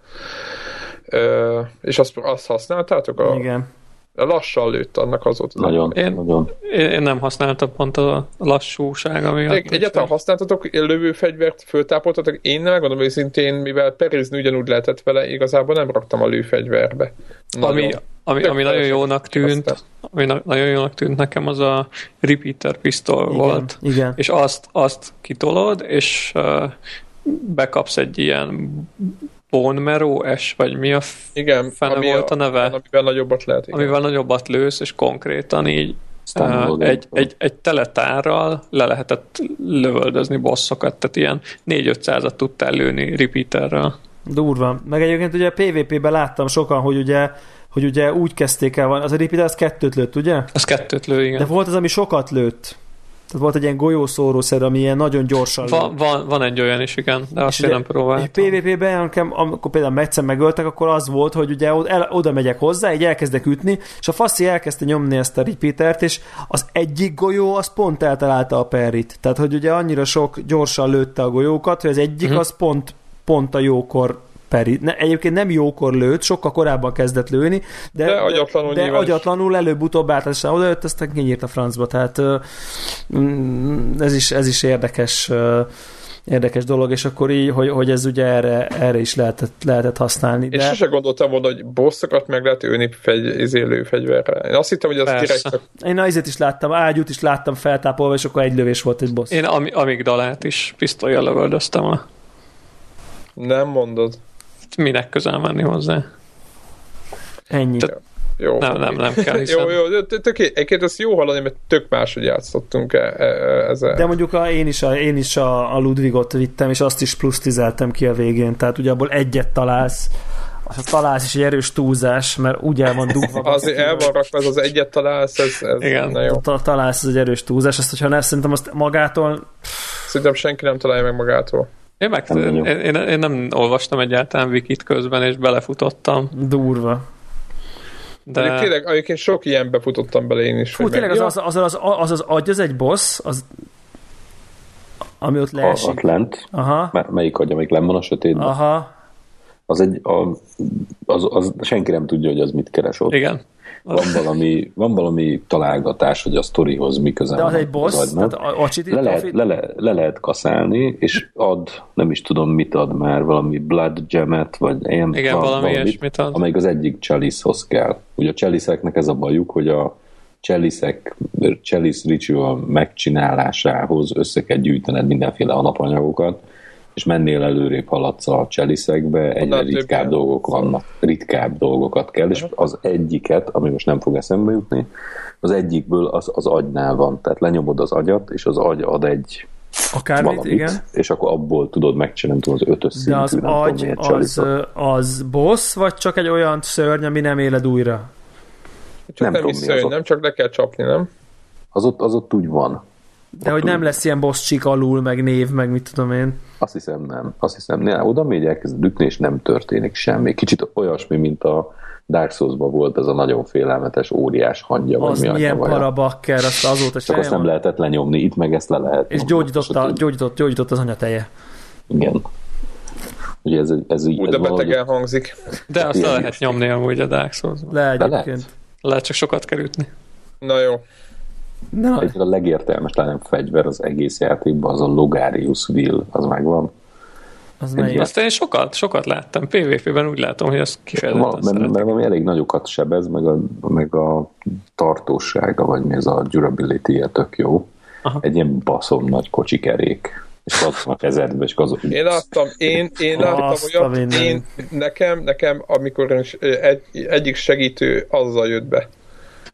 Ö, és azt, azt használtátok? A, igen. Lassan lőtt annak az ott. Nagyon, én, nagyon. Én nem használtam pont a lassúság. Egy, egyáltalán használtatok lövőfegyvert, föltápoltatok? Én nem gondolom őszintén, mivel perizni ugyanúgy lehetett vele, igazából nem raktam a lőfegyverbe. Nagyon. Ami, ami, ami nagyon jónak tűnt, ami na, nagyon jónak tűnt nekem, az a repeater pisztol igen, volt. Igen. És azt, azt kitolod, és uh, bekapsz egy ilyen Bone Marrow S, vagy mi a igen, fene ami volt a, a neve? Amivel nagyobbat lehet. Igen. Amivel nagyobbat lősz, és konkrétan így uh, egy, egy, egy teletárral le lehetett lövöldözni bosszokat, tehát ilyen 4-500-at tudtál lőni repeaterrel. Durva. Meg egyébként ugye a PvP-ben láttam sokan, hogy ugye hogy ugye úgy kezdték el, az a repeater az kettőt lőtt, ugye? Az kettőt lő, igen. De volt az, ami sokat lőtt. Tehát volt egy ilyen golyószórószer, ami ilyen nagyon gyorsan... Van, van, van egy olyan is, igen, de azt én nem próbáltam. PvP-ben, amikor például egyszer megöltek, akkor az volt, hogy ugye el, oda megyek hozzá, így elkezdek ütni, és a faszi elkezdte nyomni ezt a repeatert, és az egyik golyó az pont eltalálta a perrit. Tehát, hogy ugye annyira sok gyorsan lőtte a golyókat, hogy az egyik uh-huh. az pont, pont a jókor peri. Ne, egyébként nem jókor lőtt, sokkal korábban kezdett lőni, de, de agyatlanul, de, de agyatlanul előbb-utóbb átlással oda jött, aztán kinyírt a francba, tehát mm, ez is, ez is érdekes érdekes dolog, és akkor így, hogy, hogy ez ugye erre, erre is lehetett, lehetett használni. De... És sose gondoltam volna, hogy bosszokat meg lehet ülni fegy, izélő fegyverre. Én azt hittem, hogy az Persze. direkt... Én azért is láttam, ágyút is láttam feltápolva, és akkor egy lövés volt egy boss. Én am- amigdalát is pisztolyjal lövöldöztem a... Nem mondod. Minek közel menni hozzá? Ennyi. Te, jó. Nem, nem, nem kell, hiszen... jó, jó, tök, egyébként ezt jó hallani, mert tök máshogy játszottunk e, e, ezzel. De mondjuk a, én is, a, én is a, a Ludwigot vittem, és azt is plusz tizeltem ki a végén, tehát ugye abból egyet találsz, ha találsz is egy erős túlzás, mert úgy el van dugva. Azért el van rakva, ez az egyet találsz, ez, ez Igen. Na jó. Találsz, ez egy erős túlzás, azt, hogyha nem, szerintem azt magától... Szerintem senki nem találja meg magától. Én, meg, én, én, én, nem olvastam egyáltalán Wikit közben, és belefutottam. Durva. De... Tényleg, egyébként sok ilyen befutottam bele én is. Fú, tényleg az az, az, az, az, az agy, az egy boss, az ami ott leesik. Ott lent. Aha. Melyik agy, amelyik len van a sötétben? Aha. Az egy, a, az, az, senki nem tudja, hogy az mit keres ott. Igen. Van valami, van valami találgatás, hogy a sztorihoz mi köze De az egy boss? Tehát a, a le, lehet, le, le, le, lehet kaszálni, és ad, nem is tudom mit ad már, valami blood gemet, vagy ilyen Igen, valami valamit, ilyesmit ad. amelyik az egyik chalice kell. Ugye a chalice ez a bajuk, hogy a chalice chalice ritual megcsinálásához össze kell gyűjtened mindenféle alapanyagokat, és mennél előrébb haladsz a cseliszekbe, egyre ritkább dolgok vannak, ritkább dolgokat kell, és az egyiket, ami most nem fog eszembe jutni, az egyikből az, az agynál van, tehát lenyomod az agyat, és az agy ad egy Akármit, valamit, igen. és akkor abból tudod megcsinálni tudom, az ötös szintű, De az nem agy, tudom, az, az boss, vagy csak egy olyan szörny, ami nem éled újra? Csak nem, nem tudom, szörny, nem csak le kell csapni, nem? Az ott, az ott úgy van. De hogy nem lesz ilyen boss csik alul, meg név, meg mit tudom én. Azt hiszem nem. Azt hiszem, nem. oda még elkezd ütni, és nem történik semmi. Kicsit olyasmi, mint a Dark souls volt ez a nagyon félelmetes óriás hangja. Az vagy mi milyen parabakker, azt azóta Csak azt nem lehetett lenyomni, itt meg ezt le lehet. És gyógyított, gyógyított, gyógyított az anyateje. Igen. Ugye ez, ez így... Úgy, de betegen hangzik. De azt le lehet nyomni amúgy a Dark souls Le egyébként. Lehet. lehet csak sokat kell ütni. Na jó. Na. Egy a legértelmes fegyver az egész játékban az a Logarius Will, az megvan. Az melyik? Azt én sokat, sokat láttam. PvP-ben úgy látom, hogy az kifejezetten mert, mert, mert valami elég nagyokat sebez, meg a, meg a tartósága, vagy mi ez a durability-je tök jó. Aha. Egy ilyen baszom nagy kocsikerék és az a kezedbe, és az... Én láttam, én, én láttam olyat, én, nekem, nekem, amikor egy, egyik segítő azzal jött be.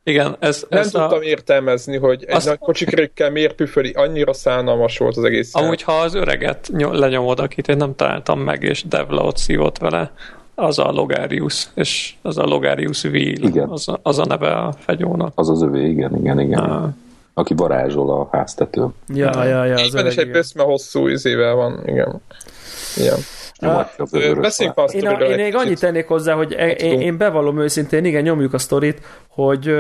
Igen, ez, Nem ez tudtam a... értelmezni, hogy egy azt... nagy kocsikerékkel miért püföli, annyira szánalmas volt az egész. Amúgy, ha az öreget lenyomod, akit én nem találtam meg, és Devla ott szívott vele, az a Logarius, és az a Logarius Wheel, igen. Az, a, az a neve a fegyónak. Az az övé, igen, igen, igen. Ah. Aki varázsol a háztető. Ja, ja, ja. Az és egy hosszú izével van, igen. Igen. Beszéljünk én, a, én még annyit tennék hozzá, hogy hát én, én bevallom őszintén, igen, nyomjuk a sztorit, hogy,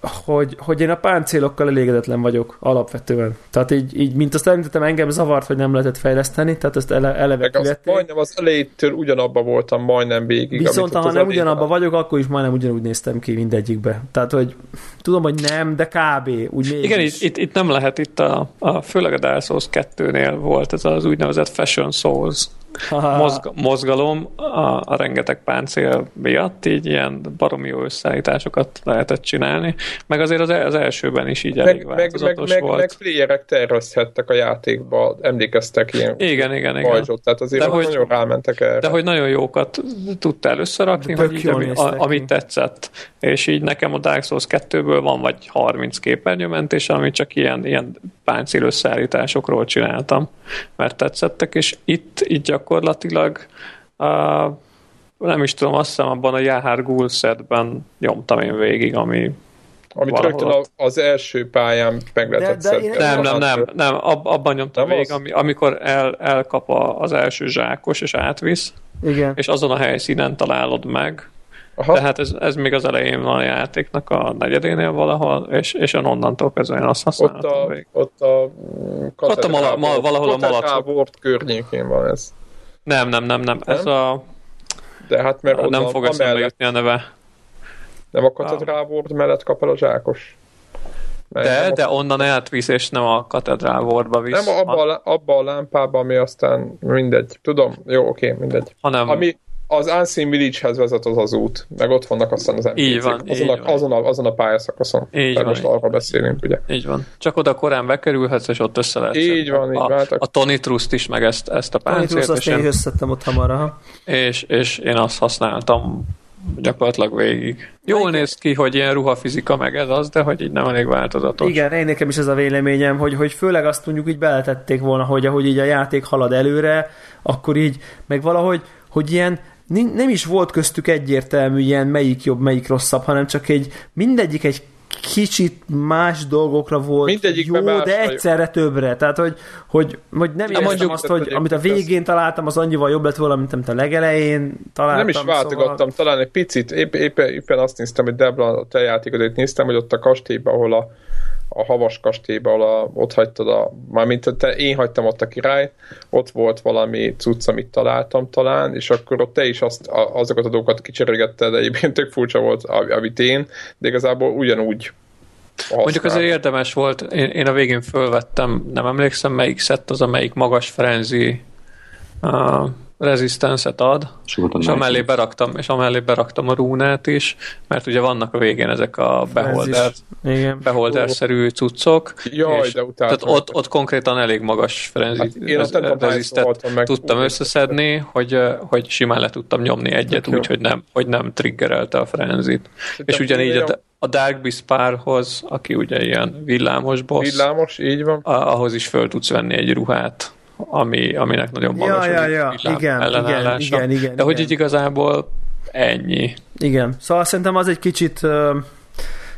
hogy, hogy én a páncélokkal elégedetlen vagyok alapvetően. Tehát így, így mint azt említettem, engem zavart, hogy nem lehetett fejleszteni, tehát ezt ele, eleve Meg az, majdnem az elejétől ugyanabba voltam, majdnem végig. Viszont ha nem ugyanabba vagyok, akkor is majdnem ugyanúgy néztem ki mindegyikbe. Tehát, hogy tudom, hogy nem, de kb. Úgy mégis. Igen, itt, itt, itt, nem lehet, itt a, a főleg a Dark Souls 2-nél volt ez az úgynevezett Fashion Souls mozg, mozgalom a, a rengeteg páncél miatt, így ilyen baromi jó összeállításokat lehetett csinálni, meg azért az, az elsőben is így elég meg, változatos meg, volt. Meg, meg playerek tervezhettek a játékba, emlékeztek ilyen igen, igen, igen. Bajzsot, tehát azért de hogy, nagyon rámentek erre. De hogy nagyon jókat tudtál összerakni, hogy így, ami, a, amit tetszett. És így nekem a Dark Souls 2-ből van vagy 30 képernyőmentés, ami csak ilyen, ilyen páncél összeállításokról csináltam, mert tetszettek, és itt így gyakorlatilag uh, nem is tudom, azt hiszem abban a Jahar Ghoul nyomtam én végig, ami amit rögtön az első pályán meg lehetett de, de én Nem, nem, nem, nem, ab, abban nyomtam nem végig, ami, amikor el, elkap az első zsákos és átvisz, Igen. és azon a helyszínen találod meg, Aha. Tehát ez, ez még az elején van a játéknak a negyedénél valahol, és, és onnantól kezdve én azt használtam. Ott a, még. ott a, ott a mala, mal, valahol a malac. környékén van ez. Nem, nem, nem, nem. nem? Ez a De hát mert nem fog eszembe jutni a neve. Nem a katedrál volt mellett kap el a zsákos. de, de onnan eltvisz, és nem a katedrál vorba visz. Nem abba, a, abba a lámpába, ami aztán mindegy. Tudom, jó, oké, mindegy. Hanem, ami, az Unseen Village-hez vezet az az út, meg ott vannak aztán az NPC-k. Így van, azon, így a, van. Azon, a, azon a pályaszakaszon. Így van, most arról beszélünk, ugye. Így van. Csak oda korán bekerülhetsz, és ott össze lehet Így van, így a, van. A Tony Trust is, meg ezt, ezt a páncélt. Tony Trust azt én összettem ott hamar, És, és én azt használtam gyakorlatilag végig. Jól néz ki, hogy ilyen ruhafizika meg ez az, de hogy így nem elég változatos. Igen, én nekem is ez a véleményem, hogy, hogy főleg azt mondjuk így beletették volna, hogy ahogy így a játék halad előre, akkor így, meg valahogy, hogy ilyen nem is volt köztük egyértelmű ilyen melyik jobb, melyik rosszabb, hanem csak egy mindegyik egy kicsit más dolgokra volt Mindegyik jó, de egyszerre többre. Tehát, hogy, hogy, hogy nem értem mondjuk, azt, hogy amit a végén találtam, az annyival jobb lett volna, mint amit a legelején találtam. Nem is váltogattam, szóval... talán egy picit, épp, épp, éppen azt néztem, hogy Debla, a te játékodét néztem, hogy ott a kastélyban, ahol a a havas kastélyba, ahol ott hagytad a, mármint te, én hagytam ott a király, ott volt valami cucc, amit találtam talán, és akkor ott te is azt, a, azokat a dolgokat kicserélgetted, egyébként tök furcsa volt, amit én, de igazából ugyanúgy Használ. Mondjuk azért érdemes volt, én, én a végén fölvettem, nem emlékszem melyik szett az, amelyik magas frenzi uh, resistance-et ad, és, és amellé, beraktam, és amellé beraktam a rúnát is, mert ugye vannak a végén ezek a beholder, beholder-szerű cuccok, Jaj, és de tehát ott, ott konkrétan elég magas frenzi hát tudtam meg összeszedni, hogy, hogy simán le tudtam nyomni egyet, úgyhogy nem, hogy nem triggerelte a frenzit. És ugyanígy a, a Dark Beast párhoz, aki ugye ilyen villámos boss, villámos, így van. ahhoz is föl tudsz venni egy ruhát ami, aminek nagyon magas ja, ja, ja. Igen, igen, igen, igen, De hogy így igazából ennyi. Igen, szóval szerintem az egy kicsit uh,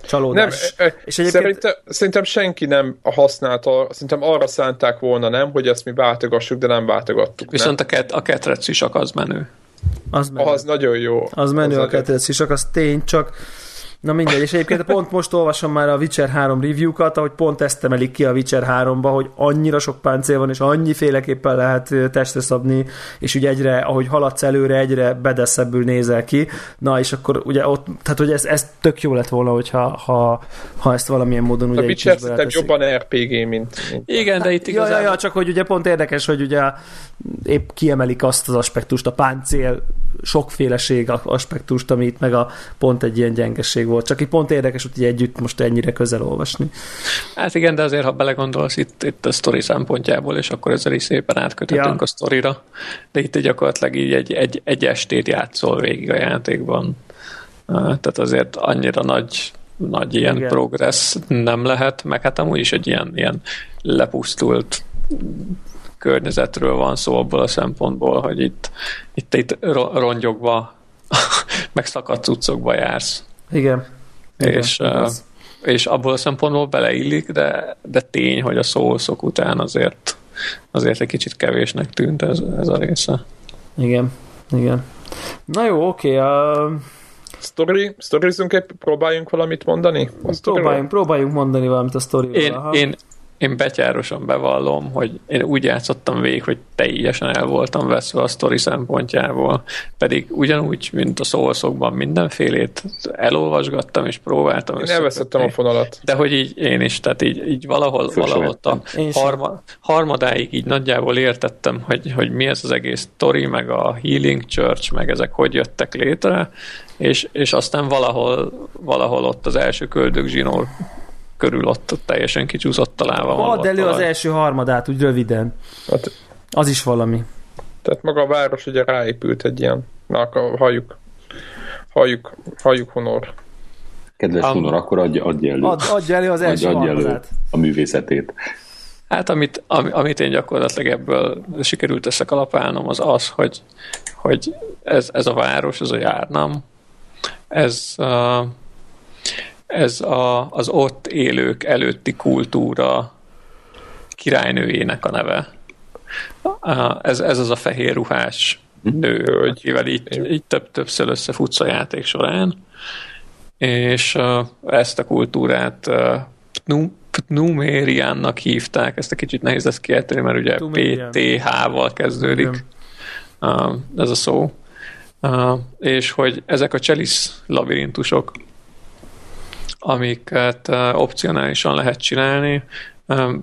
csalódás. Nem, és egyébként... szerintem, szerintem senki nem használta, szerintem arra szánták volna, nem, hogy ezt mi váltogassuk, de nem váltogattuk. Viszont nem? a, ket, a ketrec is az menő. Az menő. Az nagyon jó. Az menő az a ketrec is, az tény, csak Na mindegy, és egyébként pont most olvasom már a Witcher 3 review-kat, ahogy pont ezt emelik ki a Witcher 3-ba, hogy annyira sok páncél van, és annyiféleképpen lehet testre szabni, és ugye egyre, ahogy haladsz előre, egyre bedeszebbül nézel ki. Na, és akkor ugye ott, tehát hogy ez, ez tök jó lett volna, hogyha ha, ha ezt valamilyen módon ugye A Witcher szerintem jobban RPG, mint, mint... Igen, de itt igazán... Ja, ja, ja, csak hogy ugye pont érdekes, hogy ugye épp kiemelik azt az aspektust, a páncél sokféleség aspektust, amit meg a pont egy ilyen gyengeség volt. Csak így pont érdekes, hogy együtt most ennyire közel olvasni. Hát igen, de azért, ha belegondolsz itt, itt a sztori szempontjából, és akkor ezzel is szépen átkötöttünk ja. a sztorira, de itt gyakorlatilag így egy, egy, egy estét játszol végig a játékban. Tehát azért annyira nagy nagy ilyen Igen. progress nem lehet, meg hát amúgy is egy ilyen, ilyen lepusztult környezetről van szó abból a szempontból, hogy itt, itt, itt rongyogva, meg szakadt cuccokba jársz. Igen. És, Igen, uh, és abból a szempontból beleillik, de, de tény, hogy a szószok után azért, azért egy kicsit kevésnek tűnt ez, ez a része. Igen, igen. Na jó, oké. Okay, uh... Story, storyzunk próbáljunk valamit mondani? Próbáljunk, próbáljunk mondani valamit a sztoriról. Én, én, én betyárosan bevallom, hogy én úgy játszottam végig, hogy teljesen el voltam veszve a sztori szempontjából, pedig ugyanúgy, mint a szószokban mindenfélét elolvasgattam és próbáltam Én elveszettem a fonalat. De hogy így én is, tehát így, így valahol, valahol a harma, harmadáig így nagyjából értettem, hogy, hogy mi ez az egész story, meg a Healing Church, meg ezek hogy jöttek létre, és, és aztán valahol, valahol ott az első köldök zsinór körül ott, ott teljesen kicsúszott találva van. Add elő az első harmadát, úgy röviden. Hát, az is valami. Tehát maga a város ugye ráépült egy ilyen, na akkor halljuk, halljuk, halljuk honor. Kedves Am- honor, akkor adja, adja elő. Ad, adja elő az első adja, adja elő a művészetét. Hát amit, amit én gyakorlatilag ebből sikerült összekalapálnom, az az, hogy, hogy ez, ez a város, ez a járnam, ez, uh, ez a, az ott élők előtti kultúra királynőjének a neve. Ez, ez az a fehér ruhás nő, akivel így, így több, többször összefutsz a játék során, és ezt a kultúrát Pnumériánnak hívták, ezt a kicsit nehéz lesz kiejteni, mert ugye PTH-val kezdődik ez a szó. És hogy ezek a cselisz labirintusok, amiket opcionálisan lehet csinálni,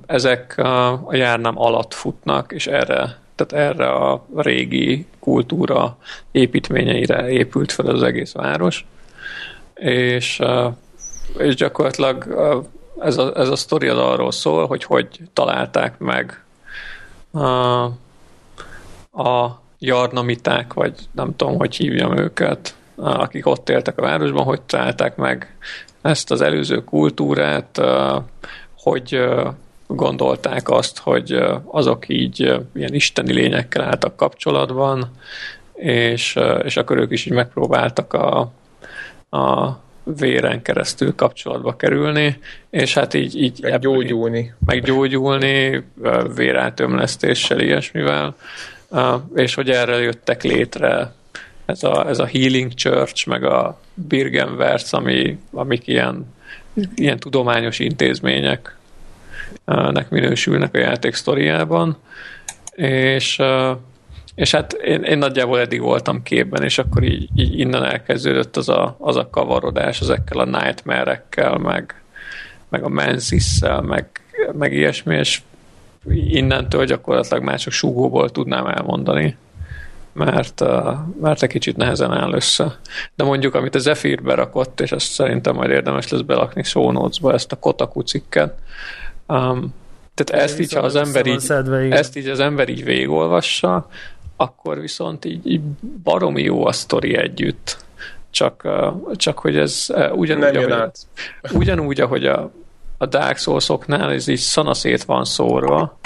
ezek a járnám alatt futnak, és erre, tehát erre a régi kultúra építményeire épült fel az egész város. És, és gyakorlatilag ez a, ez a sztori az arról szól, hogy hogy találták meg a, a jarnamiták, vagy nem tudom, hogy hívjam őket, akik ott éltek a városban, hogy találták meg ezt az előző kultúrát, hogy gondolták azt, hogy azok így ilyen isteni lényekkel álltak kapcsolatban, és, és akkor ők is így megpróbáltak a, a véren keresztül kapcsolatba kerülni, és hát így, így meggyógyulni. Meggyógyulni vérátömlesztéssel, ilyesmivel, és hogy erre jöttek létre ez a, ez a Healing Church, meg a Birgenwerts, ami, amik ilyen, ilyen tudományos intézmények nek minősülnek a játék sztoriában, és, és hát én, én nagyjából eddig voltam képben, és akkor így, így innen elkezdődött az a, az a kavarodás ezekkel a nightmare-ekkel, meg, meg a mensis meg, meg ilyesmi, és innentől gyakorlatilag már csak súgóból tudnám elmondani, mert, mert egy kicsit nehezen áll össze. De mondjuk, amit a Zephyr berakott, és azt szerintem majd érdemes lesz belakni show ezt a Kotaku cikket, um, tehát ezt így, ha az ember így, ezt így az ember így végigolvassa, akkor viszont így, így baromi jó a sztori együtt. Csak, csak hogy ez ugyanúgy, ahogy, ugyanúgy, ahogy a, a Dark Souls-oknál ez így szanaszét van szórva,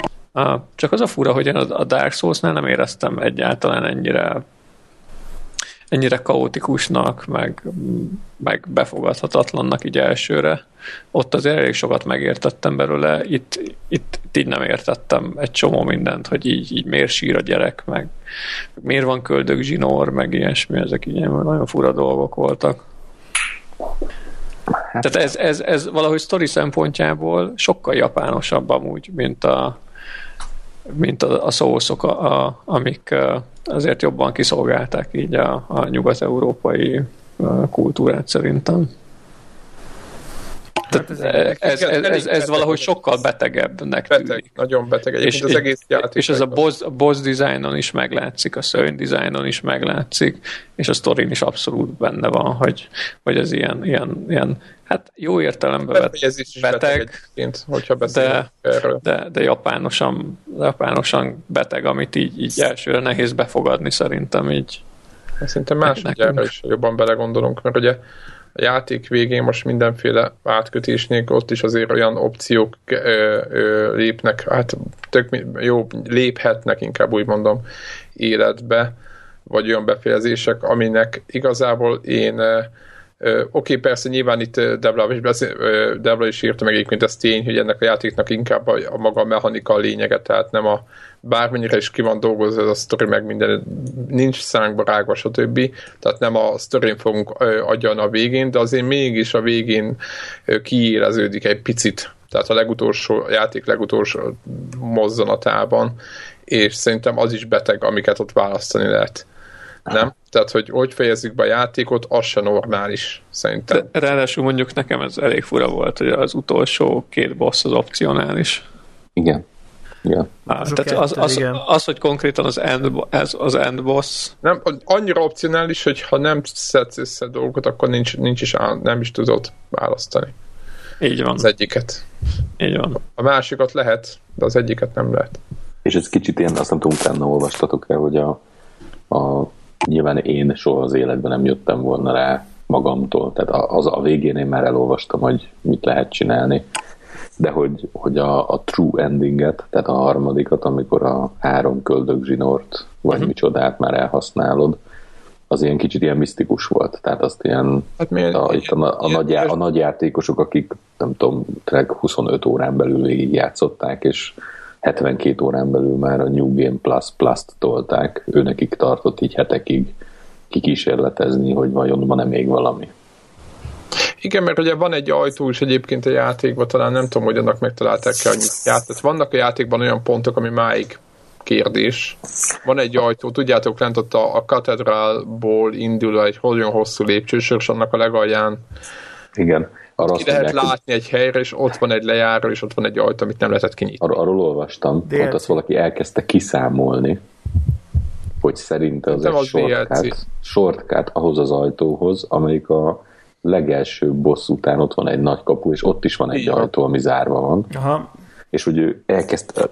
csak az a fura, hogy én a Dark Souls-nál nem éreztem egyáltalán ennyire ennyire kaotikusnak, meg, meg befogadhatatlannak így elsőre. Ott azért elég sokat megértettem belőle, itt, itt, itt így nem értettem egy csomó mindent, hogy így, így miért sír a gyerek, meg, miért van köldög zsinór, meg ilyesmi, ezek így nagyon fura dolgok voltak. Hát, Tehát ez, ez, ez valahogy sztori szempontjából sokkal japánosabb amúgy, mint a, mint a, a szószok, a, a, amik azért jobban kiszolgálták így a, a nyugat-európai kultúrát szerintem. Hát ez, ez, ez, ez, ez valahogy sokkal betegebbnek beteg, tűnik. Nagyon beteg és, az egész játék. És ez a boss, a boss designon is meglátszik, a szörny designon is meglátszik, és a sztorin is abszolút benne van, hogy, hogy ez ilyen, ilyen, ilyen hát jó értelemben vett ez is beteg, beteg hogyha de, erről. De, de japánosan, japánosan beteg, amit így, így elsőre nehéz befogadni szerintem így. Szerintem másodjára is jobban belegondolunk, mert ugye a játék végén most mindenféle átkötésnél ott is azért olyan opciók ö, ö, lépnek, hát tök jó, léphetnek inkább úgy mondom életbe, vagy olyan befejezések, aminek igazából én Oké, okay, persze nyilván itt Devla is, beszél, Devla is írta meg egyébként ezt tény, hogy ennek a játéknak inkább a, maga a mechanika a lényege, tehát nem a bármennyire is ki van dolgozva ez a sztori, meg minden, nincs szánkba rágva, stb. Tehát nem a sztorin fogunk adjan a végén, de azért mégis a végén kiéleződik egy picit, tehát a legutolsó a játék legutolsó mozzanatában, és szerintem az is beteg, amiket ott választani lehet. Nem? Tehát, hogy hogy fejezzük be a játékot, az se normális, szerintem. De ráadásul mondjuk nekem ez elég fura volt, hogy az utolsó két boss az opcionális. Igen. Igen. Á, tehát az, az, igen. az, hogy konkrétan az end, ez az end boss. Nem, annyira opcionális, hogy ha nem szedsz össze dolgokat, akkor nincs, nincs is, nem is tudod választani. Így van. Az egyiket. Így van. A másikat lehet, de az egyiket nem lehet. És ez kicsit ilyen, azt nem tudom, utána olvastatok el, hogy a, a nyilván én soha az életben nem jöttem volna rá magamtól, tehát az a végén én már elolvastam, hogy mit lehet csinálni, de hogy, hogy a, a true endinget, tehát a harmadikat, amikor a három köldög zsinort, vagy uh-huh. micsodát már elhasználod, az ilyen kicsit ilyen misztikus volt. Tehát azt ilyen hát miért, a, itt a, a, nagy, a nagy játékosok, akik nem tudom, 25 órán belül játszották, és 72 órán belül már a New Game Plus Plus-t tolták, őnekik tartott így hetekig kikísérletezni, hogy vajon van-e még valami. Igen, mert ugye van egy ajtó is egyébként a játékban, talán nem tudom, hogy annak megtalálták el, hogy játszat. Vannak a játékban olyan pontok, ami máig kérdés. Van egy ajtó, tudjátok, lent ott a, a katedrálból indul egy nagyon hosszú lépcsősor, és annak a legalján igen. Arra ki lehet mondják, látni egy helyre, és ott van egy lejáró, és ott van egy ajtó, amit nem lehetett kinyitni. Ar- arról olvastam, DLC. ott azt valaki elkezdte kiszámolni, hogy szerinte az nem egy shortcut, shortcut ahhoz az ajtóhoz, amelyik a legelső boss után ott van egy nagy kapu, és ott is van egy Igen. ajtó, ami zárva van. Aha. És hogy ő elkezd,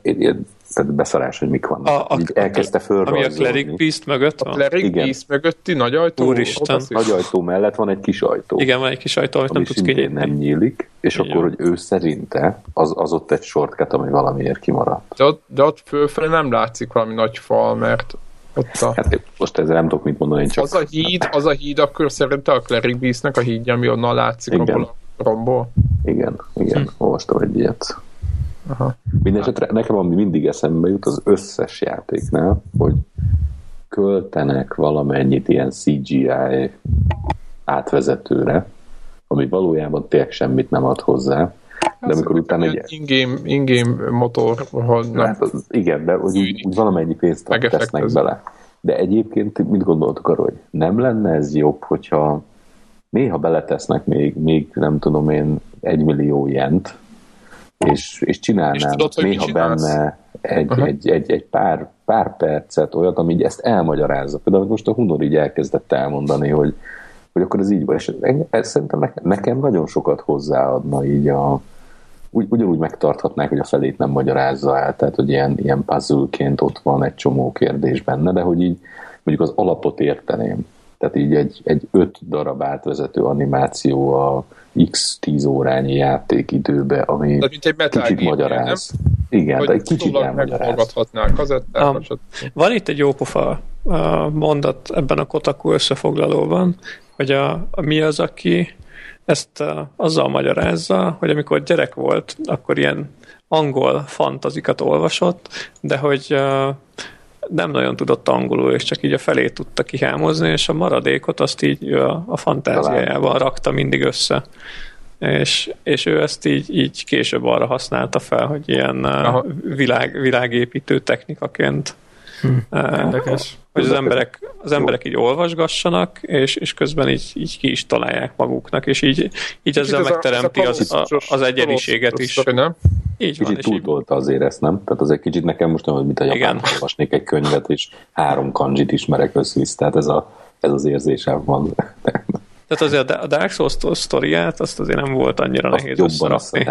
tehát beszarás, hogy mik vannak. A, a, Így elkezdte fölrajzolni. Ami a Cleric Beast mögött van? A Cleric Igen. Beast mögötti nagy ajtó? Úristen. Nagy ajtó mellett van egy kis ajtó. Igen, van egy kis ajtó, amit nem tudsz kinyitni. nem nyílik, és Igen. akkor, hogy ő szerinte az, az ott egy shortcut, ami valamiért kimaradt. De ott, de ott fölfelé nem látszik valami nagy fal, mert ott a... Hát most ezzel nem tudok mit mondani, csak... Az a híd, az a híd akkor szerintem a Cleric Beastnek a hídja, ami onnan látszik igen. abból a romból. Igen, igen, hm. olvastam egy ilyet. Aha. Mindenesetre nekem ami mindig eszembe jut az összes játéknál, hogy költenek valamennyit ilyen CGI átvezetőre, ami valójában tényleg semmit nem ad hozzá, de amikor utána egy... In-game, in-game motor, hogy nem... Hát, az, igen, de úgy, úgy valamennyi pénzt tesznek bele. De egyébként mit gondoltok arról, hogy nem lenne ez jobb, hogyha néha beletesznek még, még nem tudom én, egy millió jent, és, és csinálnám és tudod, néha benne egy, egy, egy, egy pár, pár percet olyat, ami így ezt elmagyarázza. Például most a Hunor így elkezdett elmondani, hogy, hogy akkor ez így van, és ez szerintem nekem, nekem nagyon sokat hozzáadna így a, úgy, ugyanúgy megtarthatnák, hogy a felét nem magyarázza el, tehát hogy ilyen, ilyen puzzle ott van egy csomó kérdés benne, de hogy így mondjuk az alapot érteném. Tehát így egy, egy öt darab átvezető animáció a x 10 órányi játékidőbe, ami de mint egy kicsit magyaráz. Nem? Igen, de egy kicsit elmagyaráz. Um, van itt egy jópofa uh, mondat ebben a Kotaku összefoglalóban, hogy a, a mi az, aki ezt uh, azzal magyarázza, hogy amikor gyerek volt, akkor ilyen angol fantazikat olvasott, de hogy uh, nem nagyon tudott angolul, és csak így a felét tudta kihámozni, és a maradékot azt így a, a fantáziájában rakta mindig össze. És, és ő ezt így, így később arra használta fel, hogy ilyen világ, világépítő technikaként Hm, érdekes. Hogy az emberek, az emberek így olvasgassanak, és, és közben így, így ki is találják maguknak, és így, így ezzel ez megteremti a, az, a, az egyediséget is. Nem? Így kicsit túltolta azért ezt, nem? Tehát az egy kicsit nekem most nem, mint a japán olvasnék egy könyvet, és három kanjit ismerek össze tehát ez, a, ez az érzésem van. Tehát azért a Dark Souls sztoriát azt azért nem volt annyira azt nehéz összerakni.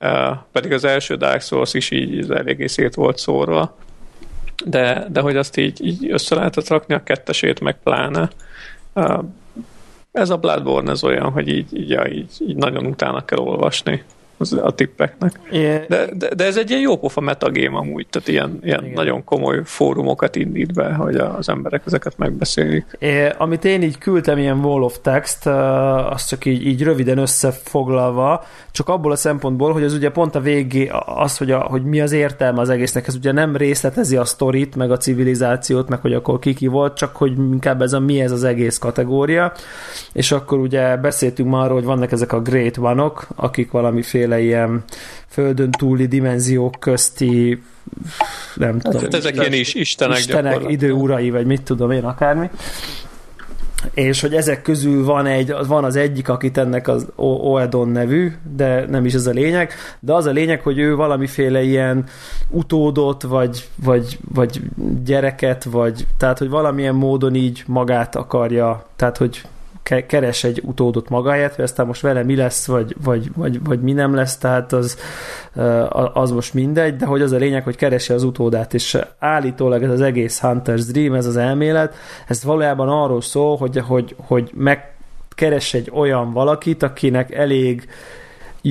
Uh, pedig az első Dark Souls is így eléggé szét volt szórva de, de hogy azt így, így össze lehetett rakni a kettesét, meg pláne. Ez a Bloodborne ez olyan, hogy így, így, így, így nagyon utána kell olvasni a tippeknek. Yeah. De, de, de, ez egy ilyen jópofa metagame amúgy, tehát ilyen, ilyen nagyon komoly fórumokat indít be, hogy az emberek ezeket megbeszélik. É, amit én így küldtem, ilyen wall of text, azt csak így, így röviden összefoglalva, csak abból a szempontból, hogy az ugye pont a végé az, hogy, a, hogy mi az értelme az egésznek, ez ugye nem részletezi a sztorit, meg a civilizációt, meg hogy akkor kiki volt, csak hogy inkább ez a mi ez az egész kategória, és akkor ugye beszéltünk már arról, hogy vannak ezek a great vanok, akik valamiféle ilyen földön túli dimenziók közti nem hát, tudom. ezek ilyen is istenek, istenek időurai, vagy mit tudom én, akármi és hogy ezek közül van, egy, van az egyik, akit ennek az Oedon nevű, de nem is ez a lényeg, de az a lényeg, hogy ő valamiféle ilyen utódot, vagy, vagy, vagy gyereket, vagy tehát, hogy valamilyen módon így magát akarja, tehát, hogy keres egy utódot magáért, hogy aztán most vele mi lesz, vagy, vagy, vagy, vagy mi nem lesz, tehát az, az most mindegy, de hogy az a lényeg, hogy keresi az utódát, és állítólag ez az egész Hunter's Dream, ez az elmélet, ez valójában arról szól, hogy, hogy, hogy megkeres egy olyan valakit, akinek elég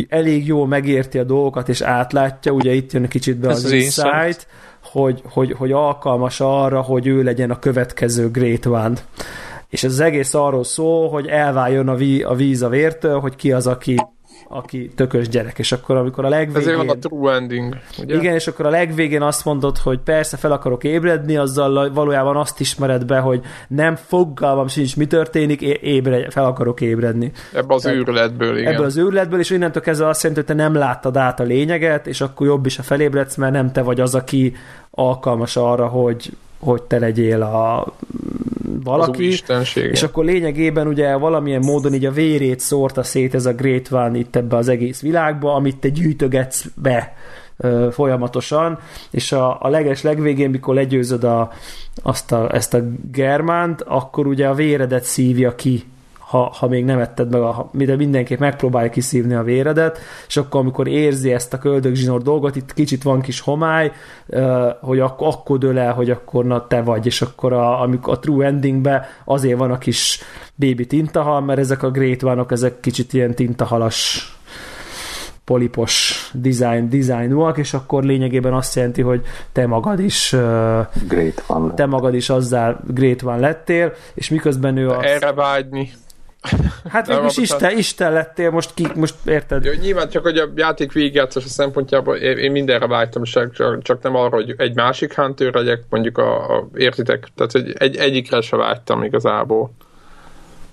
elég jól megérti a dolgokat, és átlátja, ugye itt jön kicsit be az, az insight, hogy, hogy, hogy alkalmas arra, hogy ő legyen a következő Great One és ez az egész arról szól, hogy elváljon a, ví, a víz a vértől, hogy ki az, aki aki tökös gyerek, és akkor amikor a legvégén... Ezért van a true ending, ugye? Igen, és akkor a legvégén azt mondod, hogy persze fel akarok ébredni, azzal valójában azt ismered be, hogy nem fogalmam sincs, mi történik, ébredj, fel akarok ébredni. Ebből az őrületből, igen. Ebből az őrületből, és innentől kezdve azt jelenti, hogy te nem láttad át a lényeget, és akkor jobb is, ha felébredsz, mert nem te vagy az, aki alkalmas arra, hogy, hogy te legyél a valaki, és akkor lényegében ugye valamilyen módon így a vérét szórta szét ez a Great One itt ebbe az egész világba, amit te gyűjtögetsz be ö, folyamatosan, és a, a leges legvégén, mikor legyőzöd a, azt a, ezt a Germánt, akkor ugye a véredet szívja ki ha, ha még nem etted meg, a, de mindenképp megpróbálja kiszívni a véredet, és akkor amikor érzi ezt a köldögzsinór dolgot, itt kicsit van kis homály, hogy akkor, akkor dől el, hogy akkor na te vagy, és akkor a, amikor a true endingbe azért van a kis baby tintahal, mert ezek a great vanok, ezek kicsit ilyen tintahalas polipos design, designúak, és akkor lényegében azt jelenti, hogy te magad is great one te magad is azzal great one lettél, és miközben ő a Erre vágyni. Hát végülis Isten, Isten lettél, most ki, most érted? Jó, nyilván csak, hogy a játék végigjátszása szempontjából én, én mindenre vágytam, csak, csak nem arra, hogy egy másik Hunter legyek, mondjuk a, a értitek, tehát hogy egy, egyikre se vágytam igazából.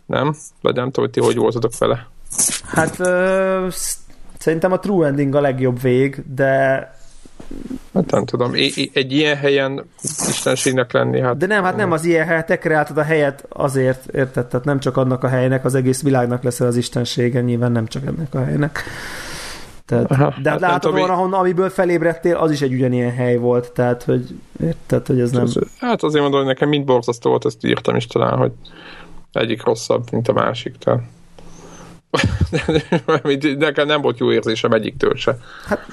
Nem? Vagy nem tudom, hogy ti hogy voltatok vele. Hát ö, szerintem a True Ending a legjobb vég, de Hát nem tudom, egy ilyen helyen istenségnek lenni, hát... De nem, hát nem az ilyen helyet, te kreáltad a helyet azért, érted? Tehát nem csak annak a helynek, az egész világnak lesz az istensége, nyilván nem csak ennek a helynek. Tehát, Aha, de hát látod volna, ahonnan, amiből felébredtél, az is egy ugyanilyen hely volt, tehát, hogy érted, hogy ez nem... Hát azért mondom, hogy nekem mind borzasztó volt, ezt írtam is talán, hogy egyik rosszabb, mint a másik, tehát... nekem nem volt jó érzésem egyiktől se. Hát,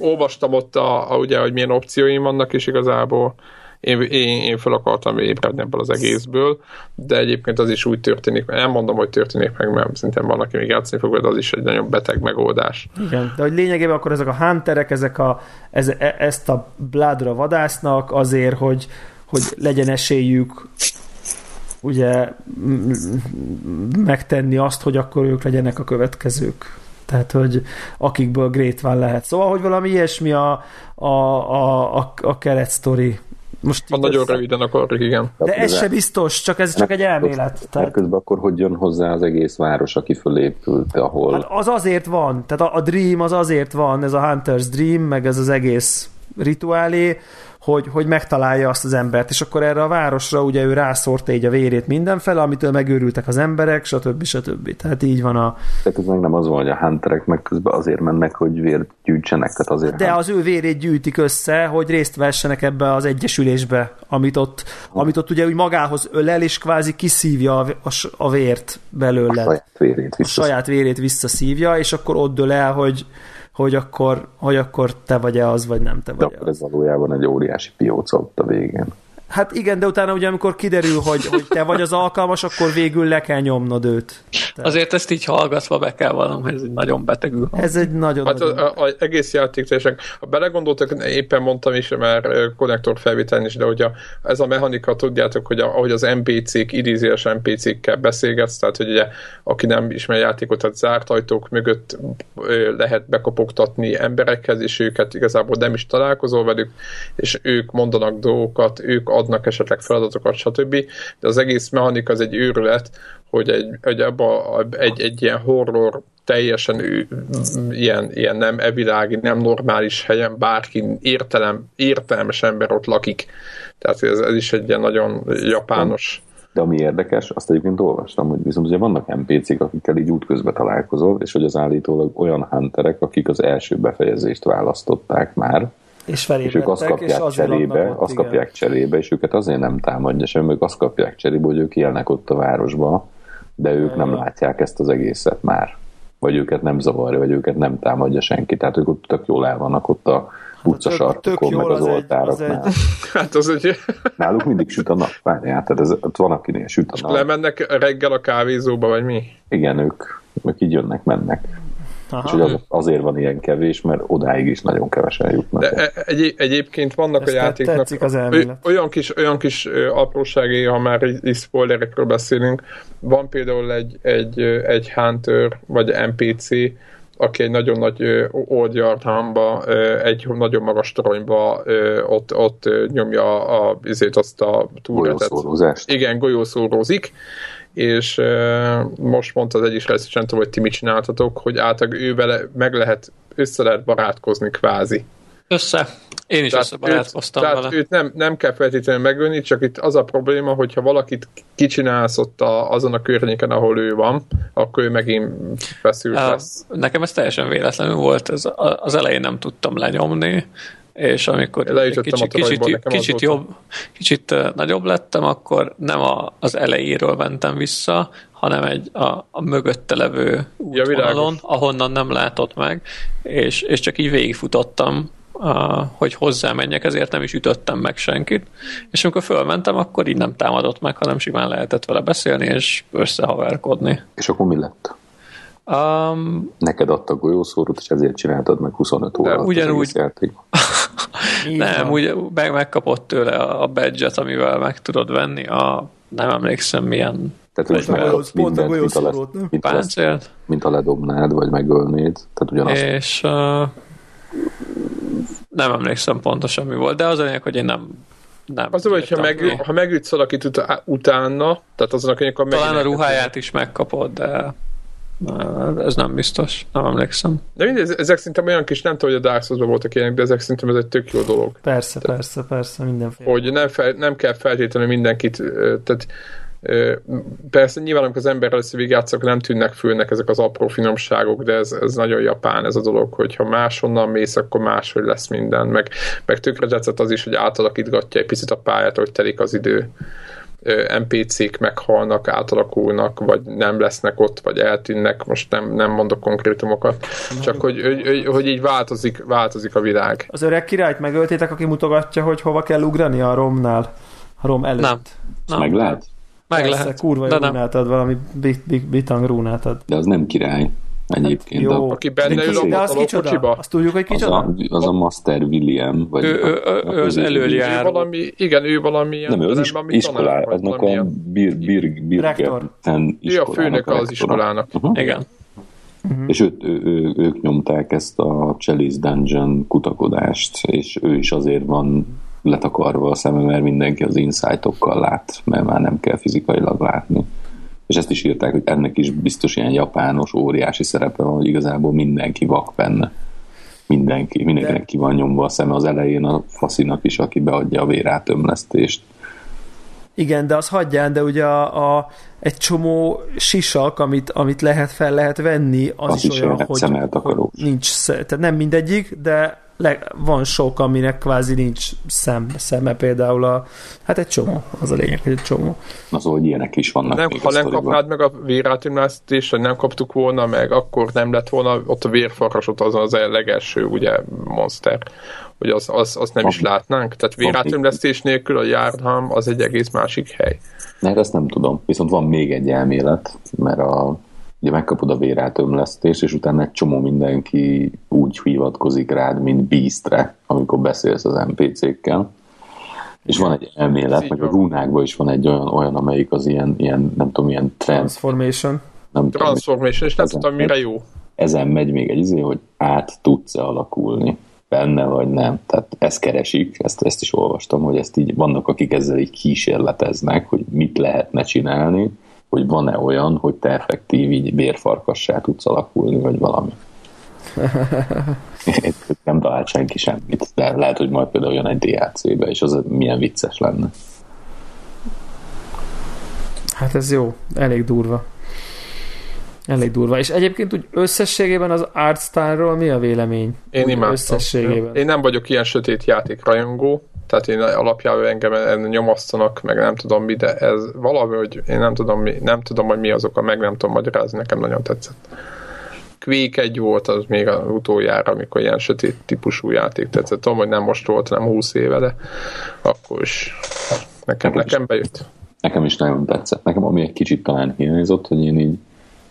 olvastam ott, a, a, ugye, hogy milyen opcióim vannak, és igazából én, én, én fel akartam ébredni ebből az egészből, de egyébként az is úgy történik, nem mondom, hogy történik meg, mert szerintem van, aki még játszani fog, de az is egy nagyon beteg megoldás. Igen, de hogy lényegében akkor ezek a hunterek, ezek a, ez, e, ezt a bládra vadásznak azért, hogy, hogy legyen esélyük ugye megtenni azt, hogy akkor ők legyenek a következők. Tehát, hogy akikből Great van lehet. Szóval, hogy valami ilyesmi a, a, a, a, a keret sztori. Most ha nagyon ez, röviden akarok, igen. De ez se biztos, csak ez csak egy elmélet. Tehát... közben akkor hogy jön hozzá az egész város, aki fölépült, ahol... Hát az azért van, tehát a, a Dream az azért van, ez a Hunter's Dream, meg ez az egész rituálé, hogy, hogy megtalálja azt az embert, és akkor erre a városra ugye ő rászórta így a vérét mindenfele, amitől megőrültek az emberek, stb. stb. Tehát így van a... Tehát ez meg nem az van, hogy a hunterek meg közben azért mennek, hogy vért gyűjtsenek, tehát azért... De az ő vérét gyűjtik össze, hogy részt vessenek ebbe az egyesülésbe, amit ott, amit ott ugye úgy magához ölel, és kvázi kiszívja a, a, a vért belőle. A saját vérét A saját vérét visszaszívja, és akkor ott dől el, hogy hogy akkor, hogy akkor te vagy-e az, vagy nem te vagy De ez valójában egy óriási pióca ott a végén. Hát igen, de utána ugye amikor kiderül, hogy, hogy te vagy az alkalmas, akkor végül le kell nyomnod őt. Tehát... Azért ezt így hallgatva be kell valam, ez egy nagyon betegű. Ez egy nagyon... Hát az egész játék teljesen, ha belegondoltak, éppen mondtam is már konnektor felvételen is, de hogy a, ez a mechanika, tudjátok, hogy a, ahogy az NPC-k, idézéles NPC-kkel beszélgetsz, tehát hogy ugye, aki nem ismer játékot, tehát zárt ajtók mögött lehet bekopogtatni emberekhez, és őket igazából nem is találkozol velük, és ők mondanak dolgokat, ők adnak esetleg feladatokat, stb. De az egész mechanika az egy őrület, hogy egy, egy, abba, egy, egy ilyen horror teljesen ilyen, ilyen nem evilági, nem normális helyen bárki értelem, értelmes ember ott lakik. Tehát ez, ez is egy ilyen nagyon japános de ami érdekes, azt egyébként olvastam, hogy viszont ugye vannak NPC-k, akikkel így útközben találkozol, és hogy az állítólag olyan hunterek, akik az első befejezést választották már, és, és ők azt kapják és cserébe, ott, azt igen. kapják cserébe, és őket azért nem támadja sem, ők azt kapják cserébe, hogy ők élnek ott a városban, de ők nem látják ezt az egészet már. Vagy őket nem zavarja, vagy őket nem támadja senki. Tehát ők ott tök jól el vannak ott a hát utcasartokon, meg az, az oltároknál. Egy... Hát az egy... Náluk mindig süt a nap, várjál, tehát ez, ott van, akinél süt a nap. lemennek reggel a kávézóba, vagy mi? Igen, ők, ők így jönnek, mennek. Aha. És hogy az, azért van ilyen kevés, mert odáig is nagyon kevesen jutnak. De e- egy, egyébként vannak Ezt a játéknak az olyan kis, olyan kis aprósági, ha már így spoilerekről beszélünk, van például egy, egy, egy Hunter, vagy NPC, aki egy nagyon nagy oldjartámba, egy nagyon magas toronyba ott, ott nyomja a, azért azt a túlretet. Igen, golyószórózik, és most mondta az egyik lesz, nem tudom, hogy ti mit csináltatok, hogy általában ő vele meg lehet, össze lehet barátkozni kvázi. Össze. Én is összebarátkoztam vele. Tehát őt nem, nem kell feltétlenül megölni, csak itt az a probléma, hogyha valakit kicsinálsz ott a, azon a környéken, ahol ő van, akkor ő megint feszült lesz. Nekem ez teljesen véletlenül volt, ez, az elején nem tudtam lenyomni, és amikor kicsit, kicsit, kicsit, jobb, kicsit nagyobb lettem, akkor nem a, az elejéről mentem vissza, hanem egy a, a mögötte levő útvonalon, ja, ahonnan nem látott meg, és, és csak így végigfutottam hogy hozzá menjek, ezért nem is ütöttem meg senkit. És amikor fölmentem, akkor így nem támadott meg, hanem simán lehetett vele beszélni és összehaverkodni. És akkor mi lett? Um, Neked adta golyószórót, és ezért csináltad meg 25 óra ugyanúgy, nem, úgy meg, megkapott tőle a badge amivel meg tudod venni a nem emlékszem milyen tehát most megkapsz mindent, mint a, le, mint, a, mint a ledobnád, vagy megölnéd. Tehát ugyanaz. És uh, nem emlékszem pontosan mi volt, de az a lényeg, hogy én nem nem. Az, hogy ha, meg, ha megütsz valakit ut- utána, tehát azon a könyvek, Talán a ruháját is megkapod, de ez nem biztos, nem emlékszem. De mindegy, ezek szerintem olyan kis, nem tudom, hogy a Dark souls voltak ilyenek, de ezek szerintem ez egy tök jó dolog. Persze, tehát, persze, persze, mindenféle. Hogy nem, fel, nem kell feltétlenül mindenkit, tehát Persze nyilván, amikor az ember először végigjátszok, nem tűnnek fülnek ezek az apró finomságok, de ez, ez nagyon japán ez a dolog, hogy ha máshonnan mész, akkor máshogy lesz minden, meg, meg tökre tetszett az is, hogy átalakítgatja egy picit a pályát, hogy telik az idő. NPC-k meghalnak, átalakulnak, vagy nem lesznek ott, vagy eltűnnek, most nem, nem mondok konkrétumokat, csak hogy, hogy, hogy így változik, változik a világ. Az öreg királyt megöltétek, aki mutogatja, hogy hova kell ugrani a romnál? A rom előtt. Nem. nem. Meg lehet? Meg Persze, lehet. kurva jó rúnátad, valami bit, bit, bitang rúnátad. De az nem király. Egyébként. Hát jó. A, aki benne ül a, az kicsoda? Azt tudjuk, hogy kicsoda? Az a, az a Master William. Vagy ő, ő, ő, ő az előjár. Valami, igen, ő valami Nem, ő az iskolá, annak a Bir, Bir, Birgerten Ő a főnök az iskolának. Uh-huh. Igen. Uh-huh. És őt, ő, ő, ők nyomták ezt a Chalice Dungeon kutakodást, és ő is azért van letakarva a szeme, mert mindenki az insightokkal lát, mert már nem kell fizikailag látni. És ezt is írták, hogy ennek is biztos ilyen japános, óriási szerepe van, hogy igazából mindenki vak benne. Mindenki, mindenkinek ki van nyomva a szeme az elején a faszinak is, aki beadja a vérátömlesztést. Igen, de az hagyján, de ugye a, a, egy csomó sisak, amit, amit lehet fel lehet venni, az, az is, is olyan, hogy, hogy nincs, tehát nem mindegyik, de le, van sok, aminek kvázi nincs szem, szeme, például a, hát egy csomó, az a lényeg, hogy egy csomó. Az, hogy ilyenek is vannak. Nem, ha nem kapnád meg a vérátimlásztést, vagy nem kaptuk volna meg, akkor nem lett volna ott a vérfarkas, ott az az a legelső, ugye, monster hogy azt az, az nem is látnánk. Tehát vérátömlesztés nélkül a Járdham az egy egész másik hely. Ne, ezt nem tudom. Viszont van még egy elmélet, mert a ugye megkapod a vérátömlesztést, és utána egy csomó mindenki úgy hivatkozik rád, mint Beastre, amikor beszélsz az NPC-kkel. És van egy elmélet, meg a rúnákban is van egy olyan, olyan amelyik az ilyen, ilyen nem tudom, ilyen trend. Transformation. Nem Transformation, és nem tudom, mire jó. Ezen megy még egy izé, hogy át tudsz-e alakulni benne, vagy nem. Tehát ezt keresik, ezt, ezt is olvastam, hogy ezt így vannak, akik ezzel így kísérleteznek, hogy mit lehetne csinálni, hogy van-e olyan, hogy te effektív így bérfarkassá tudsz alakulni, vagy valami. nem talált senki semmit, de lehet, hogy majd például jön egy DLC-be, és az milyen vicces lenne. Hát ez jó, elég durva. Elég durva. És egyébként úgy összességében az artstyle mi a vélemény? Én imádtam. Összességében. Én nem vagyok ilyen sötét játék rajongó, tehát én alapjában engem nyomasztanak, meg nem tudom mi, de ez valami, hogy én nem tudom, mi, nem tudom, hogy mi azok, a meg nem tudom magyarázni, nekem nagyon tetszett. Quake egy volt az még az utoljára, amikor ilyen sötét típusú játék tetszett. Tudom, hogy nem most volt, nem 20 éve, de akkor is nekem, nekem, nekem bejött. Nekem is nagyon tetszett. Nekem ami egy kicsit talán hiányzott, hogy én így,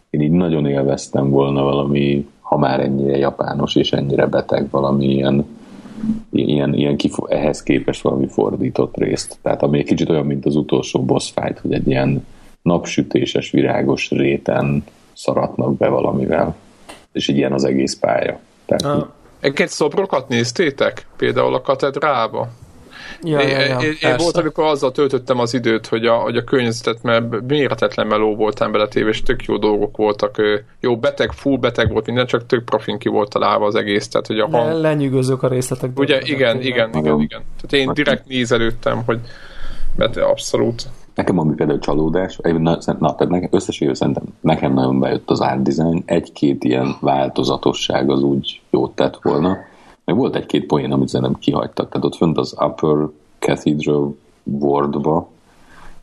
én így nagyon élveztem volna valami, ha már ennyire japános és ennyire beteg, valami ilyen ilyen, ilyen kifo- ehhez képest valami fordított részt. Tehát ami egy kicsit olyan, mint az utolsó boss fight, hogy egy ilyen napsütéses, virágos réten szaratnak be valamivel. és egy ilyen az egész pálya. Tehát, Egyébként szobrokat néztétek? Például a katedrába? Ja, én, ja, ja, én, én volt, amikor azzal töltöttem az időt, hogy a, hogy a környezetet, mert méretetlen meló voltam beletéve, és tök jó dolgok voltak. Jó, beteg, full beteg volt minden, csak tök profin ki volt találva az egész. Tehát, hogy a hang... Le, lenyűgözők a részletek. Ugye, igen, igen, igen, igen. Tehát én direkt nézelődtem, hogy beteg, abszolút. Nekem ami például csalódás, na, na tehát nekem, összességében szerintem nekem nagyon bejött az art design, egy-két ilyen változatosság az úgy jót tett volna, meg volt egy-két poén, amit szerintem kihagytak. Tehát ott fönt az Upper Cathedral Wardba,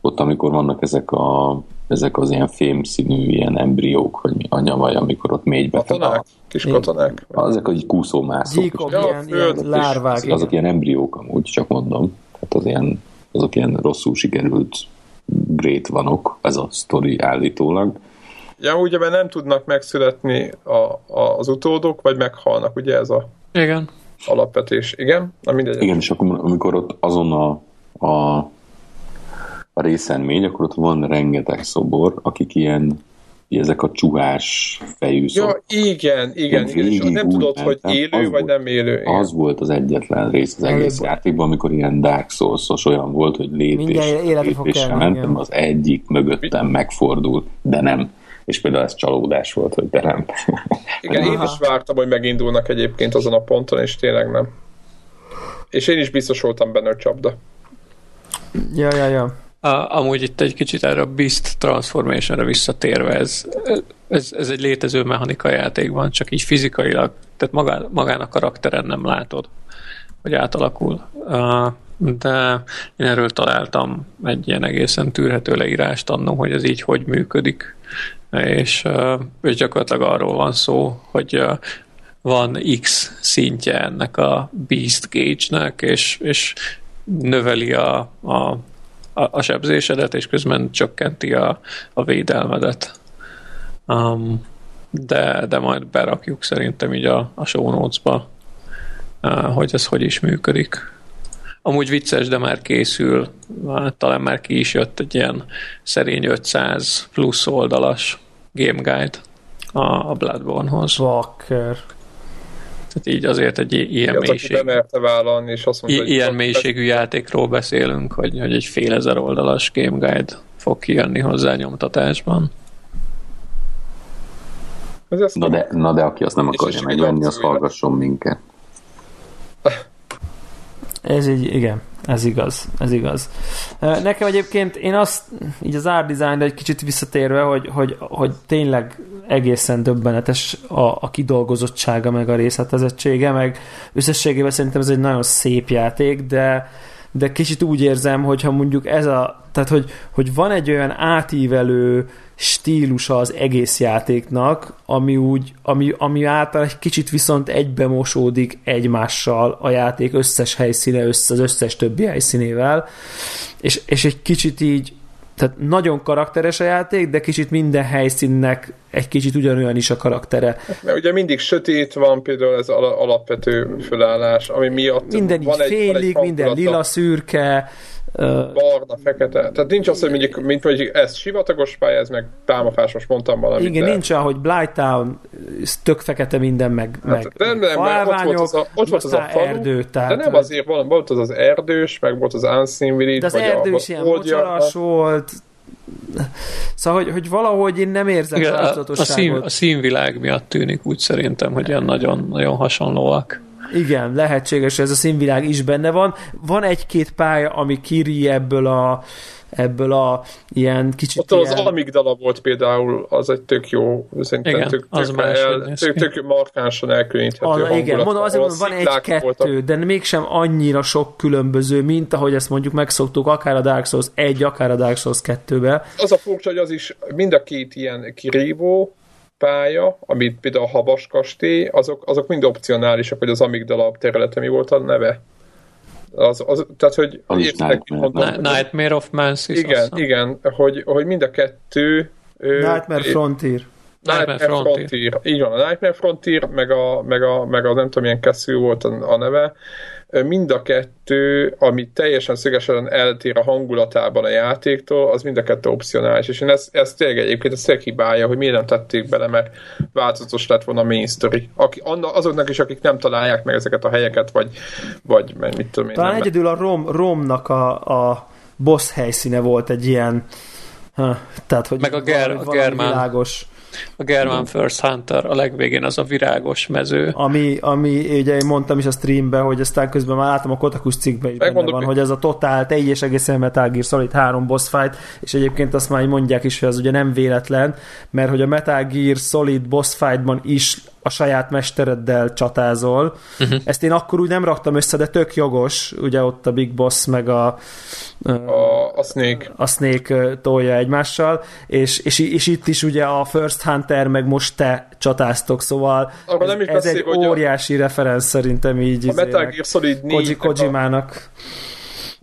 ott amikor vannak ezek, a, ezek az ilyen fémszínű ilyen embriók, vagy mi anya vagy, amikor ott mélybe Katonák, kis katonák. Ezek, hogy kúszómászók. Gyíkok, ilyen, ilyen lárvák. Azok, azok ilyen embriók amúgy, csak mondom. Tehát az ilyen, azok ilyen rosszul sikerült great vanok, ez a sztori állítólag. Ja, ugye, mert nem tudnak megszületni a, a, az utódok, vagy meghalnak, ugye ez a igen. alapvetés. Igen? Na mindegy. Igen, és akkor amikor ott azon a, a, a részen mégy, akkor ott van rengeteg szobor, akik ilyen ezek a csuhás fejű Ja, igen, igen, igen és nem tudod, hogy élő vagy volt, nem élő. Igen. Az volt az egyetlen rész az egész játékban, amikor ilyen Dark souls olyan volt, hogy lépés, lépésre mentem, az egyik mögöttem megfordult, de nem és például ez csalódás volt, hogy de nem. Igen, én is vártam, hogy megindulnak egyébként azon a ponton, és tényleg nem. És én is biztos voltam benne a csapda. Ja, ja, ja. A, amúgy itt egy kicsit erre a Beast Transformationre visszatérve, ez, ez, ez egy létező mechanika játékban, csak így fizikailag, tehát magán, magán a karakteren nem látod, hogy átalakul. De én erről találtam egy ilyen egészen tűrhető leírást annó, hogy ez így hogy működik és, és gyakorlatilag arról van szó, hogy van X szintje ennek a Beast Gauge-nek, és, és növeli a, a, a sebzésedet, és közben csökkenti a, a védelmedet. Um, de, de majd berakjuk szerintem így a, a show notes-ba, uh, hogy ez hogy is működik. Amúgy vicces, de már készül, talán már ki is jött egy ilyen szerény 500 plusz oldalas game guide a, a Bloodborne-hoz. Vakker. Tehát így azért egy ilyen mélység... bemerte vállalni, és azt mondta, I- ilyen mélységű lesz. játékról beszélünk, hogy, hogy egy fél ezer oldalas game guide fog kijönni hozzá nyomtatásban. Na de, na de aki azt nem akarja megvenni, az hallgasson minket. Ez így, igen, ez igaz, ez igaz. Nekem egyébként én azt, így az art design egy kicsit visszatérve, hogy, hogy, hogy tényleg egészen döbbenetes a, a kidolgozottsága, meg a részletezettsége, meg összességében szerintem ez egy nagyon szép játék, de, de kicsit úgy érzem, hogyha mondjuk ez a, tehát hogy, hogy van egy olyan átívelő stílusa az egész játéknak, ami úgy, ami, ami által egy kicsit viszont egybe mosódik egymással a játék összes helyszíne, össze, az összes többi helyszínével, és, és egy kicsit így tehát nagyon karakteres a játék, de kicsit minden helyszínnek egy kicsit ugyanolyan is a karaktere. Mert ugye mindig sötét van, például ez alapvető fölállás, ami miatt minden van így félig, egy, van egy minden lila szürke, barna, fekete. Tehát nincs az, hogy mondjuk, mint mondjuk ez sivatagos pálya, ez meg pálmafás, most mondtam valamit. Igen, de... nincs hogy Blighttown, tök fekete minden, meg, hát, meg nem, nem, ott volt az a, ott volt az a falu, erdő, tehát, de nem azért van, volt az az erdős, meg volt az Unseen Village, de az erdős ilyen mocsaras volt, Szóval, hogy, hogy valahogy én nem érzem Igen, a, a, szín, a színvilág miatt tűnik úgy szerintem, hogy ilyen nagyon, nagyon hasonlóak. Igen, lehetséges, ez a színvilág is benne van. Van egy-két pálya, ami kiri ebből a ebből a ilyen kicsit Ott ilyen... az amigdala volt például, az egy tök jó, szerintem igen, tök, az tök, el, tök, tök markánsan elkülöníthető az, hangulat. Igen, mondom, azért mondom, van egy-kettő, de mégsem annyira sok különböző, mint ahogy ezt mondjuk megszoktuk, akár a Dark Souls 1, akár a Dark Souls 2-be. Az a furcsa, hogy az is mind a két ilyen kirívó, pálya, amit például a Habas kastély, azok, azok mind opcionálisak, hogy az amigdala területe mi volt a neve. Az, az, tehát, hogy az értek, Nightmare. Nightmare of Mansis. Igen, igen, hogy, hogy mind a kettő Nightmare Frontier. Nightmare Frontier. Frontier. Így van, a Nightmare Frontier, meg a, meg a, meg a nem tudom, milyen keszű volt a, a neve, mind a kettő, ami teljesen szögesen eltér a hangulatában a játéktól, az mind a kettő opcionális, és én ezt, ezt tényleg egyébként a hibája, hogy miért nem tették bele, mert változatos lett volna a main story. Aki, azoknak is, akik nem találják meg ezeket a helyeket, vagy, vagy mit tudom én. Talán nem egyedül a Rom, Romnak a, a boss helyszíne volt egy ilyen ha, tehát, hogy meg a, ger, a Germán. világos a German First Hunter, a legvégén az a virágos mező. Ami, ami ugye én mondtam is a streamben, hogy aztán közben már láttam a Kotakus cikkben is benne van, hogy ez a totál, teljes egészen Metal Gear Solid 3 boss fight, és egyébként azt már mondják is, hogy ez ugye nem véletlen, mert hogy a Metal Gear Solid boss fightban is a saját mestereddel csatázol. Uh-huh. Ezt én akkor úgy nem raktam össze, de tök jogos, ugye ott a Big Boss meg a a, a Snake. A Snake tolja egymással, és, és, és itt is ugye a First Hunter meg most te csatáztok, szóval ez, nem is ez egy óriási a... referenc szerintem így a Metal Gear Solid 4 Kojimának.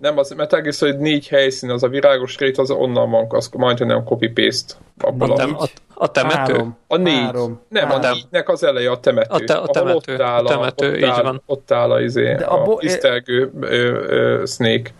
Nem, az Metal Gear Solid négy helyszín, az a virágos rét, az onnan van, az majdnem nem copy-paste. Abban a, a, a temető? Három. A négy. Három. Nem, három. a négynek az eleje a temető. A, te, a temető, ott áll a, temető, ott így áll, van. Ott áll a, izé, De a, a bo- tisztelgő ö, ö, Snake.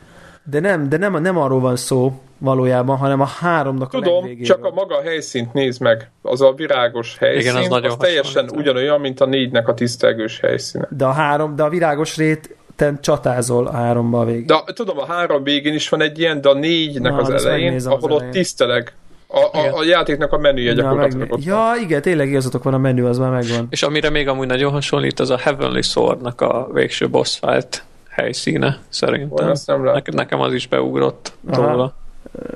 De nem, de nem, nem arról van szó valójában, hanem a háromnak Tudom, a Tudom, csak a maga helyszínt nézd meg. Az a virágos helyszín, Igen, az, nagyon az teljesen ugyanolyan, mint a négynek a tisztelgős helyszíne. De a három, de a virágos rét te csatázol a háromba a végén. De tudom, a három végén is van egy ilyen, de a négynek Na, az elején, ahol az ott tiszteleg a, a, a játéknak a menüje gyakorlatilag ja, Ja, igen, tényleg igazatok van, a menü az már megvan. És amire még amúgy nagyon hasonlít, az a Heavenly Sword-nak a végső boss fight helyszíne, szerintem. Ne, nekem az is beugrott Aha. róla.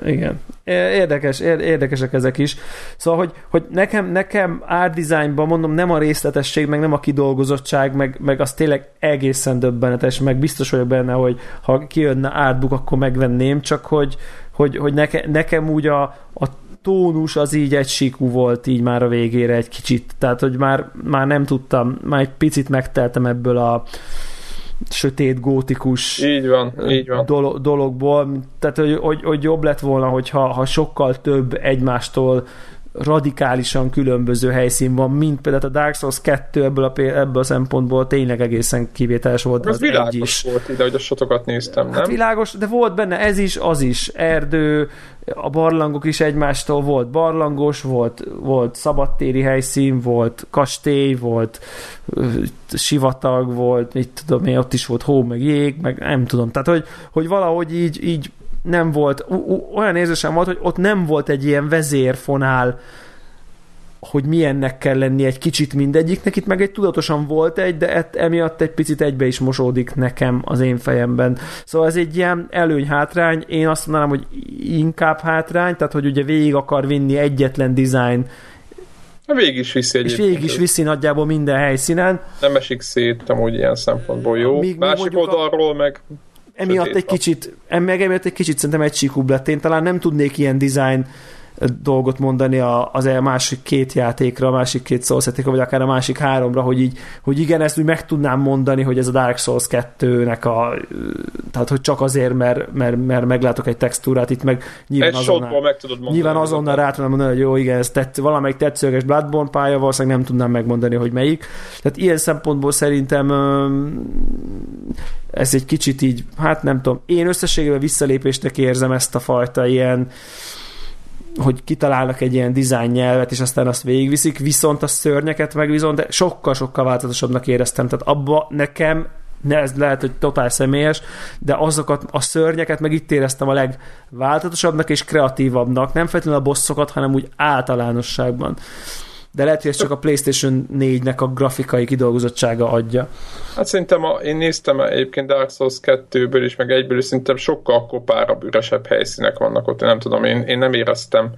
Igen. Érdekes, érdekesek ezek is. Szóval, hogy, hogy nekem, nekem art designban mondom, nem a részletesség, meg nem a kidolgozottság, meg, meg az tényleg egészen döbbenetes, meg biztos vagyok benne, hogy ha kijönne artbook, akkor megvenném, csak hogy, hogy, hogy neke, nekem úgy a, a tónus az így egy sikú volt így már a végére egy kicsit, tehát hogy már, már nem tudtam, már egy picit megteltem ebből a sötét, gótikus így van, így van. Dolog, dologból, tehát hogy, hogy, hogy jobb lett volna, hogyha ha sokkal több egymástól radikálisan különböző helyszín van, mint például a Dark Souls 2 ebből a, ebből a szempontból tényleg egészen kivételes volt. Az, az világos is. volt ide, hogy a sotokat néztem, hát nem? Hát világos, de volt benne ez is, az is. Erdő, a barlangok is egymástól volt barlangos, volt, volt szabadtéri helyszín, volt kastély, volt sivatag, volt, mit tudom én, ott is volt hó, meg jég, meg nem tudom. Tehát, hogy, hogy valahogy így, így nem volt, olyan érzésem volt, hogy ott nem volt egy ilyen vezérfonál, hogy milyennek kell lenni egy kicsit mindegyiknek, itt meg egy tudatosan volt egy, de et, emiatt egy picit egybe is mosódik nekem az én fejemben. Szóval ez egy ilyen előny-hátrány, én azt mondanám, hogy inkább hátrány, tehát hogy ugye végig akar vinni egyetlen design Végig is viszi egyébként. És végig is viszi nagyjából minden helyszínen. Nem esik szét, amúgy ilyen szempontból jó. Míg Másik oldalról a... meg emiatt egy kicsit, meg emiatt egy kicsit szerintem egysíkúbb lett. Én talán nem tudnék ilyen design dolgot mondani az a másik két játékra, a másik két Souls vagy akár a másik háromra, hogy így, hogy igen, ezt úgy meg tudnám mondani, hogy ez a Dark Souls 2-nek a tehát, hogy csak azért, mert, mert, mert meglátok egy textúrát, itt meg nyilván egy azonnal, meg tudod mondani. Nyilván azonnal rá tudnám mondani, hogy jó, igen, ez tett, valamelyik tetszőleges Bloodborne pálya, valószínűleg nem tudnám megmondani, hogy melyik. Tehát ilyen szempontból szerintem ez egy kicsit így, hát nem tudom, én összességében visszalépésnek érzem ezt a fajta ilyen hogy kitalálnak egy ilyen design nyelvet, és aztán azt végigviszik, viszont a szörnyeket meg viszont sokkal-sokkal változatosabbnak éreztem. Tehát abba nekem ne, ez lehet, hogy totál személyes, de azokat a szörnyeket meg itt éreztem a legváltozatosabbnak és kreatívabbnak, nem feltétlenül a bosszokat, hanem úgy általánosságban de lehet, hogy ez csak a PlayStation 4-nek a grafikai kidolgozottsága adja. Hát szerintem a, én néztem egyébként Dark Souls 2-ből is, meg egyből is szerintem sokkal kopárabb, üresebb helyszínek vannak ott, nem tudom, én, én nem éreztem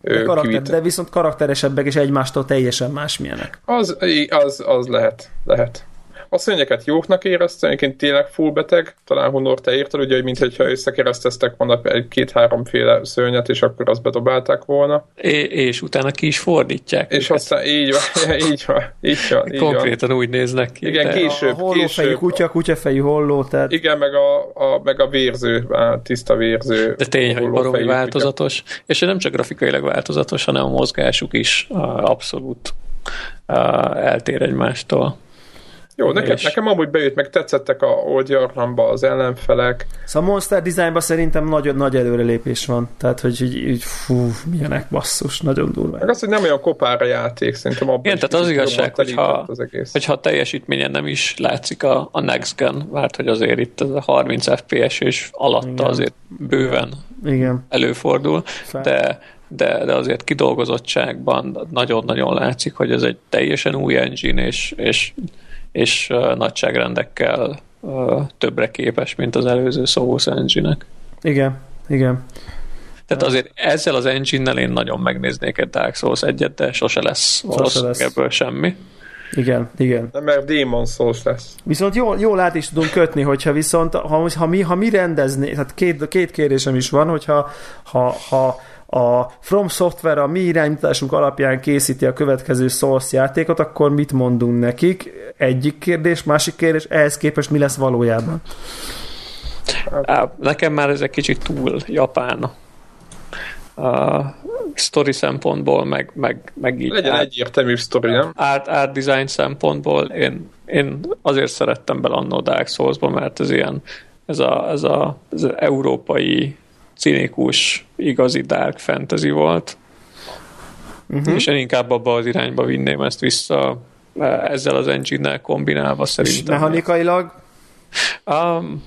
de, karakter, de viszont karakteresebbek és egymástól teljesen másmilyenek. Az, az, az lehet, lehet. A szörnyeket jóknak érezte, egyébként tényleg full beteg, talán Honor te érted, ugye, hogy mintha összekereszteztek volna két-háromféle szörnyet, és akkor azt bedobálták volna. É, és utána ki is fordítják. És őket. aztán így van, így van, így van. Így Konkrétan van. úgy néznek ki. Igen, később. A hollófejű kutya, kutyafejű holló, tehát... Igen, meg a, a, meg a vérző, a tiszta vérző. De tény, hogy baromi változatos. Kutya. És nem csak grafikailag változatos, hanem a mozgásuk is abszolút eltér egymástól. Jó, nekem, és... nekem amúgy bejött, meg tetszettek a Old Yarnamba az ellenfelek. Szóval a Monster Designban szerintem nagy, nagy előrelépés van. Tehát, hogy így, így fú, milyenek basszus, nagyon durva. Meg az, hogy nem olyan kopára játék, szerintem abban Igen, tehát az igazság, hogyha, az egész. hogyha a teljesítményen nem is látszik a, a Next Gen, mert hogy azért itt ez a 30 FPS és alatta Igen. azért bőven Igen. előfordul, Fel. de de, de azért kidolgozottságban nagyon-nagyon látszik, hogy ez egy teljesen új engine, és, és, és nagyságrendekkel többre képes, mint az előző Soul's engine-ek. Igen, igen. Tehát azért ezzel az engine-nel én nagyon megnéznék egy Dark Souls egyet, de sose lesz valószínűleg ebből semmi. Igen, igen. Nem, mert Demon Souls lesz. Viszont jól, jól át is tudunk kötni, hogyha viszont, ha, ha, mi, ha mi rendezné, tehát két, két kérdésem is van, hogyha ha, ha a From Software a mi irányításunk alapján készíti a következő Source játékot, akkor mit mondunk nekik? Egyik kérdés, másik kérdés, ehhez képest mi lesz valójában? Nekem már ez egy kicsit túl japán a story szempontból, meg, meg, meg így. Legyen át, egyértelmű story, nem? Art, art design szempontból én, én azért szerettem bele annó Dark Souls-ba, mert ez ilyen ez a, ez a, ez a európai cinikus, igazi dark fantasy volt. Uh-huh. És én inkább abba az irányba vinném ezt vissza ezzel az engine-nel kombinálva szerintem. És mechanikailag? Um,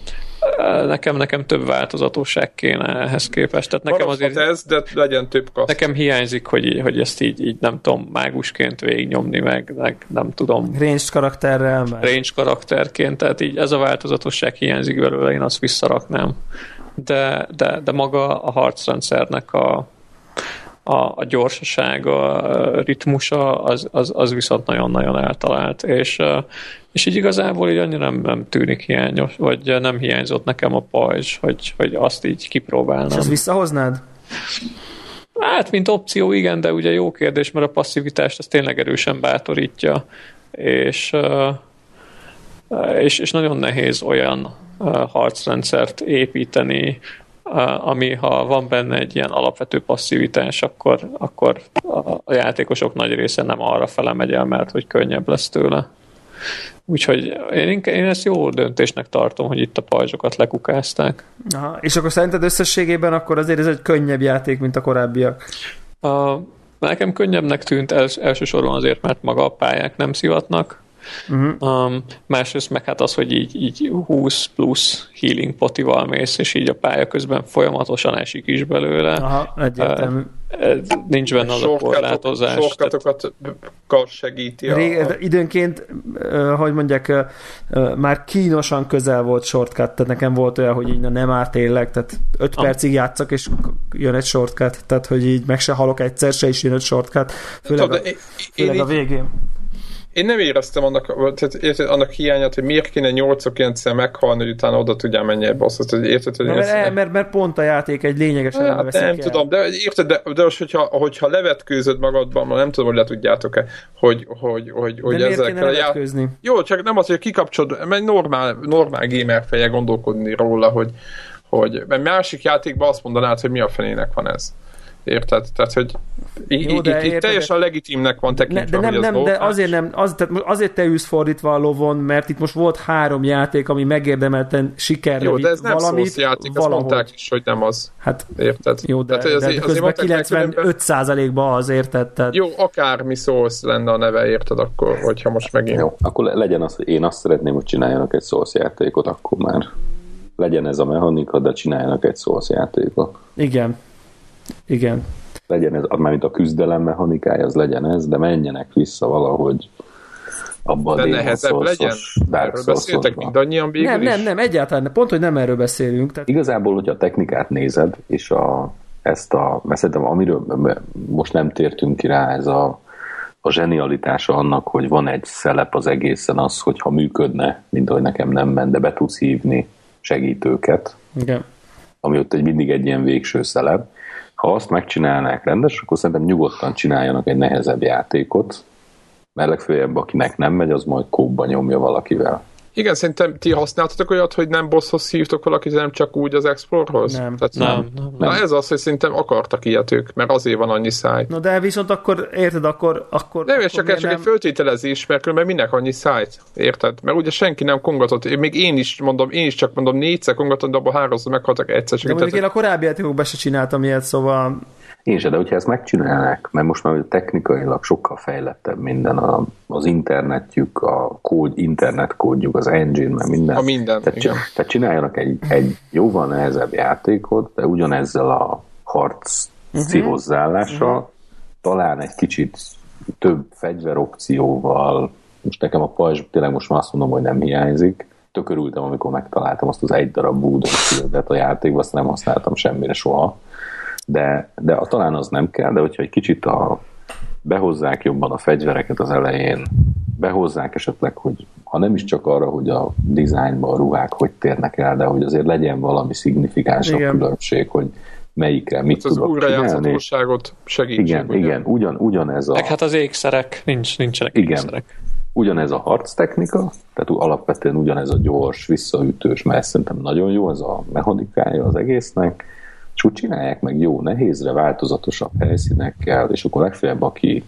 nekem, nekem több változatosság kéne ehhez képest. Tehát nekem azért, ez, de legyen több kaszt. Nekem hiányzik, hogy, hogy ezt így, így nem tudom, mágusként végignyomni, meg, meg nem tudom. Range karakterrel. Meg. Range karakterként, tehát így ez a változatosság hiányzik belőle, én azt visszaraknám de, de, de maga a harcrendszernek a, a, a gyorsasága, a ritmusa, az, az, az viszont nagyon-nagyon eltalált, és, és így igazából így annyira nem, nem tűnik hiányos, vagy nem hiányzott nekem a pajzs, hogy, hogy azt így kipróbálnám. És ezt visszahoznád? Hát, mint opció, igen, de ugye jó kérdés, mert a passzivitást az tényleg erősen bátorítja, és, és, és nagyon nehéz olyan harcrendszert építeni, ami ha van benne egy ilyen alapvető passzivitás, akkor, akkor a játékosok nagy része nem arra fele megy el, mert hogy könnyebb lesz tőle. Úgyhogy én, én ezt jó döntésnek tartom, hogy itt a pajzsokat lekukázták. Aha, és akkor szerinted összességében akkor azért ez egy könnyebb játék, mint a korábbiak? A, nekem könnyebbnek tűnt els, elsősorban azért, mert maga a pályák nem szivatnak, Uh-huh. Um, másrészt meg hát az, hogy így, így 20 plusz healing potival mész, és így a pálya közben folyamatosan esik is belőle. Aha, egyértelmű. Uh, nincs benne az a korlátozás. Sorkatokat tehát... segíti. A... Ré, időnként, uh, hogy mondják, uh, uh, már kínosan közel volt shortcut, tehát nekem volt olyan, hogy így na, nem árt tényleg, tehát 5 ah. percig játszak, és jön egy shortcut, tehát hogy így meg se halok egyszer se, is jön egy shortcut, főleg, Tudod, a, főleg én, a végén én nem éreztem annak, tehát érted, annak hiányát, hogy miért kéne 8 9 meghalni, hogy utána oda tudjál menni egy bosszot, hogy érted, hogy mert, mert, mert, mert, pont a játék egy lényegesen hát, nem, nem tudom, de érted, de, de most, hogyha, hogyha levetkőzöd magadban, nem tudom, hogy le tudjátok-e, hogy, hogy, hogy, hogy de ezekkel a ját... Jó, csak nem az, hogy kikapcsolod, mert normál, normál gamer feje gondolkodni róla, hogy, hogy mert másik játékban azt mondanád, hogy mi a fenének van ez. Érted? Tehát, hogy Jó, itt, itt teljesen legitimnek van tekintve, ne, de nem, nem, de azért nem, az, tehát azért te ülsz fordítva a lovon, mert itt most volt három játék, ami megérdemelten sikerre Jó, de ez nem valamit, játék, valahogy. azt mondták is, hogy nem az. Hát, érted? Jó, de, tehát, de, azért, de közben 95%-ban az érted. Tehát... Jó, akármi Souls lenne a neve, érted, akkor, hogyha most megint... Jó, akkor legyen az, én azt szeretném, hogy csináljanak egy Souls játékot, akkor már legyen ez a mechanika, de csináljanak egy Souls játékot. Igen, igen. Legyen ez, mint a küzdelem mechanikája, az legyen ez, de menjenek vissza valahogy abban de nehezebb legyen? Erről beszéltek mindannyian végül Nem, is? nem, nem, egyáltalán, pont, hogy nem erről beszélünk. Tehát... Igazából, hogyha a technikát nézed, és a, ezt a, mert szerintem amiről most nem tértünk ki rá, ez a a zsenialitása annak, hogy van egy szelep az egészen az, hogy ha működne, mint ahogy nekem nem ment, de be tudsz hívni segítőket. Igen. Ami ott egy mindig egy ilyen végső szelep. Ha azt megcsinálnák rendes, akkor szerintem nyugodtan csináljanak egy nehezebb játékot, mert legfőjebb, akinek nem megy, az majd kóba nyomja valakivel. Igen, szerintem ti használtatok olyat, hogy nem bosshoz hívtok valakit, nem csak úgy az Explore-hoz? Nem. Tehát nem, nem, nem. Na ez az, hogy szerintem akartak ilyet ők, mert azért van annyi száj. Na de viszont akkor, érted, akkor... akkor nem, és csak, csak nem... egy föltételezés, mert különben minek annyi szájt, érted? Mert ugye senki nem kongatott, én, még én is mondom, én is csak mondom négyszer kongatott, de abban háromszor meghaltak egyszer. De mondjuk én a korábbi játékokban se csináltam ilyet, szóval én se, de hogyha ezt megcsinálnák, mert most már technikailag sokkal fejlettebb minden, a, az internetjük, a kód, internetkódjuk, az engine, mert minden. A minden, tehát, igen. tehát csináljanak egy, egy jóval nehezebb játékot, de ugyanezzel a harc uh-huh. hozzáállással, uh-huh. talán egy kicsit több fegyveropcióval, most nekem a pajzs tényleg most már azt mondom, hogy nem hiányzik, tökörültem, amikor megtaláltam azt az egy darab búdon a játékba, azt nem használtam semmire soha de, de a, talán az nem kell, de hogyha egy kicsit a, behozzák jobban a fegyvereket az elején, behozzák esetleg, hogy ha nem is csak arra, hogy a dizájnban a ruhák hogy térnek el, de hogy azért legyen valami szignifikánsabb Igen. különbség, hogy melyikre mit hát tudok csinálni. segítség. Igen, ugye? igen, ugyan, ugyanez a... Meg hát az ékszerek, nincs, nincsenek igen. ékszerek. Ugyanez a harc technika, tehát alapvetően ugyanez a gyors, visszaütős, mert szerintem nagyon jó ez a mechanikája az egésznek, és úgy csinálják meg jó, nehézre, változatosabb helyszínekkel, és akkor legfeljebb, aki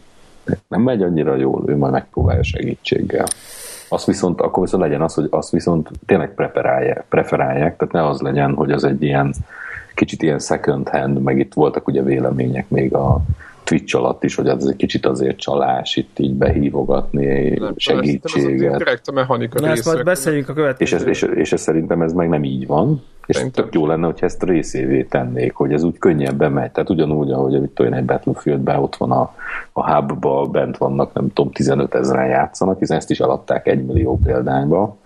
nem megy annyira jól, ő majd megpróbálja segítséggel. Azt viszont, akkor viszont legyen az, hogy azt viszont tényleg preferálják, preferálják tehát ne az legyen, hogy az egy ilyen kicsit ilyen second hand, meg itt voltak ugye vélemények még a Twitch alatt is, hogy ez egy kicsit azért csalás, itt így behívogatni nem, segítséget. Direkt a mechanika Na, ezt majd beszéljünk a következő. És ez, és, és ez szerintem ez meg nem így van. És Szerintem. tök jó lenne, hogyha ezt részévé tennék, hogy ez úgy könnyebben megy. Tehát ugyanúgy, ahogy mit tudom, egy Battlefieldben ott van a, a hubba, bent vannak, nem tudom, 15 ezeren játszanak, hiszen ezt is eladták egy millió példányba,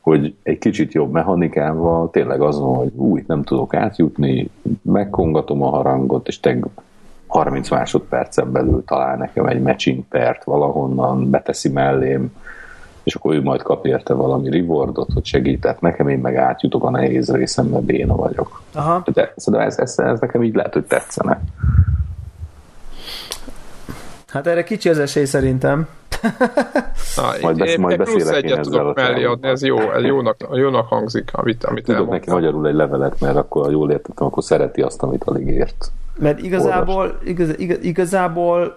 hogy egy kicsit jobb mechanikával tényleg az van, hogy új, nem tudok átjutni, megkongatom a harangot, és te 30 másodpercen belül talál nekem egy matching pert valahonnan, beteszi mellém, és akkor ő majd kap érte valami rewardot, hogy segített nekem, én meg átjutok a nehéz részem, mert béna vagyok. Aha. De szerintem ez, ez, ez nekem így lehet, hogy tetszene. Hát erre kicsi az esély szerintem. Na, majd, besz, majd beszélek én ezzel tudok mellé adni, ez jó, ez jónak, jónak hangzik, amit, amit Tudok neki magyarul egy levelet, mert akkor, ha jól értettem, akkor szereti azt, amit alig ért. Mert igazából, igaz, igaz, igazából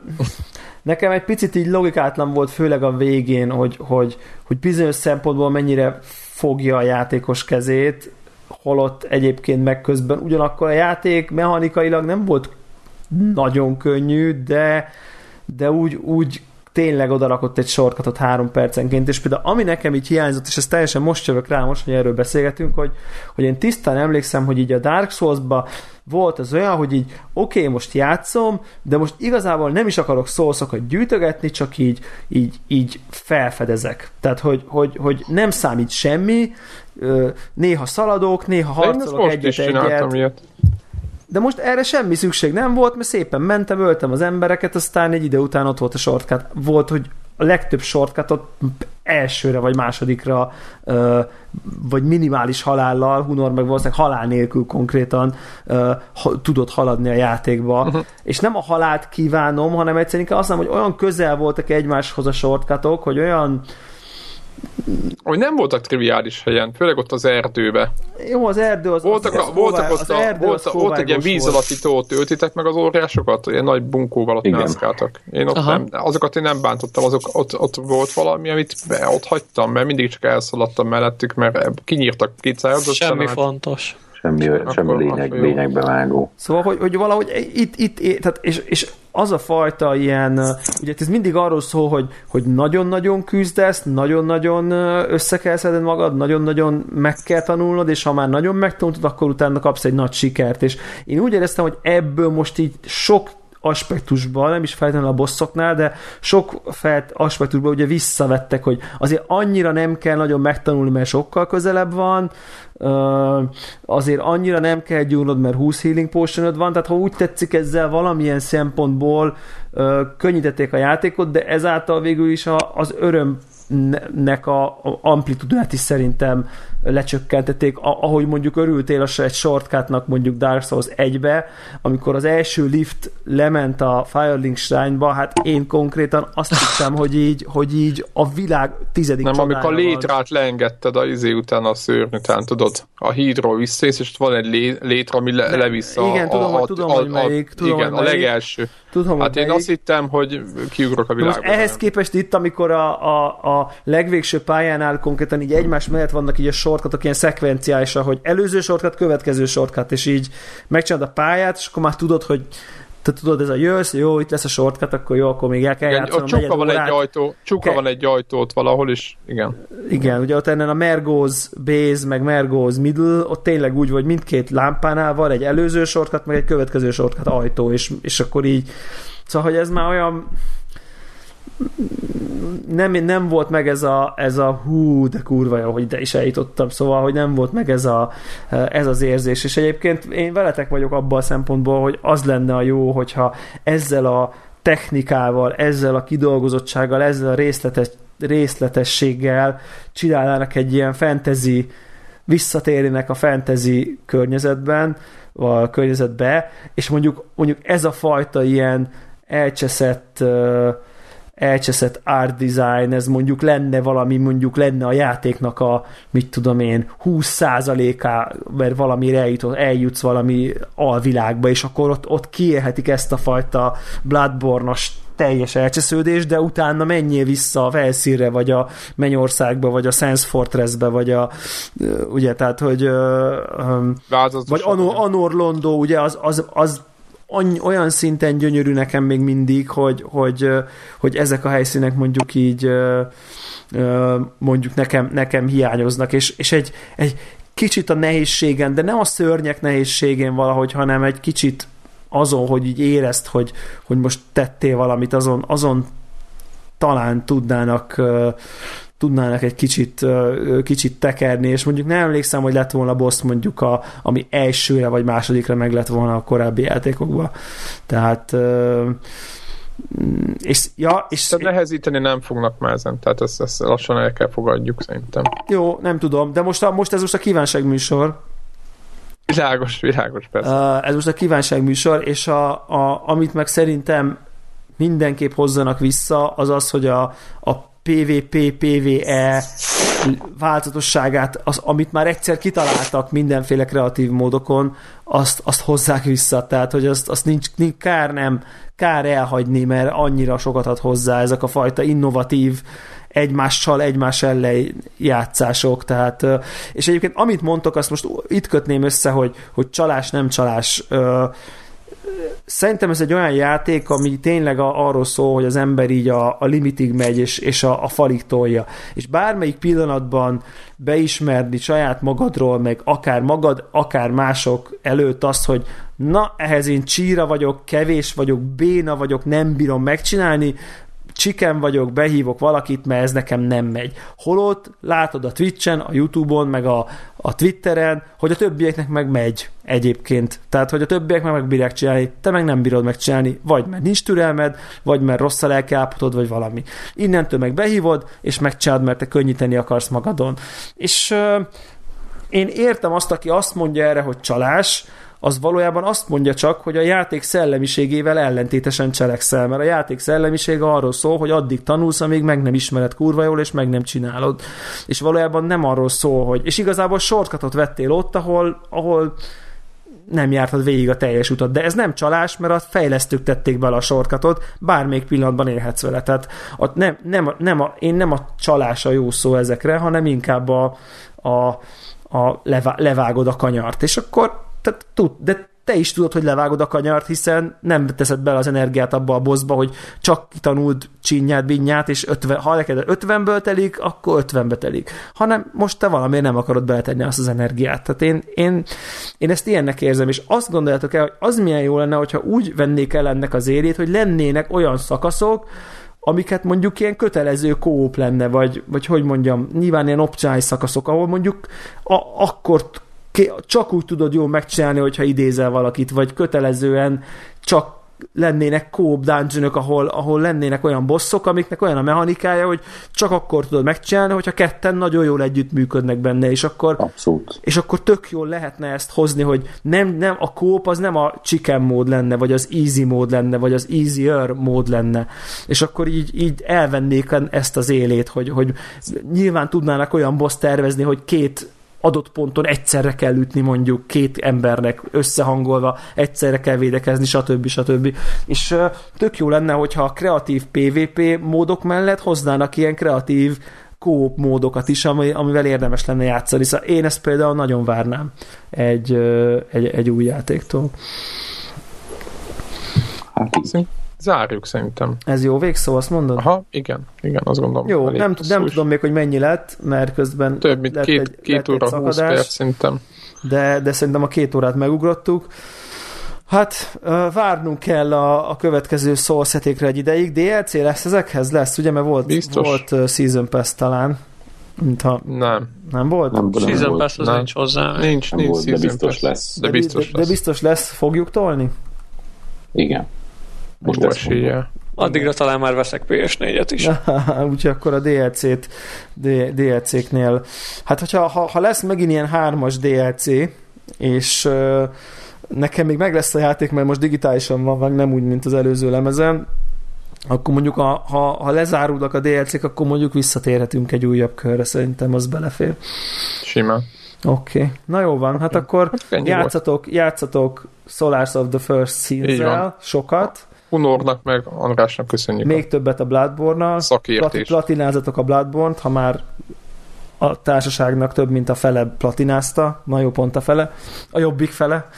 nekem egy picit így logikátlan volt, főleg a végén, hogy, hogy, hogy bizonyos szempontból mennyire fogja a játékos kezét, holott egyébként meg közben ugyanakkor a játék mechanikailag nem volt nagyon könnyű, de, de úgy, úgy tényleg odarakott egy sorkatot három percenként, és például ami nekem így hiányzott, és ez teljesen most jövök rá, most, hogy erről beszélgetünk, hogy, hogy én tisztán emlékszem, hogy így a Dark Souls-ba volt az olyan, hogy így oké, okay, most játszom, de most igazából nem is akarok szószokat gyűjtögetni, csak így, így, így felfedezek. Tehát, hogy, hogy, hogy nem számít semmi, néha szaladok, néha harcolok egyet-egyet. De most erre semmi szükség nem volt, mert szépen mentem, öltem az embereket, aztán egy ide után ott volt a shortcut. Volt, hogy a legtöbb shortcutot elsőre vagy másodikra vagy minimális halállal, Hunor meg valószínűleg halál nélkül konkrétan tudott haladni a játékba. Uh-huh. És nem a halált kívánom, hanem egyszerűen azt mondom, hogy olyan közel voltak egymáshoz a shortcutok, hogy olyan hogy nem voltak triviális helyen, főleg ott az erdőbe. Jó, az erdő az... Voltak, az, az voltak ott a, volt, az volt egy ilyen víz alatti tó, töltitek meg az óriásokat, ilyen nagy bunkóval ott mászkáltak. Én ott nem, azokat én nem bántottam, azok, ott, ott volt valami, amit be, ott hagytam, mert mindig csak elszaladtam mellettük, mert kinyírtak kétszázadat. Semmi fontos semmi, semmi lényeg, lényegbe vágó. Szóval, hogy, hogy valahogy itt, itt, itt tehát, és, és az a fajta ilyen, ugye ez mindig arról szól, hogy, hogy nagyon-nagyon küzdesz, nagyon-nagyon össze kell szedned magad, nagyon-nagyon meg kell tanulnod, és ha már nagyon megtanultad, akkor utána kapsz egy nagy sikert, és én úgy éreztem, hogy ebből most így sok aspektusban, nem is feltétlenül a bosszoknál, de sok felt aspektusban ugye visszavettek, hogy azért annyira nem kell nagyon megtanulni, mert sokkal közelebb van, azért annyira nem kell gyúrnod, mert 20 healing potion van, tehát ha úgy tetszik ezzel valamilyen szempontból könnyítették a játékot, de ezáltal végül is az öröm nek a amplitudát is szerintem lecsökkentették, ahogy mondjuk örültél a egy shortcutnak mondjuk Dark Souls 1-be, amikor az első lift lement a Firelink Shrine-ba, hát én konkrétan azt hittem, hogy így, hogy így a világ tizedik Nem, amikor a létrát leengedted a izé után a szőrny után, tudod, a hídról visszaész, és van egy lé, létra, ami le, levisz a, igen, tudom, a, tudom, a, hogy melyik, tudom, igen, hogy a legelső. Tudom, hát én melyik. azt hittem, hogy kiugrok a világba. Most ehhez képest itt, amikor a, a, a legvégső pályánál konkrétan így egymás mellett vannak így a sorkatok ilyen szekvenciálisan, hogy előző sorkat, következő sorkat, és így megcsinálod a pályát, és akkor már tudod, hogy te tudod, ez a jössz, jó, itt lesz a shortcut, akkor jó, akkor még el kell igen, játszanom. Csuka van órát. egy ajtó, csuka ke- van egy ajtót valahol is, igen. Igen, ugye ott ennek a Mergoz base, meg Mergoz middle, ott tényleg úgy, hogy mindkét lámpánál van egy előző shortcut, meg egy következő shortcut ajtó, és, és akkor így, szóval, hogy ez már olyan nem, nem volt meg ez a, ez a hú, de kurva jó, hogy ide is eljutottam, szóval, hogy nem volt meg ez, a, ez az érzés, és egyébként én veletek vagyok abban a szempontból, hogy az lenne a jó, hogyha ezzel a technikával, ezzel a kidolgozottsággal, ezzel a részletes, részletességgel csinálnának egy ilyen fantasy, visszatérnének a fantasy környezetben, vagy környezetbe, és mondjuk, mondjuk ez a fajta ilyen elcseszett uh, elcseszett art design, ez mondjuk lenne valami, mondjuk lenne a játéknak a, mit tudom én, 20%-á, mert valamire eljut, eljutsz valami alvilágba, és akkor ott, ott kiélhetik ezt a fajta Bloodborne-os teljes elcsesződés, de utána menjél vissza a felszínre, vagy a Mennyországba, vagy a Sense Fortressbe, vagy a ugye, tehát, hogy vagy Anor, Anor Londo, ugye, az, az, az annyi, olyan szinten gyönyörű nekem még mindig, hogy, hogy, hogy ezek a helyszínek mondjuk így mondjuk nekem, nekem hiányoznak, és, és egy, egy kicsit a nehézségen, de nem a szörnyek nehézségén valahogy, hanem egy kicsit azon, hogy így érezt, hogy, hogy most tettél valamit, azon, azon talán tudnának tudnának egy kicsit, kicsit tekerni, és mondjuk nem emlékszem, hogy lett volna boss mondjuk, a, ami elsőre vagy másodikra meg lett volna a korábbi játékokban. Tehát és, ja, és de nehezíteni nem fognak már ezen, tehát ezt, ezt lassan el kell fogadjuk szerintem. Jó, nem tudom, de most, a, most ez most a kívánságműsor. Világos, világos, persze. Uh, ez most a kívánságműsor, és a, a, amit meg szerintem mindenképp hozzanak vissza, az az, hogy a, a PvP, PvE változatosságát, az, amit már egyszer kitaláltak mindenféle kreatív módokon, azt, azt hozzák vissza, tehát hogy azt, azt nincs, nincs kár nem, kár elhagyni, mert annyira sokat ad hozzá ezek a fajta innovatív egymással, egymás ellen játszások, tehát, és egyébként amit mondtok, azt most itt kötném össze, hogy, hogy csalás, nem csalás, szerintem ez egy olyan játék, ami tényleg arról szól, hogy az ember így a, a limitig megy, és, és a, a falig tolja. És bármelyik pillanatban beismerni saját magadról, meg akár magad, akár mások előtt azt, hogy na, ehhez én csíra vagyok, kevés vagyok, béna vagyok, nem bírom megcsinálni, csiken vagyok, behívok valakit, mert ez nekem nem megy. Holott látod a Twitchen, a Youtube-on, meg a, a Twitteren, hogy a többieknek meg megy egyébként. Tehát, hogy a többiek meg megbírják csinálni, te meg nem bírod megcsinálni, vagy mert nincs türelmed, vagy mert rossz a lelkiállapotod, vagy valami. Innentől meg behívod, és megcsinálod, mert te könnyíteni akarsz magadon. És uh, én értem azt, aki azt mondja erre, hogy csalás, az valójában azt mondja csak, hogy a játék szellemiségével ellentétesen cselekszel, mert a játék szellemisége arról szól, hogy addig tanulsz, amíg meg nem ismered kurva jól, és meg nem csinálod. És valójában nem arról szól, hogy... És igazából shortcutot vettél ott, ahol, ahol nem jártad végig a teljes utat, de ez nem csalás, mert a fejlesztők tették bele a sorkatot, bármelyik pillanatban élhetsz vele. Tehát a, nem, nem, nem a, én nem a csalás a jó szó ezekre, hanem inkább a, a, a levá, levágod a kanyart, és akkor tehát tud, de te is tudod, hogy levágod a kanyart, hiszen nem teszed bele az energiát abba a boszba, hogy csak tanuld csinyát, binyát, és 50, ha neked 50-ből telik, akkor 50-be telik. Hanem most te valamiért nem akarod beletenni azt az energiát. Tehát én, én, én ezt ilyennek érzem, és azt gondoljátok el, hogy az milyen jó lenne, hogyha úgy vennék el ennek az érét, hogy lennének olyan szakaszok, amiket mondjuk ilyen kötelező kóp lenne, vagy, vagy hogy mondjam, nyilván ilyen opcionális szakaszok, ahol mondjuk a, akkor csak úgy tudod jól megcsinálni, hogyha idézel valakit, vagy kötelezően csak lennének kóp dungeonok, ahol, ahol lennének olyan bosszok, amiknek olyan a mechanikája, hogy csak akkor tudod megcsinálni, hogyha ketten nagyon jól együttműködnek benne, és akkor, Abszolút. és akkor tök jól lehetne ezt hozni, hogy nem, nem a kóp az nem a chicken mód lenne, vagy az easy mód lenne, vagy az easier mód lenne, és akkor így, így elvennék ezt az élét, hogy, hogy nyilván tudnának olyan boss tervezni, hogy két adott ponton egyszerre kell ütni mondjuk két embernek összehangolva, egyszerre kell védekezni, stb. stb. És tök jó lenne, hogyha a kreatív PvP módok mellett hoznának ilyen kreatív kóp módokat is, ami, amivel érdemes lenne játszani. Szóval én ezt például nagyon várnám egy, egy, egy új játéktól. Hát Zárjuk szerintem. Ez jó végszó, azt mondod? Aha, igen, igen, azt gondolom. Jó, nem, nem tudom még, hogy mennyi lett, mert közben Több mint két, egy, két óra, egy 20 perc szerintem. De, de szerintem a két órát megugrottuk. Hát várnunk kell a, a következő szószetékre egy ideig. DLC lesz ezekhez? Lesz, ugye? Mert volt, Biztos. volt uh, Season Pass talán. Mintha... Nem. Nem volt? Nem, nem season. Pass az nem. nincs hozzá. Nincs, nem nincs volt, de biztos pass. lesz. De biztos de, lesz. De biztos lesz. Fogjuk tolni? Igen. Most Jó esélye. Addigra talán már veszek PS4-et is. Úgyhogy akkor a DLC-t, DLC-knél, hát hogyha, ha, ha lesz megint ilyen hármas DLC, és uh, nekem még meg lesz a játék, mert most digitálisan van, meg nem úgy, mint az előző lemezen, akkor mondjuk, a, ha, ha lezárulnak a DLC-k, akkor mondjuk visszatérhetünk egy újabb körre, szerintem az belefér. Simán. Oké, okay. na jó van, hát akkor hát játszatok, játszatok Solars of the First Season-zel sokat, Hunornak meg Andrásnak köszönjük. Még a többet a Bloodborne-nal. Szakértés. Platinázatok a Bloodborne-t, ha már a társaságnak több, mint a fele platinázta, na jó pont a fele, a jobbik fele.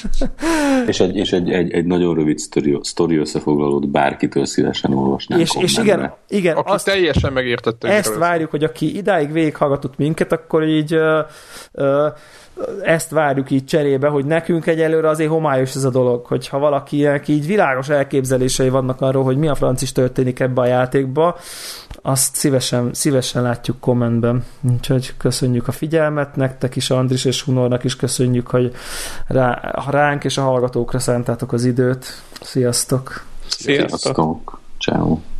és egy, és egy, egy, egy nagyon rövid sztori, sztori összefoglalót bárkitől szívesen olvasnánk. És, és igen, igen aki azt, teljesen megértette. Ezt várjuk, hogy aki idáig végighallgatott minket, akkor így uh, uh, ezt várjuk így cserébe, hogy nekünk egyelőre azért homályos ez a dolog, hogyha valakinek így világos elképzelései vannak arról, hogy mi a francis történik ebbe a játékba, azt szívesen, szívesen látjuk kommentben. Úgyhogy köszönjük a figyelmet, nektek is, Andris és Hunornak is köszönjük, hogy rá, ránk és a hallgatókra szántátok az időt. Sziasztok! Sziasztok! Sziasztok. Ciao.